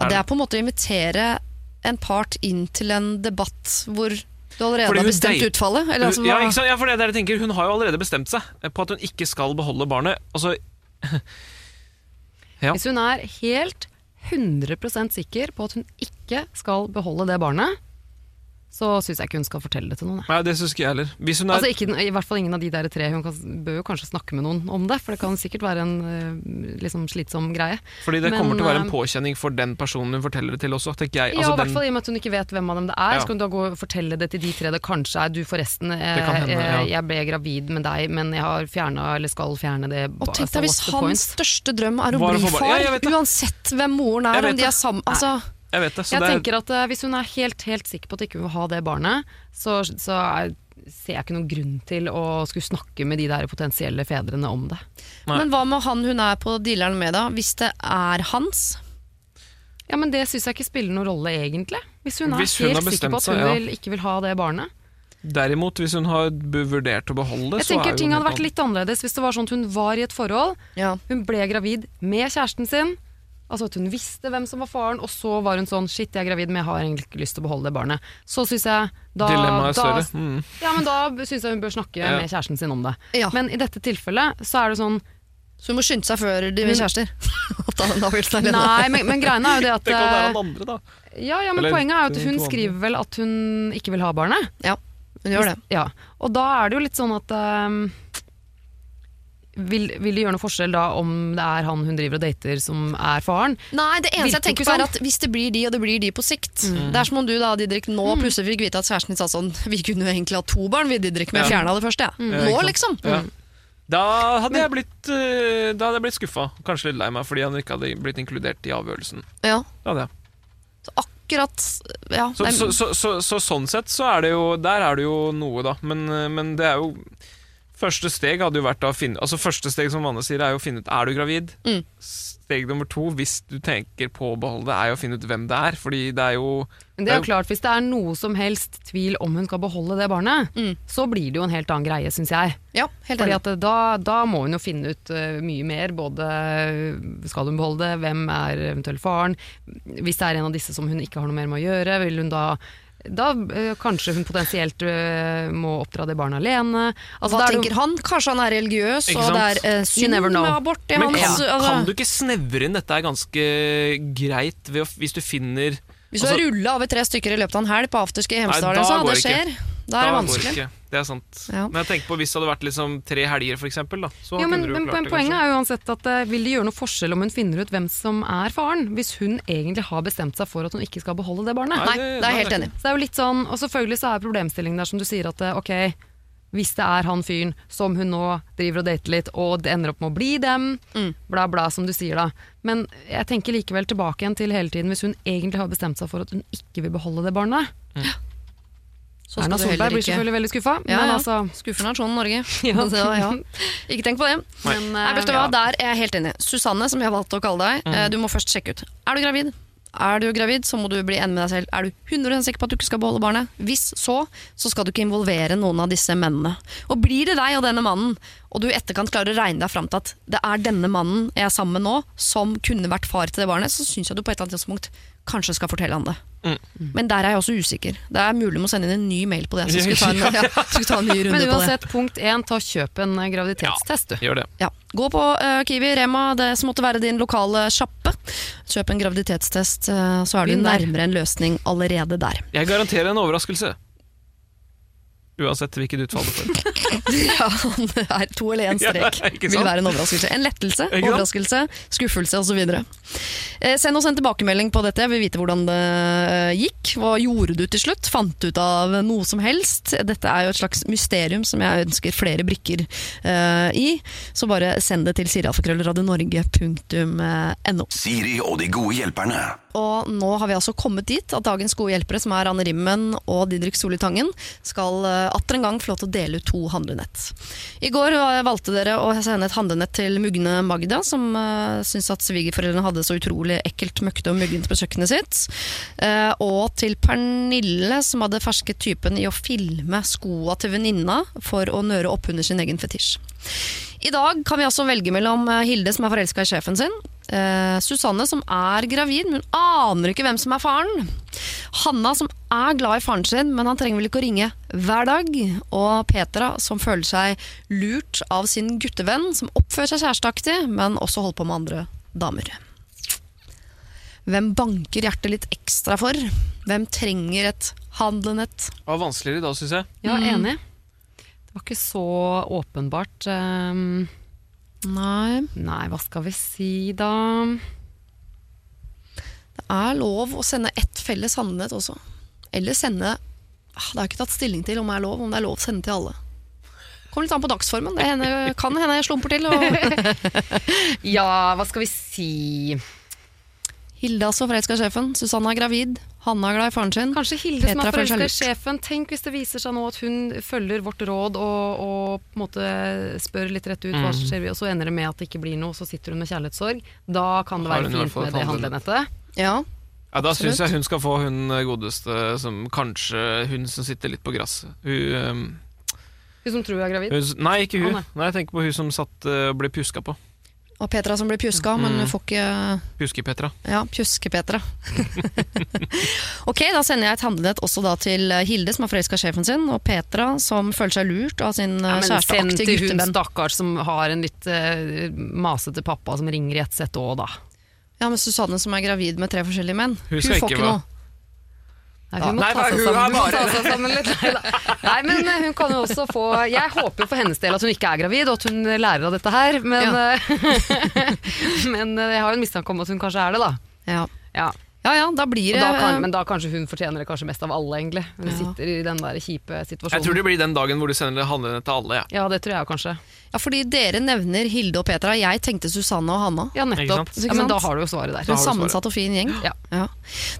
[SPEAKER 2] Ja, det er på en måte å invitere en part inn til en debatt hvor du allerede har bestemt utfallet. Eller altså,
[SPEAKER 4] ja, ikke sant? ja, for det er jeg tenker Hun har jo allerede bestemt seg på at hun ikke skal beholde barnet. Altså, <laughs> Ja.
[SPEAKER 3] Hvis hun er helt 100% sikker på at hun ikke skal beholde det barnet, så syns jeg ikke hun skal fortelle det til noen.
[SPEAKER 4] nei, det synes ikke jeg heller. Hvis hun er,
[SPEAKER 3] Altså ikke, I hvert fall ingen av de der tre. Hun kan, bør jo kanskje snakke med noen om det, for det kan sikkert være en eh, liksom slitsom greie.
[SPEAKER 4] fordi det
[SPEAKER 3] men,
[SPEAKER 4] kommer til å være en
[SPEAKER 3] eh,
[SPEAKER 4] påkjenning for den personen hun forteller det til også. tenker jeg.
[SPEAKER 3] ja,
[SPEAKER 4] Altså,
[SPEAKER 3] i hvert
[SPEAKER 4] den-
[SPEAKER 3] fall i og med at hun ikke vet hvem av dem det er.
[SPEAKER 4] Ja.
[SPEAKER 3] Så kan hun da gå og fortelle det til de tre det kanskje er. Du forresten, eh,
[SPEAKER 4] hende, ja.
[SPEAKER 3] jeg ble gravid med deg, men jeg har fjerna eller skal fjerne det.
[SPEAKER 2] Og tenk
[SPEAKER 3] altså,
[SPEAKER 2] deg hvis
[SPEAKER 3] point?
[SPEAKER 2] hans største drøm er å bli far,
[SPEAKER 4] Ja, jeg
[SPEAKER 2] uansett hvem moren er, om de er sammen altså,
[SPEAKER 4] Jeg vet det. Så
[SPEAKER 3] Jeg
[SPEAKER 4] det er,
[SPEAKER 3] tenker at eh, Hvis hun er helt helt sikker på at ikke hun vil ha det barnet, så, så er, ser jeg ikke noen grunn til å skulle snakke med de der potensielle fedrene om det.
[SPEAKER 4] Nei.
[SPEAKER 2] Men hva med han hun er på dealeren med, da? Hvis det er hans?
[SPEAKER 3] Ja, Men det syns jeg ikke spiller noen rolle, egentlig. Hvis hun er
[SPEAKER 4] Hvis hun
[SPEAKER 3] helt sikker på at hun
[SPEAKER 4] seg, ja.
[SPEAKER 3] vil, ikke vil ha det barnet.
[SPEAKER 4] Derimot, hvis hun har vurdert å beholde,
[SPEAKER 3] Jeg
[SPEAKER 4] så er
[SPEAKER 3] tenker
[SPEAKER 4] jo
[SPEAKER 3] ting hadde vært litt annerledes hvis det var sånn at hun var i et forhold,
[SPEAKER 2] Ja.
[SPEAKER 3] hun ble gravid med kjæresten sin, altså at hun visste hvem som var faren, og så var hun sånn shit, jeg er gravid, men jeg har egentlig ikke lyst til å beholde det barnet. Så syns jeg da,
[SPEAKER 4] Dilemmaet er større. Mm.
[SPEAKER 3] ja, men da syns jeg hun bør snakke
[SPEAKER 4] Ja.
[SPEAKER 3] med kjæresten sin om det.
[SPEAKER 2] Ja.
[SPEAKER 3] Men i dette tilfellet så er det sånn
[SPEAKER 2] Så hun må skynde seg før de blir kjærester. <laughs> <laughs>
[SPEAKER 3] Nei, men, men greiene er jo det at <laughs>
[SPEAKER 4] Det kan være
[SPEAKER 3] eh,
[SPEAKER 4] han andre, da.
[SPEAKER 3] Ja, ja, men
[SPEAKER 4] Eller
[SPEAKER 3] poenget er jo at hun skriver vel at hun ikke vil ha barnet.
[SPEAKER 2] Ja, hun gjør det.
[SPEAKER 3] Ja, og da er det jo litt sånn at ehm, vil, vil det gjøre noe forskjell da om det er han hun driver og dater som er faren?
[SPEAKER 2] Nei, det eneste jeg tenker på er at hvis det blir de, og det blir de på sikt Det er som om du da, Didrik, nå plutselig fikk vite at kjæresten din sa sånn <laughs> Vi kunne jo egentlig ha to barn, vi Didrik, men
[SPEAKER 4] Ja.
[SPEAKER 2] fjerna det første. jeg.
[SPEAKER 4] Ja,
[SPEAKER 2] Nå, liksom.
[SPEAKER 4] Ja. Da hadde jeg blitt, eh, da hadde jeg blitt skuffa. Kanskje litt lei meg fordi han ikke hadde blitt inkludert i avgjørelsen.
[SPEAKER 2] Ja.
[SPEAKER 4] Det hadde jeg.
[SPEAKER 2] Så akkurat Ja.
[SPEAKER 4] Så, så, så, så sånn sett så er det jo Der er det jo noe, da. Men, eh, men det er jo Første steg hadde jo vært å finne Altså første steg som Vanne sier, er jo å finne ut er du gravid.
[SPEAKER 2] Mm.
[SPEAKER 4] Steg nummer to, hvis du tenker på å beholde det, er jo å finne ut hvem det er. Fordi det er jo
[SPEAKER 3] Men det er jo klart, Hvis det er noe som helst tvil om hun skal beholde det barnet,
[SPEAKER 2] Mm.
[SPEAKER 3] så blir det jo en helt annen greie, syns jeg.
[SPEAKER 2] ja, helt
[SPEAKER 3] Fordi at eh, da, da må hun jo finne ut eh, mye mer. Både eh, skal hun beholde det, hvem er eventuelt faren. Hvis det er en av disse som hun ikke har noe mer med å gjøre, vil hun da da øh, kanskje hun potensielt øh, må oppdra det barnet alene. Altså,
[SPEAKER 2] Hva
[SPEAKER 3] er
[SPEAKER 2] tenker han? Kanskje han er religiøs, og det er
[SPEAKER 3] øh,
[SPEAKER 2] synd med abort
[SPEAKER 4] Men
[SPEAKER 2] hans
[SPEAKER 4] kan,
[SPEAKER 2] altså,
[SPEAKER 4] kan du ikke snevre inn dette er ganske greit ved å, hvis du finner
[SPEAKER 2] Hvis du
[SPEAKER 4] altså-
[SPEAKER 2] har rulla over tre stykker i løpet av en helg på afterski i Hemsedal, så, det
[SPEAKER 4] skjer. ikke.
[SPEAKER 2] Da er det vanskelig.
[SPEAKER 4] ikke. Det er sant.
[SPEAKER 2] Ja.
[SPEAKER 4] Men jeg tenker på hvis det hadde vært liksom tre helger, for eksempel. Da, så
[SPEAKER 3] men,
[SPEAKER 4] jo
[SPEAKER 3] men,
[SPEAKER 4] klart
[SPEAKER 3] men
[SPEAKER 4] det,
[SPEAKER 3] poenget
[SPEAKER 4] kanskje.
[SPEAKER 3] er jo uansett at eh, vil det gjøre noe forskjell om hun finner ut hvem som er faren, hvis hun egentlig har bestemt seg for at hun ikke skal beholde det barnet?
[SPEAKER 2] Nei,
[SPEAKER 4] det-
[SPEAKER 2] det er jeg helt enig. i.
[SPEAKER 3] Så det er jo litt sånn, og selvfølgelig så er problemstillingen der som du sier at eh, ok, hvis det er han fyren som hun nå driver og dater litt, og det ender opp med å bli dem,
[SPEAKER 2] Mm.
[SPEAKER 3] bla bla som du sier da. Men jeg tenker likevel tilbake igjen til hele tiden hvis hun egentlig har bestemt seg for at hun ikke vil beholde det barnet.
[SPEAKER 2] Så
[SPEAKER 3] Erna Solberg blir selvfølgelig veldig skuffa,
[SPEAKER 2] Ja,
[SPEAKER 3] men
[SPEAKER 2] ja.
[SPEAKER 3] altså
[SPEAKER 2] Skuffer nasjonen Norge. <laughs>
[SPEAKER 3] Ja. <laughs>
[SPEAKER 2] Så, ja. Ikke tenk på det.
[SPEAKER 3] men,
[SPEAKER 2] Nei, hva,
[SPEAKER 3] ja.
[SPEAKER 2] Der er jeg helt enig. Susanne, som jeg har valgt å kalle deg, eh, du må først sjekke ut. Er du gravid? Er du gravid, så må du bli enig med deg selv. Er du 100 sikker på at du ikke skal beholde barnet? Hvis så, så skal du ikke involvere noen av disse mennene. Og blir det deg og denne mannen, og du i etterkant klarer å regne deg fram til at det er denne mannen jeg er sammen med nå, som kunne vært far til det barnet, så syns jeg du på et eller annet tidspunkt kanskje skal fortelle han det. Men der er jeg også usikker. Det er mulig å sende inn en ny mail på det. Så skal ta en, <laughs> ja, skal ta en ny runde
[SPEAKER 3] Men uansett, punkt én, ta kjøp en eh, graviditetstest, du.
[SPEAKER 4] Gjør det.
[SPEAKER 2] Ja. Gå på uh, Kiwi, Rema, det som måtte være din lokale sjappe. Kjøp en graviditetstest, uh, så er du nærmere en løsning allerede der.
[SPEAKER 4] Jeg garanterer en overraskelse. Uansett hvilket utfall du får. <laughs>
[SPEAKER 2] Ja, det er to eller én strek.
[SPEAKER 4] Ja,
[SPEAKER 2] Vil være en overraskelse. En lettelse, overraskelse, skuffelse osv. Eh, send oss en tilbakemelding på dette. Jeg vil vite hvordan det eh, gikk. Hva gjorde du til slutt? Fant du ut av noe som helst? Dette er jo et slags mysterium som jeg ønsker flere brikker eh, i. Så bare send det til sirialfakrøllradionorge.no.
[SPEAKER 1] Siri og de gode hjelperne.
[SPEAKER 2] Og nå har vi altså kommet dit at dagens gode hjelpere, som er Anne Rimmen og Didrik Solitangen, skal uh, atter en gang få lov til å dele ut to handlenett. I går valgte dere å sende et handlenett til mugne Magda, som uh, syntes at svigerforeldrene hadde så utrolig ekkelt, møkkete og muggent på kjøkkenet sitt. Uh, og til Pernille, som hadde fersket typen i å filme skoa til venninna for å nøre opp under sin egen fetisj. I dag kan vi altså velge mellom eh, Hilde, som er forelska i sjefen sin, eh, Susanne, som er gravid, men hun aner ikke hvem som er faren. Hanna, som er glad i faren sin, men han trenger vel ikke å ringe hver dag. Og Petra, som føler seg lurt av sin guttevenn, som oppfører seg kjæresteaktig, men også holder på med andre damer. Hvem banker hjertet litt ekstra for? Hvem trenger et handlenett?
[SPEAKER 4] Det var vanskeligere da, syns jeg.
[SPEAKER 3] Ja,
[SPEAKER 2] Mm.
[SPEAKER 3] enig. Det var ikke så åpenbart. ehm,
[SPEAKER 2] Nei,
[SPEAKER 3] nei, hva skal vi si da?
[SPEAKER 2] det er lov å sende ett felles handlenett også. Eller sende ah, Det har jeg ikke tatt stilling til om det er lov, om det er lov å sende til alle. Kommer litt an på dagsformen. Det hende, kan hende jeg slumper til. <laughs>
[SPEAKER 3] Ja, hva skal vi si?
[SPEAKER 2] Hilde er altså forelska sjefen. Susanne er gravid. Hanna er glad i faren sin.
[SPEAKER 3] Kanskje Hilde som
[SPEAKER 2] Petra
[SPEAKER 3] er
[SPEAKER 2] føler
[SPEAKER 3] forelska i sjefen. Tenk hvis det viser seg nå at hun følger vårt råd og, og på en måte spør litt rett ut hva som skjer, og så ender det med at det ikke blir noe, så sitter hun med kjærlighetssorg. Da kan det
[SPEAKER 4] Har
[SPEAKER 3] være fint med det
[SPEAKER 4] handlenett.
[SPEAKER 3] handlenettet.
[SPEAKER 2] Ja.
[SPEAKER 4] Ja, Da syns jeg hun skal få hun godeste som kanskje Hun som sitter litt på gresset. Hun, um,
[SPEAKER 3] Hun som tror hun er gravid.
[SPEAKER 4] hun Nei, ikke hun.
[SPEAKER 3] Å, nei.
[SPEAKER 4] nei. Jeg tenker på hun som satt og og ble pjuska på.
[SPEAKER 2] Og Petra som blir pjuska, men
[SPEAKER 4] Mm.
[SPEAKER 2] hun får ikke
[SPEAKER 4] Pjuske-Petra.
[SPEAKER 2] Ja, Pjuske-Petra. <laughs> ok, da sender jeg et handlenett også da til eh, Hilde, som har forelska sjefen sin, og Petra, som føler seg lurt av sin
[SPEAKER 3] Ja,
[SPEAKER 2] ja,
[SPEAKER 3] men send
[SPEAKER 2] kjæresteaktige
[SPEAKER 3] til hun stakkars som har en litt uh, masete pappa som ringer i ett sett òg, da.
[SPEAKER 2] Ja, men Susanne som er gravid med tre forskjellige menn,
[SPEAKER 4] Hun
[SPEAKER 2] hun, får
[SPEAKER 4] ikke
[SPEAKER 2] ikke noe.
[SPEAKER 3] Nei, hun må
[SPEAKER 4] Nei,
[SPEAKER 3] ta seg sammen, hun må
[SPEAKER 4] bare-
[SPEAKER 3] ta seg sammen litt. <laughs> Nei, men eh, hun kan jo også få Jeg håper for hennes del at hun ikke er gravid, og at hun lærer av dette her. Men, ja. <laughs> men eh, jeg har jo en mistanke om at hun kanskje er det, da.
[SPEAKER 2] Ja.
[SPEAKER 3] Ja.
[SPEAKER 2] ja ja, da blir det
[SPEAKER 3] da kan, men da kanskje hun fortjener det kanskje mest av alle, egentlig. Hun
[SPEAKER 2] Ja.
[SPEAKER 3] sitter i den der kjipe situasjonen.
[SPEAKER 4] Jeg tror det blir den dagen hvor du sender handlenett til alle. Ja.
[SPEAKER 3] Ja, det tror jeg kanskje.
[SPEAKER 2] Ja, fordi dere nevner Hilde og Petra. Jeg tenkte Susanne og Hanna.
[SPEAKER 3] Ja,
[SPEAKER 4] Ikke
[SPEAKER 3] nettopp.
[SPEAKER 4] sant?
[SPEAKER 3] Ja, men da har du jo svaret der.
[SPEAKER 2] En sammensatt og fin gjeng.
[SPEAKER 3] Ja.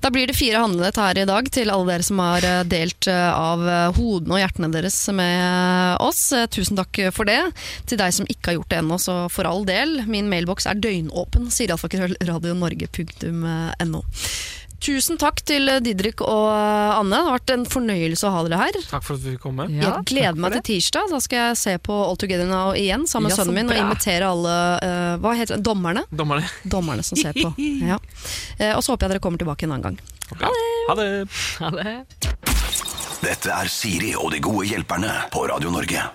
[SPEAKER 2] Da blir det fire handlenett her i dag til alle dere som har eh, delt eh, av eh, hodene og hjertene deres med oss. Tusen takk for det. Til deg som ikke har gjort det ennå, så for all del. Min mailboks er døgnåpen, sier radionorge.no. Tusen takk til Didrik og Anne. Det har vært en fornøyelse å ha dere her.
[SPEAKER 4] Takk for at vi fikk komme.
[SPEAKER 3] Ja,
[SPEAKER 2] jeg gleder meg til tirsdag. Da skal jeg se på All Together Now igjen sammen med
[SPEAKER 3] Ja,
[SPEAKER 2] sønnen min og invitere alle uh, hva heter det, dommerne.
[SPEAKER 4] Dommerne.
[SPEAKER 2] Dommerne som ser på. <laughs> Ja. Uh, og så håper jeg dere kommer tilbake en annen gang.
[SPEAKER 4] Ha det!
[SPEAKER 3] Ha det.
[SPEAKER 1] Dette er Siri og de gode hjelperne på Radio Norge.